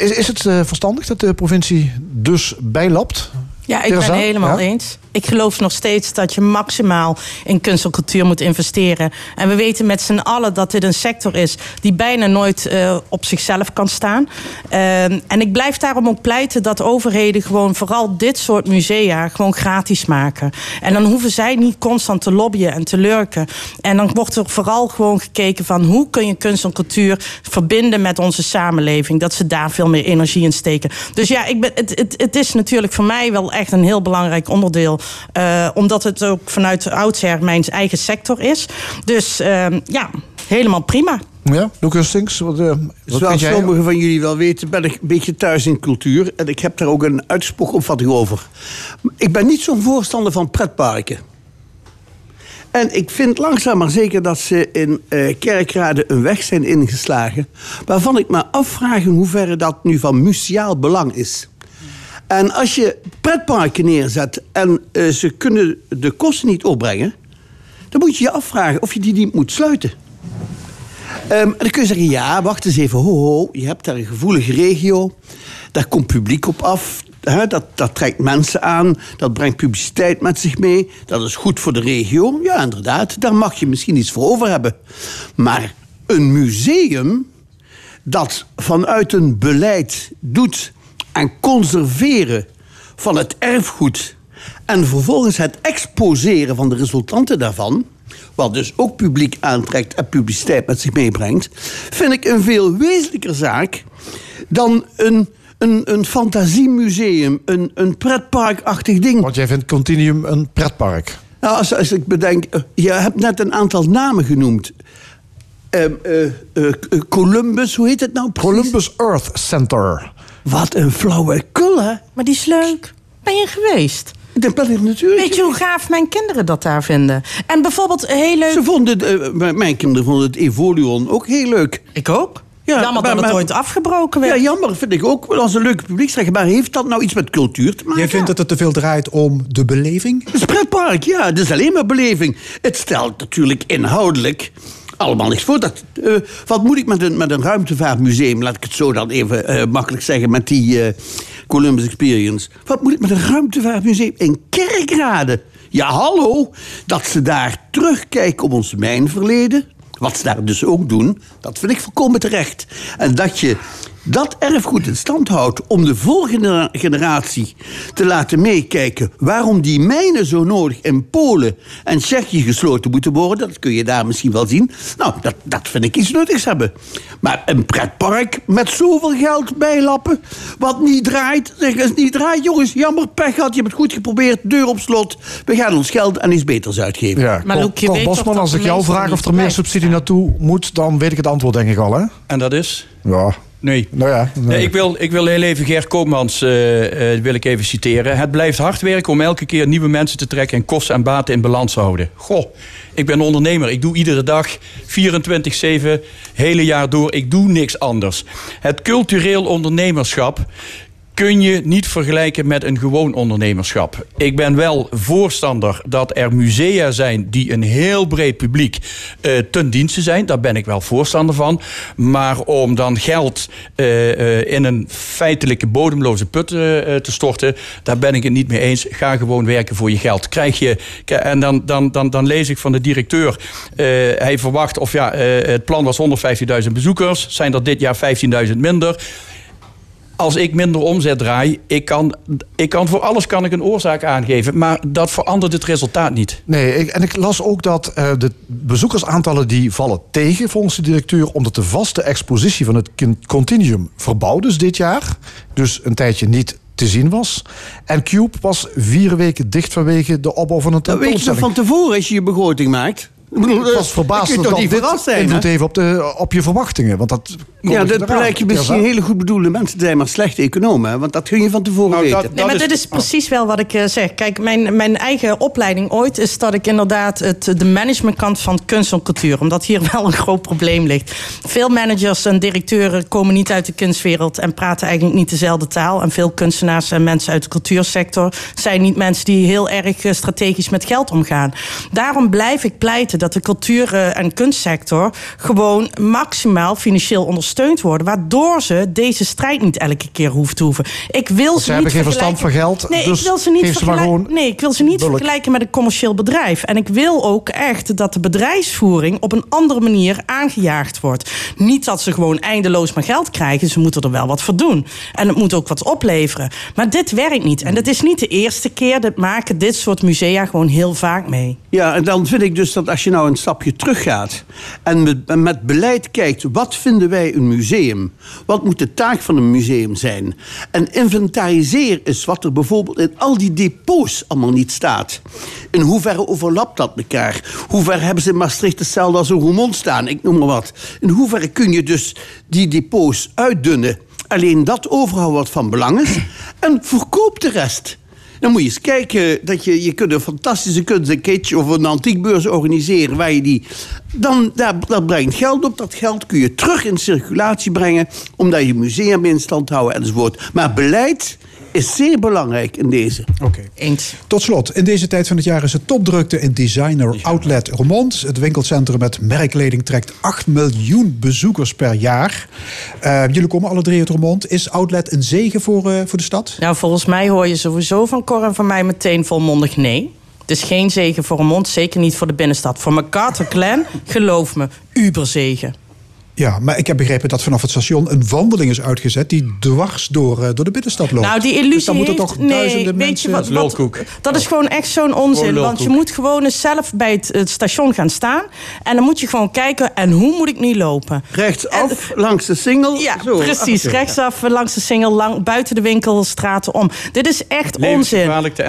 Is, is het verstandig dat de provincie dus bijlapt? Ja, ik ben helemaal Ja? eens. Ik geloof nog steeds dat je maximaal in kunst en cultuur moet investeren. En we weten met z'n allen dat dit een sector is die bijna nooit eh, op zichzelf kan staan. Ehm, en ik blijf daarom ook pleiten dat overheden gewoon vooral dit soort musea gewoon gratis maken. En dan hoeven zij niet constant te lobbyen en te lurken. En dan wordt er vooral gewoon gekeken van hoe kun je kunst en cultuur verbinden met onze samenleving. Dat ze daar veel meer energie in steken. Dus ja, ik ben, het, het, het is natuurlijk voor mij wel echt een heel belangrijk onderdeel. Eh, omdat het ook vanuit oudsher mijn eigen sector is. Dus ehm, ja, helemaal prima. Ja, Luc Hustings, wat, eh, wat Zoals vind jij? sommigen van jullie wel weten, ben ik een beetje thuis in cultuur. En ik heb daar ook een uitgesproken opvatting over. Ik ben niet zo'n voorstander van pretparken. En ik vind langzaam maar zeker dat ze in eh Kerkrade een weg zijn ingeslagen... waarvan ik me afvraag in hoeverre dat nu van museaal belang is. En als je pretparken neerzet en eh, ze kunnen de kosten niet opbrengen... dan moet je je afvragen of je die niet moet sluiten. Ehm, en dan kun je zeggen, ja, wacht eens even, ho, ho, je hebt daar een gevoelige regio. Daar komt publiek op af. Dat, dat trekt mensen aan. Dat brengt publiciteit met zich mee. Dat is goed voor de regio. Ja, inderdaad, daar mag je misschien iets voor over hebben. Maar een museum dat vanuit een beleid doet aan conserveren van het erfgoed en vervolgens het exposeren van de resultanten daarvan, wat dus ook publiek aantrekt en publiciteit met zich meebrengt, vind ik een veel wezenlijker zaak dan een, een, een fantasiemuseum, een, een pretparkachtig ding. Want jij vindt Continuum een pretpark. Nou, als, als ik bedenk, eh, je hebt net een aantal namen genoemd. Eh, Columbus, hoe heet het nou precies? Columbus Earth Center. Wat een flauwekul, hè? Maar die is leuk. Ben je geweest? Dat ben ik natuurlijk. Weet je hoe gaaf mijn kinderen dat daar vinden? En bijvoorbeeld heel leuk... Ze vonden het, eh, mijn- kinderen vonden het Evoluon ook heel leuk. Ik ook. Ja, Jammer dat het ooit afgebroken werd. Ja, jammer vind ik ook. Als een leuke publiekstrekker. Maar heeft dat nou iets met cultuur te maken? Jij vindt dat het te veel draait om de beleving? Het is pretpark, ja. Het is alleen maar beleving. Het stelt natuurlijk inhoudelijk allemaal niks voor. Dat, eh, wat moet ik met een, met een ruimtevaartmuseum, laat ik het zo dan even eh, makkelijk zeggen, met die eh, Columbus Experience. Wat moet ik met een ruimtevaartmuseum in Kerkrade? Ja, hallo. Dat ze daar terugkijken op ons mijnverleden. Wat ze daar dus ook doen, dat vind ik volkomen terecht. En dat je dat erfgoed in stand houdt om de volgende generatie te laten meekijken waarom die mijnen zo nodig in Polen en Tsjechië gesloten moeten worden, dat kun je daar misschien wel zien. Nou, dat, dat vind ik iets nuttigs hebben. Maar een pretpark met zoveel geld bijlappen, wat niet draait, zeg het niet draait, jongens, jammer, pech gehad, je hebt het goed geprobeerd, deur op slot, we gaan ons geld aan iets beters uitgeven. Ja, Maar je Cor weet toch Bosman, als ik jou vraag of er meer subsidie naartoe moet, dan weet ik het antwoord denk ik al, hè? En dat is? Ja. Nee. Nou ja, Nee, ik, wil, ik wil heel even Ger Koopmans eh, eh, wil ik even citeren. Het blijft hard werken om elke keer nieuwe mensen te trekken... en kosten en baten in balans te houden. Goh, ik ben ondernemer. Ik doe iedere dag 24-7, hele jaar door. Ik doe niks anders. Het cultureel ondernemerschap kun je niet vergelijken met een gewoon ondernemerschap. Ik ben wel voorstander dat er musea zijn die een heel breed publiek eh, ten dienste zijn. Daar ben ik wel voorstander van. Maar om dan geld eh, eh, in een feitelijke bodemloze put te storten, daar ben ik het niet mee eens. Ga gewoon werken voor je geld. Krijg je, en dan, dan, dan, dan lees ik van de directeur, hij verwacht, of ja, het plan was 115.000 bezoekers. Zijn er dit jaar 15.000 minder? Als ik minder omzet draai, ik kan, ik kan voor alles kan ik een oorzaak aangeven. Maar dat verandert het resultaat niet. Nee, ik, en ik las ook dat eh, de bezoekersaantallen die vallen tegen volgens de directeur, omdat de vaste expositie van het Continuum verbouwd is dit jaar. Dus een tijdje niet te zien was. En Cube was vier weken dicht vanwege de opbouw van een Dat weet je tentoonstelling. van tevoren als je je begroting maakt? Ik Ik eh, was verbaasd dat toch niet dit verrast zijn, invloed hè? heeft op, de, op je verwachtingen. Want dat Ja, dat blijken misschien hele goed bedoelde mensen te zijn, maar slechte economen. hè, Want dat kun je van tevoren weten. Nee, maar dit is precies wel wat ik eh, zeg. Kijk, mijn, mijn eigen opleiding ooit is dat ik inderdaad het, de managementkant van kunst en cultuur, omdat hier wel een groot probleem ligt. Veel managers en directeuren komen niet uit de kunstwereld en praten eigenlijk niet dezelfde taal. En veel kunstenaars en mensen uit de cultuursector zijn niet mensen die heel erg eh, strategisch met geld omgaan. Daarom blijf ik pleiten dat de cultuur- eh, en kunstsector gewoon maximaal financieel ondersteund worden, waardoor ze deze strijd niet elke keer hoeft te hoeven. Ik wil Want ze, ze hebben niet geen verstand van geld, Nee, dus ik wil ze niet vergelijken. gewoon Nee, ik wil ze niet bulk. vergelijken met een commercieel bedrijf. En ik wil ook echt dat de bedrijfsvoering op een andere manier aangejaagd wordt. Niet dat ze gewoon eindeloos maar geld krijgen. Ze moeten er wel wat voor doen. En het moet ook wat opleveren. Maar dit werkt niet. En dat is niet de eerste keer. Dat maken dit soort musea gewoon heel vaak mee. Ja, en dan vind ik dus dat als je nou een stapje teruggaat en met, met beleid kijkt, wat vinden wij een museum? Wat moet de taak van een museum zijn? En inventariseer eens wat er bijvoorbeeld in al die depots allemaal niet staat. In hoeverre overlapt dat elkaar? Hoe ver hebben ze in Maastricht hetzelfde als een Roermond staan? Ik noem maar wat. In hoeverre kun je dus die depots uitdunnen? Alleen dat overhouden wat van belang is. En verkoop de rest. Dan moet je eens kijken dat je, je kunt een fantastische kunst of een antiekbeurs organiseren waar je die. Dan, daar, dat brengt geld op. Dat geld kun je terug in circulatie brengen. Omdat je museum in stand houden enzovoort. Maar beleid is zeer belangrijk in deze. Oké. Eens. Tot slot, in deze tijd van het jaar is het topdrukte in Designer Outlet Roermond. Het winkelcentrum met merkkleding trekt 8 miljoen bezoekers per jaar. Eh, jullie komen alle drie uit Roermond. Is Outlet een zegen voor, eh, voor de stad? Nou, volgens mij hoor je sowieso van Cor en van mij meteen volmondig nee. Het is geen zegen voor een mond, zeker niet voor de binnenstad. Voor MacArthur Clan, geloof me, uberzegen. Ja, maar ik heb begrepen dat vanaf het station een wandeling is uitgezet die dwars door, eh, door de binnenstad loopt. Nou, die Dus illusie dan moeten toch nee, duizenden weet mensen... je wat, wat- Dat is gewoon echt zo'n onzin. Want je moet gewoon eens zelf bij het, het station gaan staan. En dan moet je gewoon kijken, en hoe moet ik nu lopen? Rechtsaf, langs de singel. Ja, Zo, precies. Rechtsaf, langs de singel, lang, buiten de winkelstraten om. Dit is echt onzin. Levensgevaarlijk de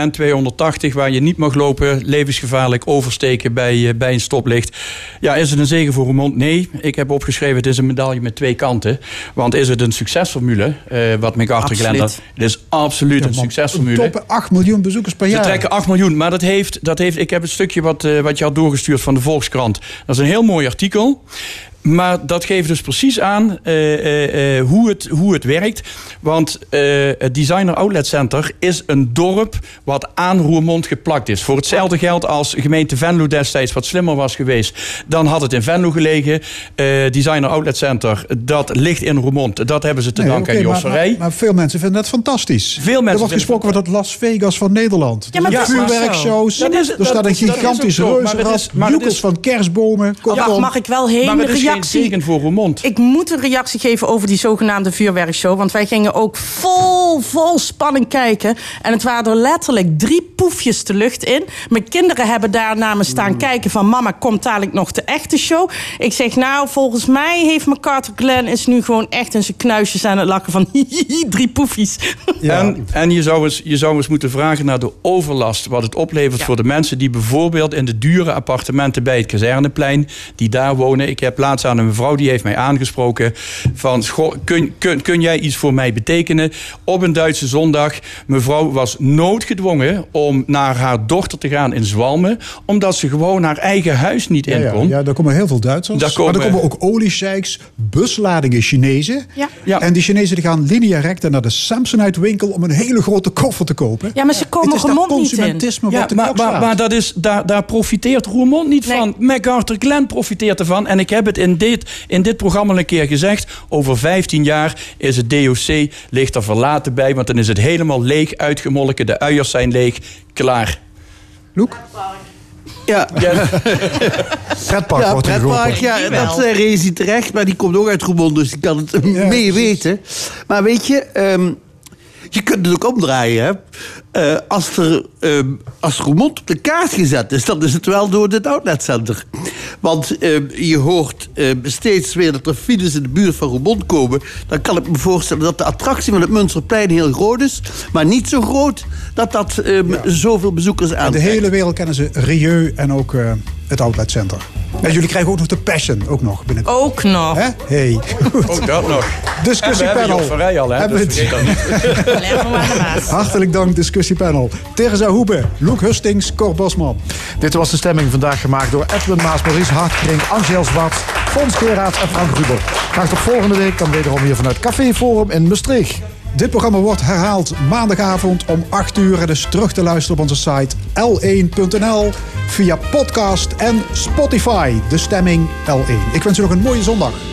N280 waar je niet mag lopen. Levensgevaarlijk oversteken bij, eh, bij een stoplicht. Ja, is het een zegen voor Roermond? Nee. Ik heb opgeschreven, het is een medaille met twee kanten. Want is het een succesformule, eh, wat Glen Absoluut. Het is absoluut een succesformule. Toppen 8 miljoen bezoekers per Ze jaar. trekken 8 miljoen, maar dat heeft, dat heeft. Ik heb het stukje wat, eh, wat je had doorgestuurd van de Volkskrant. Dat is een heel mooi artikel. Maar dat geeft dus precies aan eh, eh, eh, hoe, het, hoe het werkt. Want eh, het Designer Outlet Center is een dorp wat aan Roermond geplakt is. Voor hetzelfde geld als gemeente Venlo destijds wat slimmer was geweest. Dan had het in Venlo gelegen. Eh, Designer Outlet Center, dat ligt in Roermond. Dat hebben ze te Nee, danken aan maar, Josserij. maar, maar veel mensen vinden dat fantastisch. Veel mensen Er wordt gesproken van het Las Vegas van Nederland. Ja, maar Er vuurwerkshows. er staat een gigantisch reuzenrad. Joekels van kerstbomen. Ja, mag ik wel heen Reactie? voor. Ik moet een reactie geven over die zogenaamde vuurwerkshow. Want wij gingen ook vol, vol spanning kijken. En het waren er letterlijk drie poefjes de lucht in. Mijn kinderen hebben daar naar me staan kijken van... mama, komt dadelijk nog de echte show? Ik zeg, nou, volgens mij heeft MacArthur Glen... is nu gewoon echt in zijn knuisjes aan het lachen van... drie poefjes. En, en je, zou eens, je zou eens moeten vragen naar de overlast. Wat het oplevert voor de mensen die bijvoorbeeld in de dure appartementen bij het kazerneplein. die daar wonen. Ik heb laatst aan een mevrouw die heeft mij aangesproken van goh, kun, kun, kun jij iets voor mij betekenen? Op een Duitse zondag. Mevrouw was noodgedwongen om naar haar dochter te gaan in Zwalmen, omdat ze gewoon haar eigen huis niet Ja, in ja, kon. ja, daar komen heel veel Duitsers. Daar komen- Maar er komen ook oliesheiks, busladingen Chinezen. Ja. En die Chinezen die gaan linea recta naar de Samsonite winkel om een hele grote koffer te kopen. Ja, maar ze komen Het is dat Roermond niet in. consumentisme Ja, maar, maar dat is, daar, daar profiteert Roermond niet van. MacArthur Glen profiteert ervan. En ik heb het in dit, in dit programma een keer gezegd. Over 15 jaar is het DOC, ligt er verlaten bij. Want dan is het helemaal leeg uitgemolken. De uiers zijn leeg. Klaar. Loek? Ja. Pretpark ja, wordt er pretpark, geroepen. ja, dat zei Rezi terecht, maar die komt ook uit Roermond, dus die kan het mee weten. Maar weet je, ehm, je kunt het ook omdraaien. Hè? Eh, als er ehm, als Roermond op de kaart gezet is, dan is het wel door dit outletcenter. Want ehm, je hoort ehm, steeds weer dat er files in de buurt van Roermond komen. Dan kan ik me voorstellen dat de attractie van het Munsterplein heel groot is, maar niet zo groot dat dat ehm, zoveel bezoekers In aantrekt. de hele wereld kennen ze Rieu en ook eh, het outletcenter. En jullie krijgen ook nog de Passion, ook nog binnenkort. Ook nog. Hè? Hey. Ook dat nog. Discussiepanel. En we hebben al, hè? Hebben Dus niet. Hartelijk dank, discussiepanel. Teresa Hoebe, Loek Hustings, Cor Bosman. Dit was de stemming vandaag gemaakt door Edwin Maas, Maurice Hartkring, Angel Zwart, Fons en Frank Ruber. Graag tot volgende week, dan wederom hier vanuit Café Forum in Maastricht. Dit programma wordt herhaald maandagavond om 8 uur. Is terug te luisteren op onze site l1.nl via podcast en Spotify. De stemming L1. Ik wens u nog een mooie zondag.